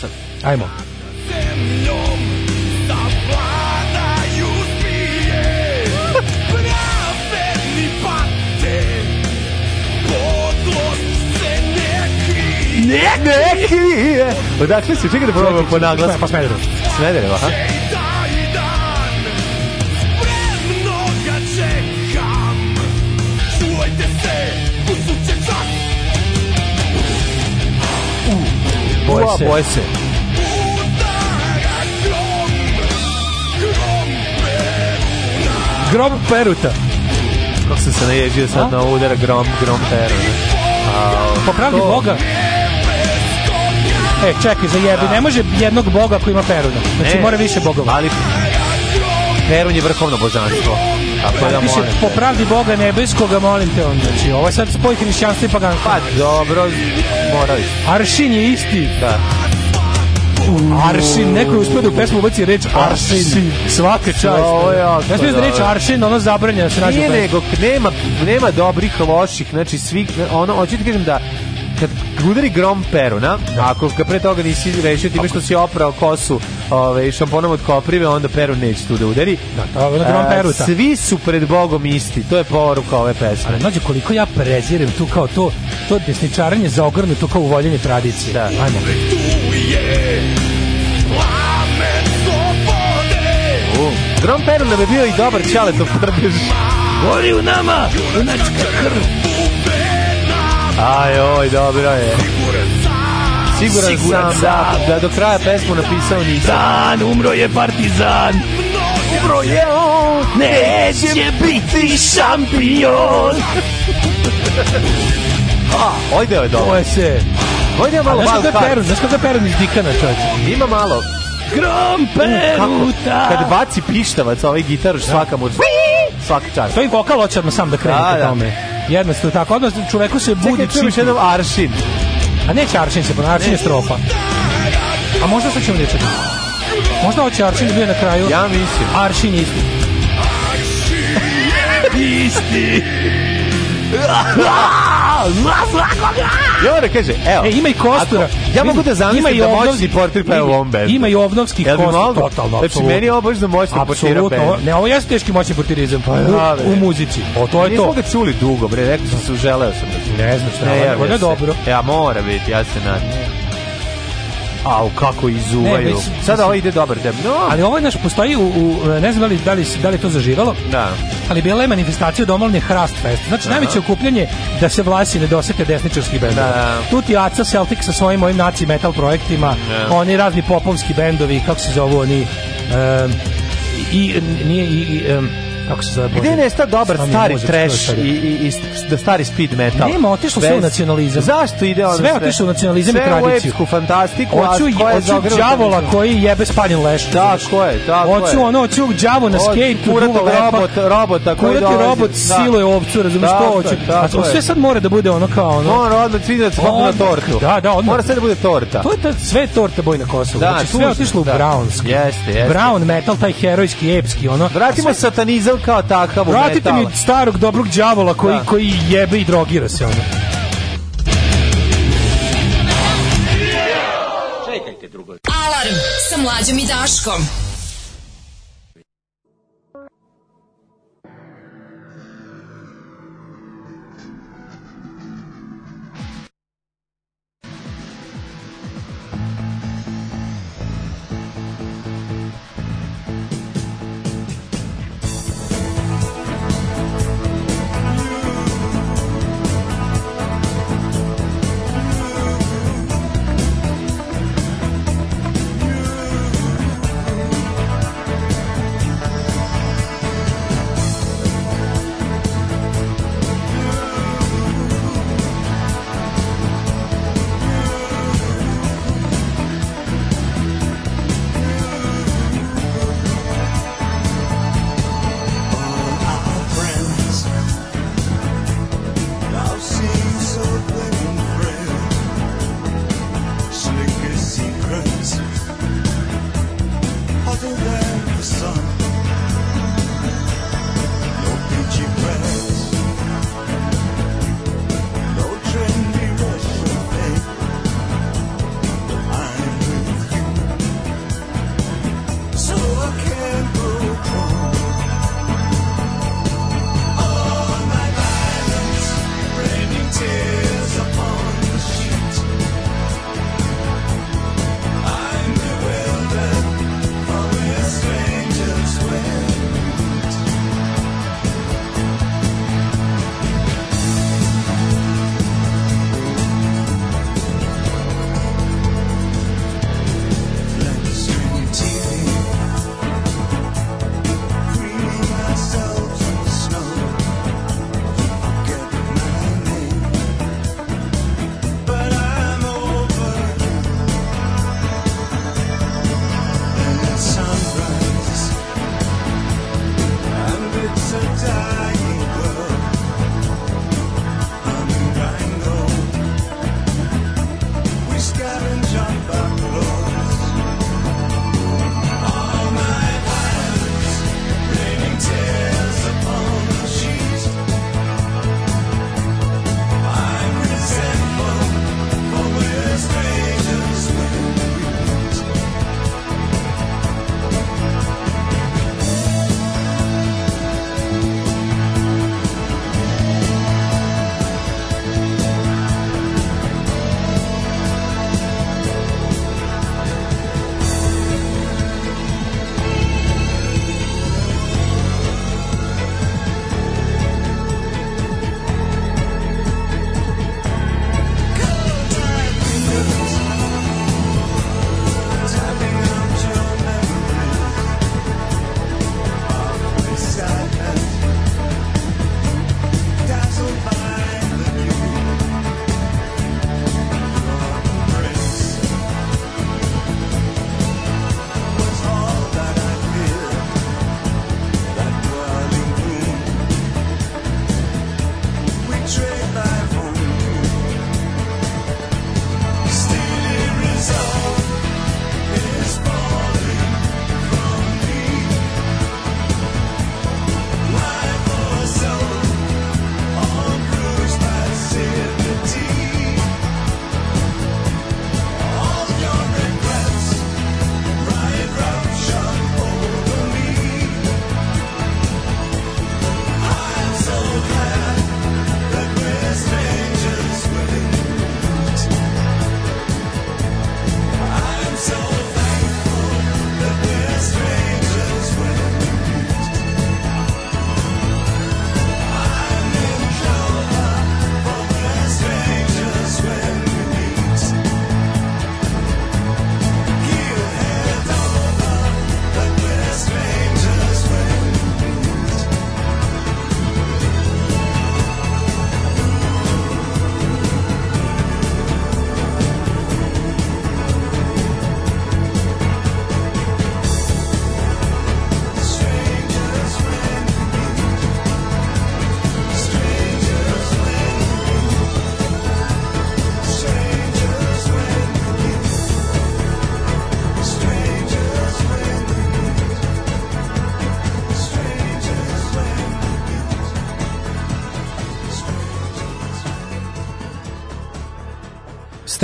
S7: Sad. Ajmo.
S6: Neki! Neki je! Odakle si? Čekaj da probamo po naglasku.
S7: Pa Smederevo.
S6: Smederevo, aha. Boje se. Boje se.
S7: Grom Peruta.
S6: Kako se se naježio sad A? na udara Grom, Grom Peruta.
S7: Po pravdi Boga. E, čekaj, zajebi, da. ne može jednog boga koji ima Peruna. Znači, ne, mora više bogova.
S6: Ali Perun je vrhovno božanstvo.
S7: Tako da molim. Po pravdi Boga nebeskoga molim te on. Znači, ovo je sad spoj hrišćanstva i paganstva.
S6: Pa, dobro, morali.
S7: Aršin je isti.
S6: Da.
S7: Aršin, neko je uspio da u pesmu ubaci reč Aršin. aršin. Svaka
S6: čast. Ovo je
S7: alko, da. ne smiješ da reč Aršin, ono zabranjeno da se nađe. Nije nego,
S6: nema, nema dobrih, loših, znači svih, ono, hoću ti kažem da udari grom peruna, da. ako ga pre toga nisi rešio time što si oprao kosu ove, ovaj, šamponom od koprive, onda peru neće tu da udari. Da, da, je grom peruta. Svi su pred Bogom isti, to je poruka ove pesme. Ali
S7: nođe, koliko ja prezirem tu kao to, to desničaranje za to kao uvoljenje tradicije.
S6: Da. Ajmo. Grom perun nam je bio i dobar čaletov prdež. Gori u nama, junačka krv. Aj, oj, dobro je. Siguran, Siguran sam, da, da do kraja pesmu napisao nisam. Dan, umro je partizan. Umro je on, neće biti šampion. A, ojde, deo je Ovo je
S7: se... Ovo je malo malo kar. Znaš kako je peron iz Dikana, čovječe?
S6: Ima malo.
S7: Grom peruta.
S6: Kad baci pištavac ovaj gitaru, svaka može... Svaka čast.
S7: To je vokal očarno sam da krenu da, da, tome. Da. Jednostavno tako, odnosno čoveku se budi
S6: čipi. Čekaj, čuješ jednom aršin.
S7: A neće aršin se, pa aršin je strofa. A možda sad ćemo liječiti. Možda hoće aršin bio na kraju.
S6: Ja mislim.
S7: Aršin isti. Aršin je isti.
S6: I onda kaže, evo. E,
S7: ima i kostura.
S6: Ako, ja mogu da zamislim da
S7: moćni
S6: portir peva u ovom bendu.
S7: Ima i ovnovski Jel kostur, totalno, znači, apsolutno.
S6: Znači, meni je ovo baš da moćni portira bend.
S7: Ne, ovo jeste teški moćni portirizam pa, u, u muzici. O, to je to. Nismo
S6: ga čuli dugo, bre, rekao sam da se, želeo sam da čuli. Ne znam šta, ne,
S7: ovo je dobro.
S6: Ja mora biti, ja se nadam. Au, kako izuvaju. Sada ovo ovaj ide dobar deb. No.
S7: Ali ovo je naš, postoji u, u, ne znam da li, da li, da li to zaživalo,
S6: da.
S7: ali bila je manifestacija domovne Hrast Fest. Znači, najveće okupljanje da se vlasi ne dosete desničarskih bendova. Da. Tu ti Aca Celtic sa svojim mojim naci metal projektima, da. oni razni popovski bendovi, kako se zovu oni... Um, i, nije, i, i um, Mm. kako
S6: se zove e, Gde nesta dobar stari trash i, i, i da stari speed metal?
S7: Nema, otišlo sve u nacionalizam.
S6: Zašto ide ono
S7: sve? otišlo u nacionalizam sve i tradiciju. Sve u epsku
S6: fantastiku.
S7: Oću, oću đavola koji jebe spaljen leš.
S6: Da, ko je, tako je.
S7: Oću ono, oću đavo na skejtu, duva Robot,
S6: robota koji dolazi. Kurati
S7: robot da. siluje ovcu, razumiješ što hoće. A to sve sad mora da bude ono kao ono.
S6: Mora odmah cvinac da kako na tortu.
S7: Da, da, odmah.
S6: Mora sve da bude torta.
S7: To je ta, sve torta boj na Kosovu. Da, znači, sve otišlo u da. brownski. Jeste, jeste. Brown metal, taj herojski, epski, ono.
S6: Vratimo satanizam metal kao takav
S7: Vratite mi starog dobrog đavola koji, da. koji jebe i drogira se ono. Čekajte drugo. Alarm sa mlađim i Daškom.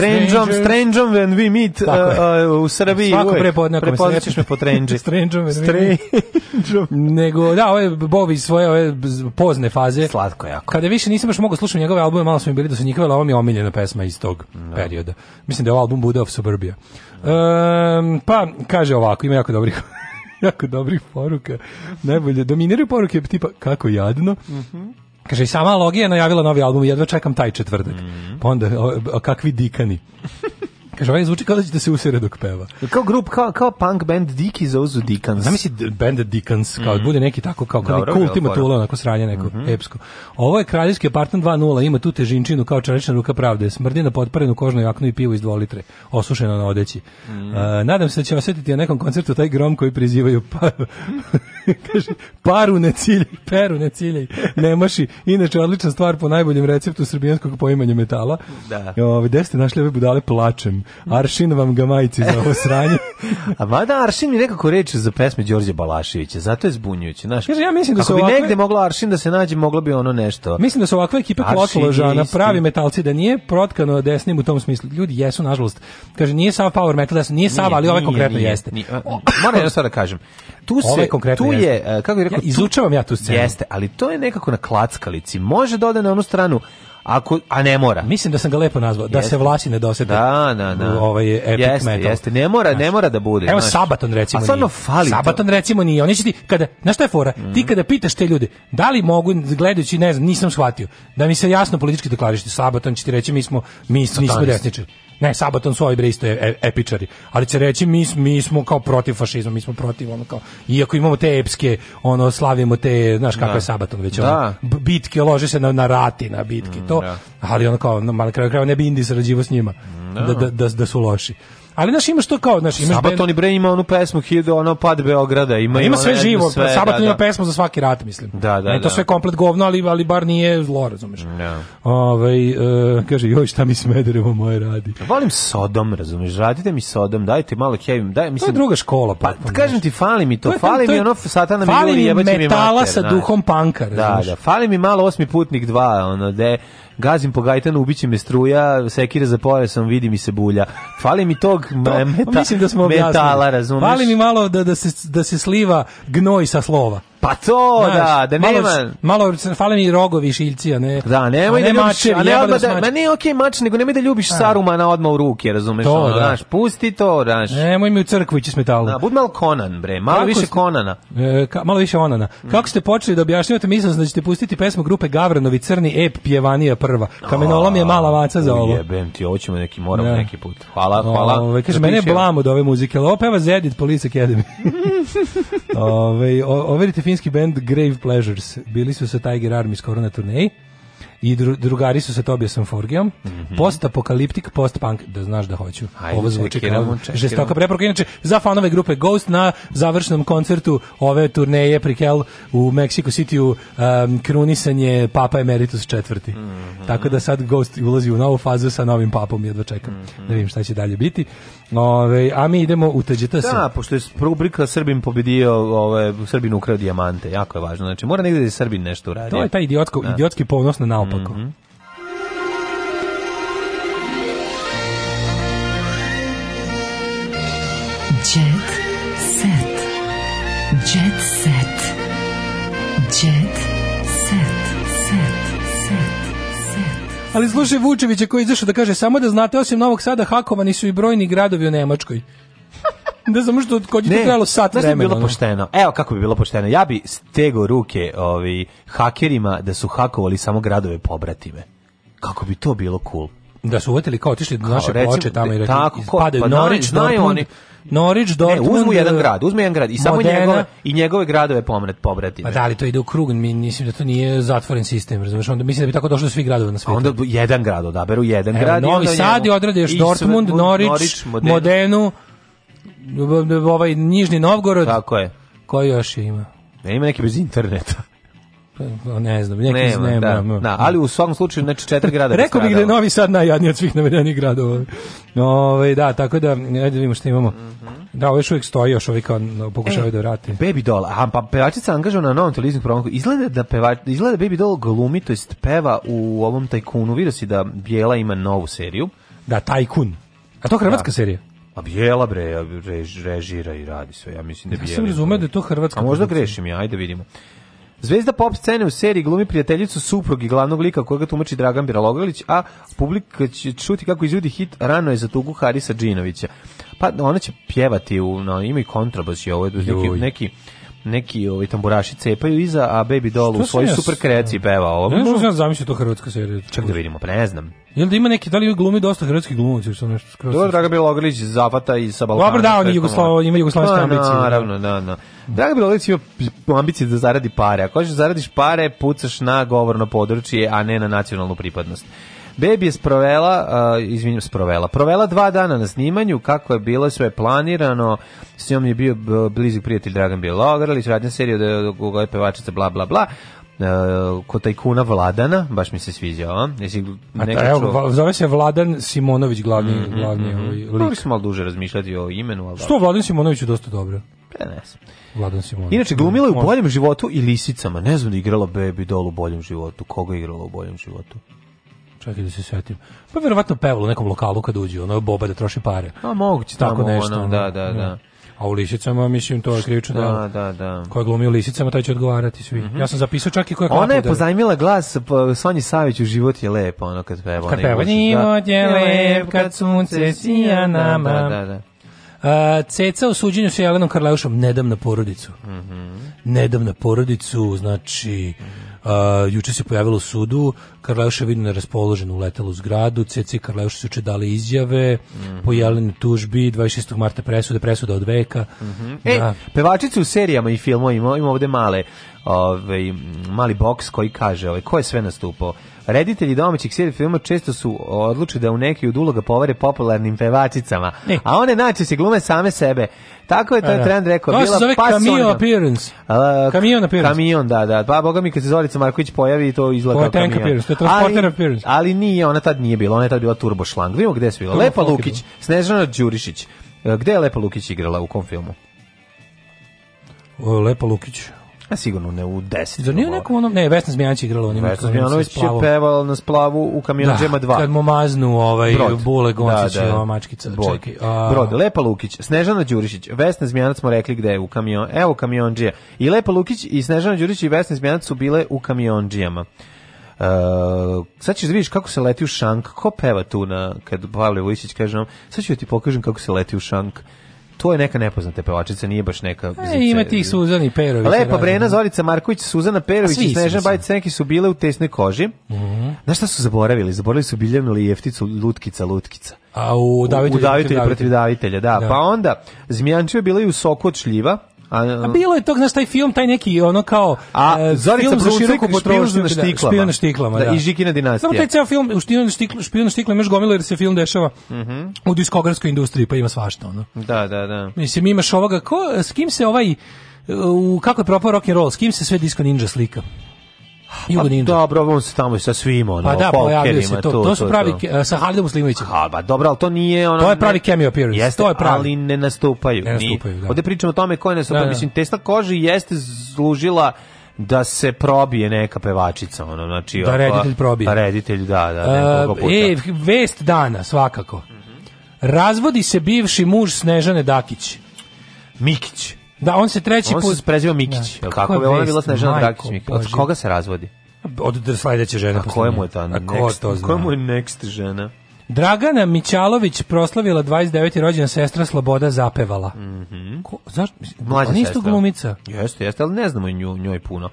S6: Strangeom, Strangeom when we meet uh, uh, u Srbiji. Svako
S7: prepodne ako me ćeš
S6: me po Strangeom.
S7: strangeom when we Nego, da, ovo je Bovi svoje ove pozne faze.
S6: Slatko jako.
S7: Kada više nisam baš mogao slušati njegove albume, malo smo mi bili da su njihove, ali ovo mi je omiljena pesma iz tog no. Da. perioda. Mislim da je ovo album Buda of Suburbia. Um, pa, kaže ovako, ima jako dobrih jako dobrih poruka. Najbolje dominiraju poruke tipa kako jadno. Mm -hmm. Kaže, i sama Logija najavila novi album, jedva čekam taj četvrtak. Mm -hmm. Pa onda, o, o, kakvi dikani. Kaže, ovaj zvuči kao da ćete se usere dok peva.
S6: Kao grup, kao, kao punk band Diki za uzu Dickens. Znam misli
S7: band Dickens, kao mm. bude neki tako, kao, kao Dobro, kult ima tula, onako sranje neko, mm -hmm. epsko. Ovo je kraljevski apartman 2.0, ima tu težinčinu kao čelična ruka pravde, smrdi na potparenu kožnu jaknu i pivo iz 2 litre, osušeno na odeći. Mm. Uh, nadam se da će osjetiti na nekom koncertu taj grom koji prizivaju pa, Kaže, paru ne ciljaj, peru ne ciljaj, ne maši. Inače, odlična stvar po najboljem receptu srbijanskog poimanja metala. Da. E, ove, ovaj, gde ste našli ove budale plačem? Aršin vam ga majici za ovo sranje.
S6: A mada Aršin mi nekako reče za pesme Đorđe Balaševića, zato je zbunjujuće. Znaš,
S7: Kaže, ja mislim da
S6: se ovakve... bi negde moglo Aršin da se nađe, moglo bi ono nešto.
S7: Mislim da
S6: su
S7: ovakve ekipe klotložana, pravi metalci, da nije protkano desnim u tom smislu. Ljudi jesu, nažalost. Kaže, nije sav power metal, desno, nije, nije sav, ali ovaj konkretno nije, jeste. Nije,
S6: moram jedno stvar da kažem. Tu se, ovaj konkretno tu je, e, kako je rekao,
S7: ja, izučavam ja tu scenu.
S6: Jeste, ali to je nekako na klackalici. Može da ode na onu stranu, Ako, a ne mora.
S7: Mislim da sam ga lepo nazvao, da se vlasi ne dosete. Da, da, da. Ovaj epic jeste, metal. Jeste,
S6: ne mora, znači, ne mora da bude.
S7: Evo znači. Sabaton recimo. A stvarno
S6: fali.
S7: Sabaton
S6: to.
S7: recimo nije. Oni će ti kada, znaš šta je fora? Mm. Ti kada pitaš te ljude, da li mogu gledajući, ne znam, nisam shvatio, da mi se jasno politički deklarišete Sabaton će ti reći mi smo mi, mi smo desničari. Ne, Sabaton su ovi bre isto e, e, epičari, ali će reći mi, mi smo kao protiv fašizma, mi smo protiv ono kao iako imamo te epske, ono slavimo te, znaš kako da. je Sabaton već da. ono, bitke lože se na, na rati, na bitke, mm, to, da. ali ono kao na kraju krajeva ne bi Indi sarađivao s njima. Mm, da. Da, da, da, su loši. Ali znaš imaš to kao, znaš, imaš
S6: Sabaton i Brain ima onu pesmu Hido, ono pad Beograda,
S7: ima ima, sve živo, sve, Sabaton da, ima da. pesmu za svaki rat, mislim.
S6: Da, da, ne,
S7: to da. sve komplet govno, ali ali bar nije zlo, razumeš. Da. Ovaj uh, kaže joj šta mi Smederevo moje radi.
S6: Volim Sodom, razumeš, radite mi Sodom, dajte malo Kevin, daj mislim.
S7: To je druga škola,
S6: pa. Pa kažem ti fali mi to, to, je, fali to je, mi ono satana mi juri, jebaće mi metala mater,
S7: sa duhom panka,
S6: Da, da,
S7: fali mi malo osmi putnik 2, ono
S6: da gazim po gajtanu, ubiće me struja, sekira za pojasom, vidi mi se bulja. Fali mi tog
S7: to, meta, mislim da smo metala, razumeš?
S6: Fali
S7: mi malo da, da, se, da se sliva gnoj sa slova.
S6: Pa to, Znaš, da, da nema...
S7: Malo, malo fale mi rogovi šiljci, a ne... Da, nemoj ne da ljubiš... A ne, da, da- ma ne okej okay,
S6: mač, nego nemoj da ljubiš a. E. Sarumana odmah u ruke, razumeš?
S7: To, ono, da. Znaš,
S6: pusti to, znaš.
S7: Nemoj mi u crkvu ići smetalu. Da,
S6: bud malo Conan, bre, malo Kako više ste, Konana.
S7: E, ka, malo više Onana. Mm. Kako ste počeli da objašnjavate, mislim da ćete pustiti pesmu grupe Gavranovi Crni Ep Pjevanija prva. Kamenolom je mala vaca za ovo.
S6: Jebem ti, ovo ćemo neki, moramo ne. Da. neki put. Hvala, hvala.
S7: Ove, kaže, mene je blamo od ove muzike, ali ovo peva Zedit Police Academy. ove, overite finski band Grave Pleasures. Bili su sa Tiger Army skoro na turneji i dru, drugari su sa Tobiasom Forgeom. Mm -hmm. Post-apokaliptik, post-punk, da znaš da hoću. Ajde, Ovo zvuči kao žestoka preporuka. Inače, za fanove grupe Ghost na završnom koncertu ove turneje Prikel u Mexico City-u um, krunisanje Papa Emeritus četvrti. Mm -hmm. Tako da sad Ghost ulazi u novu fazu sa novim papom, jedva čekam mm -hmm. da vidim šta će dalje biti. Ove, a mi idemo u TGT
S6: Da, pošto je rubrika Srbin pobedio, ove, Srbin ukrao dijamante, jako je važno. Znači, mora negdje da je Srbin nešto uradio.
S7: To je taj
S6: idiotsko, da.
S7: idiotski ponos na naopako. Mm -hmm. Ali slušaj Vučevića koji izašao da kaže samo da znate osim Novog Sada hakovani su i brojni gradovi u Nemačkoj. Ne znam što kod je trebalo sat da vremena.
S6: Ne, bilo pošteno. Evo kako bi bilo pošteno. Ja bi stego ruke ovi hakerima da su hakovali samo gradove pobratime. Kako bi to bilo cool.
S7: Da su uvetili kao otišli do naše ploče tamo i rekli, tako, ko, padaju pa Norić, Dortmund, oni, Norwich, Dortmund.
S6: Ne, uzmu jedan grad, uzmu jedan grad i samo Modena, njegove, i njegove gradove pomret, pobrati. Pa
S7: da li to ide u krug, mi mislim da to nije zatvoren sistem, razumeš? Onda mislim da bi tako došlo do svih gradova na svetu.
S6: Onda jedan grad odaberu, jedan Evo, grad. Novi
S7: Sad i odrade još Norwich Norić, Modenu, ovaj Nižni Novgorod.
S6: Tako je.
S7: Koji još ima?
S6: Ne ima neki bez interneta.
S7: Pa, ne znam, neki nema, znam, da,
S6: Da, ali u svakom slučaju znači četiri grada.
S7: Rekao bih da je Novi Sad najjadniji od svih navedenih gradova. Ove, ovaj, da, tako da ajde da vidimo šta imamo. Mm Da, ovo još uvijek stoji, još uvijek pokušavaju e, da vrati.
S6: Baby Doll, a pa pevačica angažovana na novom televizijskom programu, izgleda da peva, izgleda da Baby Doll glumi, to jest peva u ovom tajkunu, vidio si da Bijela ima novu seriju.
S7: Da, Tajkun. A to je hrvatska da. serija?
S6: A pa Bijela bre, režira i radi sve, ja mislim da
S7: ja
S6: Bijela. Ja sam
S7: razumeo da je to hrvatska.
S6: A možda grešim ja, ajde da vidimo. Zvezda pop scene u seriji glumi prijateljicu suprug i glavnog lika koga tumači Dragan Biralogović, a publika će čuti kako izvodi hit Rano je za tugu Harisa Džinovića. Pa ona će pjevati u, no, ima i kontrabas i ovo, neki, neki neki ovaj tamburaši cepaju iza, a Baby Doll u svojoj super kreaciji peva ovo.
S7: Ne znam, ja zamislio to hrvatska serija.
S6: Ček da vidimo, pre pa ne znam.
S7: Jel da
S6: ima
S7: neki, da li glumi dosta hrvatskih glumaca ili nešto
S6: skroz? Dobro, Draga Bjelogrlić zapata i sa Balkana. Dobro, da, on
S7: je Jugoslav, pa, ima jugoslavske no, da, ambicije. Da. Naravno, da, da.
S6: Draga Bjelogrlić ima ambicije da zaradi pare. Ako hoćeš da zaradiš pare, pucaš na govorno područje, a ne na nacionalnu pripadnost. Baby je sprovela, uh, izvinjam, sprovela, provela dva dana na snimanju, kako je bilo sve planirano, s njom je bio blizi prijatelj Dragan Bjelogrlić, radnja serija od Google pevačica, bla, bla, bla, uh, e, ko tajkuna Vladana, baš mi se sviđao. Jesi A ta,
S7: evo, zove se Vladan Simonović glavni, mm, glavni mm, ovaj lik.
S6: Mogli smo malo duže razmišljati o imenu. Ali
S7: Što Vladan Simonović je dosta dobro?
S6: Pa ne znam.
S7: Vladan Simonović.
S6: Inače, glumila je u boljem životu i lisicama. Ne znam da igrala Baby Doll u boljem životu. Koga je igrala u boljem životu?
S7: Čekaj da se setim. Pa verovatno pevalo u nekom lokalu kad uđe, ono boba da troši pare.
S6: A moguće tako nešto. Ono,
S7: da, da, da. A u lisicama, mislim, to je krivično da, da, da. Ko je glumio lisicama, taj će odgovarati svi. Mm -hmm. Ja sam zapisao čak i koja
S6: kakva. Ona je da- pozajmila glas Sonji Savić u život je lep, ono kad peva. Kad
S7: peva. Život da. je lep, kad sunce sija nama. Da, da, da. Uh, ceca u suđenju sa Jelenom Karleušom, ne dam na porodicu. Mm -hmm. Ne na porodicu, znači... Mm -hmm Uh, juče se pojavilo u sudu, Karleuša vidi neraspoložen uletelo u zgradu, CC Karleuša su juče dali izjave, mm -hmm. po jelenu tužbi, 26. marta presude, presuda od veka.
S6: Mm -hmm.
S7: da.
S6: E, pevačice u serijama i filmovima, ima ovde male, ovaj mali boks koji kaže ovaj ko je sve nastupao. Reditelji domaćih serija filma često su odlučili da u neki od uloga povare popularnim pevačicama, ne. a one naći se glume same sebe. Tako je taj da. trend rekao. bila
S7: se zove cameo pa appearance. kamion appearance.
S6: Kamion, da, da. Pa, boga mi, kad se Zorica Marković pojavi, to izgleda kao kamion. appearance, to je transporter ali, appearance. Ali nije, ona tad nije bila, ona
S7: je
S6: tad bila turbo šlang. Vidimo gde su bila. Lepa Lukić, Snežana Đurišić. E, gde je Lepa Lukić igrala, u kom filmu?
S7: Lepa Lukić.
S6: Ja sigurno ne u 10.
S7: Zar nije nekom onom, ne, Vesna Zmijanović igrala
S6: onim. Vesna Zmijanović je pevala na splavu u kamionu da, Džema 2.
S7: Kad mu maznu ovaj Brod. Bule da, Goncić, da, da. ova mačkica. Brod. Čekaj,
S6: a... Brod, Lepa Lukić, Snežana Đurišić, Vesna Zmijanac smo rekli gde je u kamion, evo kamion Džija. I Lepa Lukić i Snežana Đurišić i Vesna Zmijanac su bile u kamion Džijama. Uh, e, sad ćeš da vidiš kako se leti u šank. Ko peva tu na, kad Pavle Vojsić kaže nam, sad ću da ti pokažem kako se leti u šank to je neka nepoznata pevačica, nije baš neka... E, zice,
S7: ima tih Suzani Perović.
S6: Lepa Brena,
S7: Zorica
S6: Marković, Suzana
S7: Perović
S6: pa i Snežana Bajic, neki su bile u tesnoj koži. Mm da šta su zaboravili? Zaboravili su Biljanu Lijefticu, Lutkica, Lutkica.
S7: A u
S6: Davitelju, u, u protiv Davitelja, da. da. Pa onda, Zmijančeva je bila i u soku od šljiva,
S7: A, a bilo je to, znaš, taj film, taj neki, ono kao,
S6: a, e, Zorica film Brucek, za široku potrošnju, na štiklama. Špion
S7: na štiklama, da. da.
S6: I Žikina dinastija. Samo
S7: taj ceo film, špion na, štikl, špion na štiklama još gomilo, jer se film dešava mm -hmm. u diskografskoj industriji, pa ima svašta, ono.
S6: Da, da, da.
S7: Mislim, imaš ovoga, ko, s kim se ovaj, u, kako je propao rock and roll, s kim se sve disco ninja slika?
S6: Pa Jugonindu. Dobro, on se tamo sa svim ono, pa da, pojavio se
S7: to.
S6: To, to su
S7: pravi to, to. E, sa Halidom Slimovićem.
S6: Ha, pa dobro, al to nije ono.
S7: To je pravi cameo appearance. Jeste, to
S6: je pravi. Ali
S7: ne nastupaju.
S6: Ne nastupaju,
S7: da.
S6: Ovde pričamo o tome ko ne su, da, da, mislim Tesla koži jeste služila da se probije neka pevačica ono znači
S7: da reditelj probije
S6: da reditelj da da e, nekoliko
S7: puta e, vest dana svakako mm -hmm. razvodi se bivši muž Snežane Dakić
S6: Mikić
S7: Da, on se treći
S6: put...
S7: On
S6: se preziva Mikić. Da. Kako je ona bila Snežana Drakić Mikić? Od koga se razvodi?
S7: Od sledeće žene. A
S6: kojemu je ta next? Kojemu je next žena?
S7: Dragana Mićalović proslavila 29. rođena sestra Sloboda zapevala. Mm -hmm. Ko, zašto? Mlađa sestra. glumica.
S6: Jeste, jeste, ali ne znamo nju, njoj puno.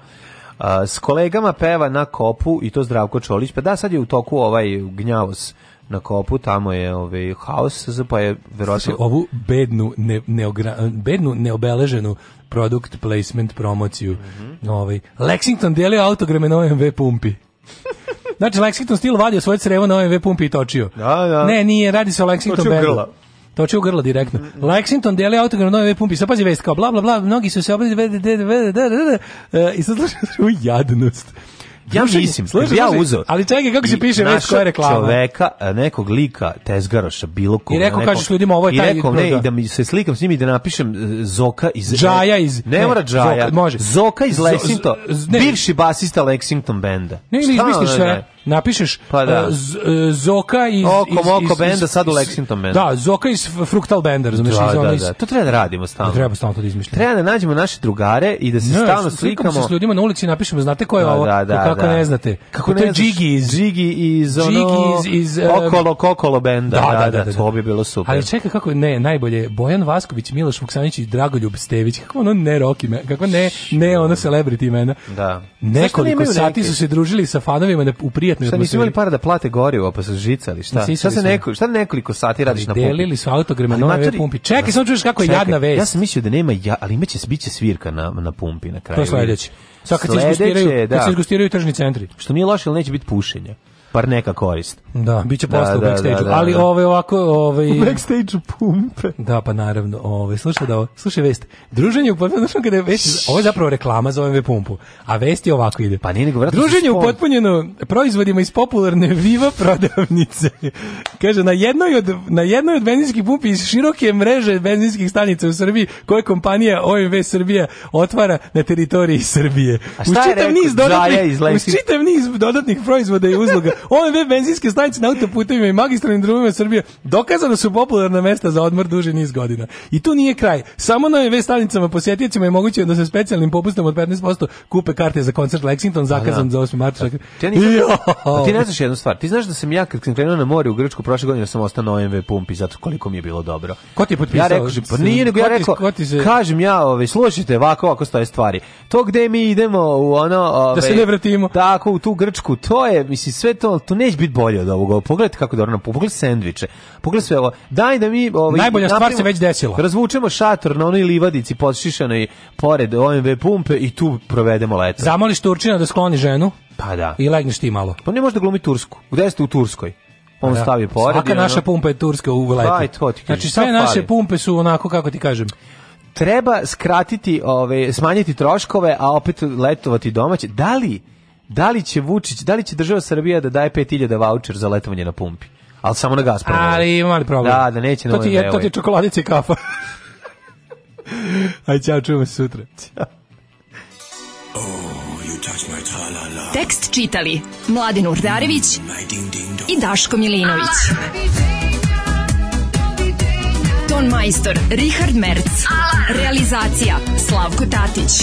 S6: A, s kolegama peva na kopu i to Zdravko Čolić. Pa da, sad je u toku ovaj Gnjavos na kopu, tamo je ovaj haos, pa je verovatno
S7: ovu bednu ne, neogra, bednu neobeleženu product placement promociju. Mm -hmm. Ovaj Lexington delio autograme na OMV pumpi. znači Lexington stil vadio svoje crevo na OMV pumpi i točio.
S6: Da, da.
S7: Ne, nije, radi se o Lexington Toči To Grla. Toči grla direktno. Mm -hmm. Lexington deli autogram na OMV pumpi. Sad pazi vest kao bla bla bla, mnogi su se obradili e, i sad slušaš u jadnost.
S6: Ja slušaj, mislim, slušaj, ja uzeo.
S7: Ali čekaj kako se piše već koja reklama.
S6: Čoveka, nekog lika tezgaroša bilo
S7: ko. I rekao kažeš ljudima ovo je taj. I rekao
S6: ne, da. i da mi se slikam s njim i da napišem e, Zoka iz e,
S7: Džaja iz
S6: Ne mora Džaja. Zoka iz Lexington. Bivši basista Lexington benda.
S7: Ne, ili izmisliš sve napišeš pa da. Eh, Z, eh, Zoka iz
S6: Oko Moko benda sad u Lexington
S7: benda. Da, Zoka iz Fructal benda, razumeš, da, da,
S6: da. To treba da radimo stalno.
S7: Treba stalno to da izmišljamo.
S6: Treba da nađemo naše drugare i da se stalno
S7: slikamo. s ljudima na ulici napišemo, znate ko je da, ovo? Da, da, kako ne znate?
S6: Kako to je
S7: Jiggy iz
S6: Jiggy iz ono iz eh, Okolo Kokolo benda. Da, da, da, to bi bilo super.
S7: Ali čekaj kako ne, najbolje Bojan Vasković, Miloš Vuksanić i Dragoljub Stević. Kako ono ne Rocky, kako ne ne ono celebrity imena. Da. Nekoliko sati su se družili sa fanovima u prijatnim
S6: neprijatnoj atmosferi. Šta nisu imali para da plate gorivo, pa su žicali, šta? Nisam šta se neko, šta nekoliko sati radiš na pumpi?
S7: Delili su autograme na nove pumpi. Čekaj, samo čuješ kako je jadna vest.
S6: Ja sam mislio da nema ja, ali imaće biće svirka na na pumpi na kraju.
S7: To je sledeće. Sad kad se izgustiraju, da. kad se izgustiraju tržni centri.
S6: Što nije loše, ali neće biti pušenja par neka korist.
S7: Da, biće da, posle da, u backstage da, da, da ali da. ove ovako, ove
S6: u backstage pumpe.
S7: Da, pa naravno, ove slušaj da, slušaj vest. Druženje u potpunjenom kada je vest, ovo je zapravo reklama za OMV pumpu. A vest je ovako ide.
S6: Pa nije nego
S7: Druženje u potpunjeno proizvodima iz popularne Viva prodavnice. Kaže na jednoj od na jednoj od benzinskih pumpi iz široke mreže benzinskih stanica u Srbiji, koje kompanija OMV Srbija otvara na teritoriji Srbije. A šta je čitav niz dodatnih, čitav niz dodatnih proizvoda i usluga ove benzinske stanice na autoputevima i magistralnim drumima Srbije dokazano su popularna mesta za odmor duže niz godina. I tu nije kraj. Samo na ove stanicama posjetiocima je moguće da se specijalnim popustom od 15% kupe karte za koncert Lexington zakazan da. da. za 8. marta. Da. Ja ti
S6: ne znaš jednu stvar. Ti znaš da sam ja kad sam krenuo na more u Grčku prošle godine sam ostao na OMV pumpi zato koliko mi je bilo dobro.
S7: Ko
S6: ti
S7: je potpisao?
S6: Ja rekao, pa nije nego ja rekao, se... kažem ja, ovaj, slušajte, ovako, ovako stoje stvari. To gde mi idemo u ono... Ove,
S7: da se ovaj- ne vratimo.
S6: Tako, u tu Grčku, to je, mislim, sve to to, ali to neće biti bolje od ovoga. Pogledajte kako dobro nam pogledajte sendviče. Pogledajte sve ovo. Daj da mi
S7: ovaj Najbolja naprimo, stvar se već desila.
S6: Razvučemo šator na onoj livadici podšišanoj pored OMV pumpe i tu provedemo leto.
S7: Zamoliš Turčina da skloni ženu?
S6: Pa da.
S7: I legneš ti malo.
S6: Pa ne može da glumi Tursku. Gde ste u Turskoj? on pa da. stavi pored.
S7: Svaka ono... naša pumpa je turska u
S6: letu. Aj, to ti
S7: Znači sve naše pumpe su onako kako ti kažem.
S6: Treba skratiti, ove, smanjiti troškove, a opet letovati domaće. Da li da li će Vučić, da li će država Srbija da daje 5000 voucher za letovanje na pumpi? Ali samo na Gazprom.
S7: Ali ima mali problem.
S6: Da, da neće na
S7: to ti je, To ti je čokoladica i kafa. Ajde, čao, čujemo se sutra. Ćao.
S12: Oh, Tekst čitali Mladin Urdarević mm, ding, ding, i Daško Milinović. Ton majstor Richard Merc. Realizacija Slavko Tatić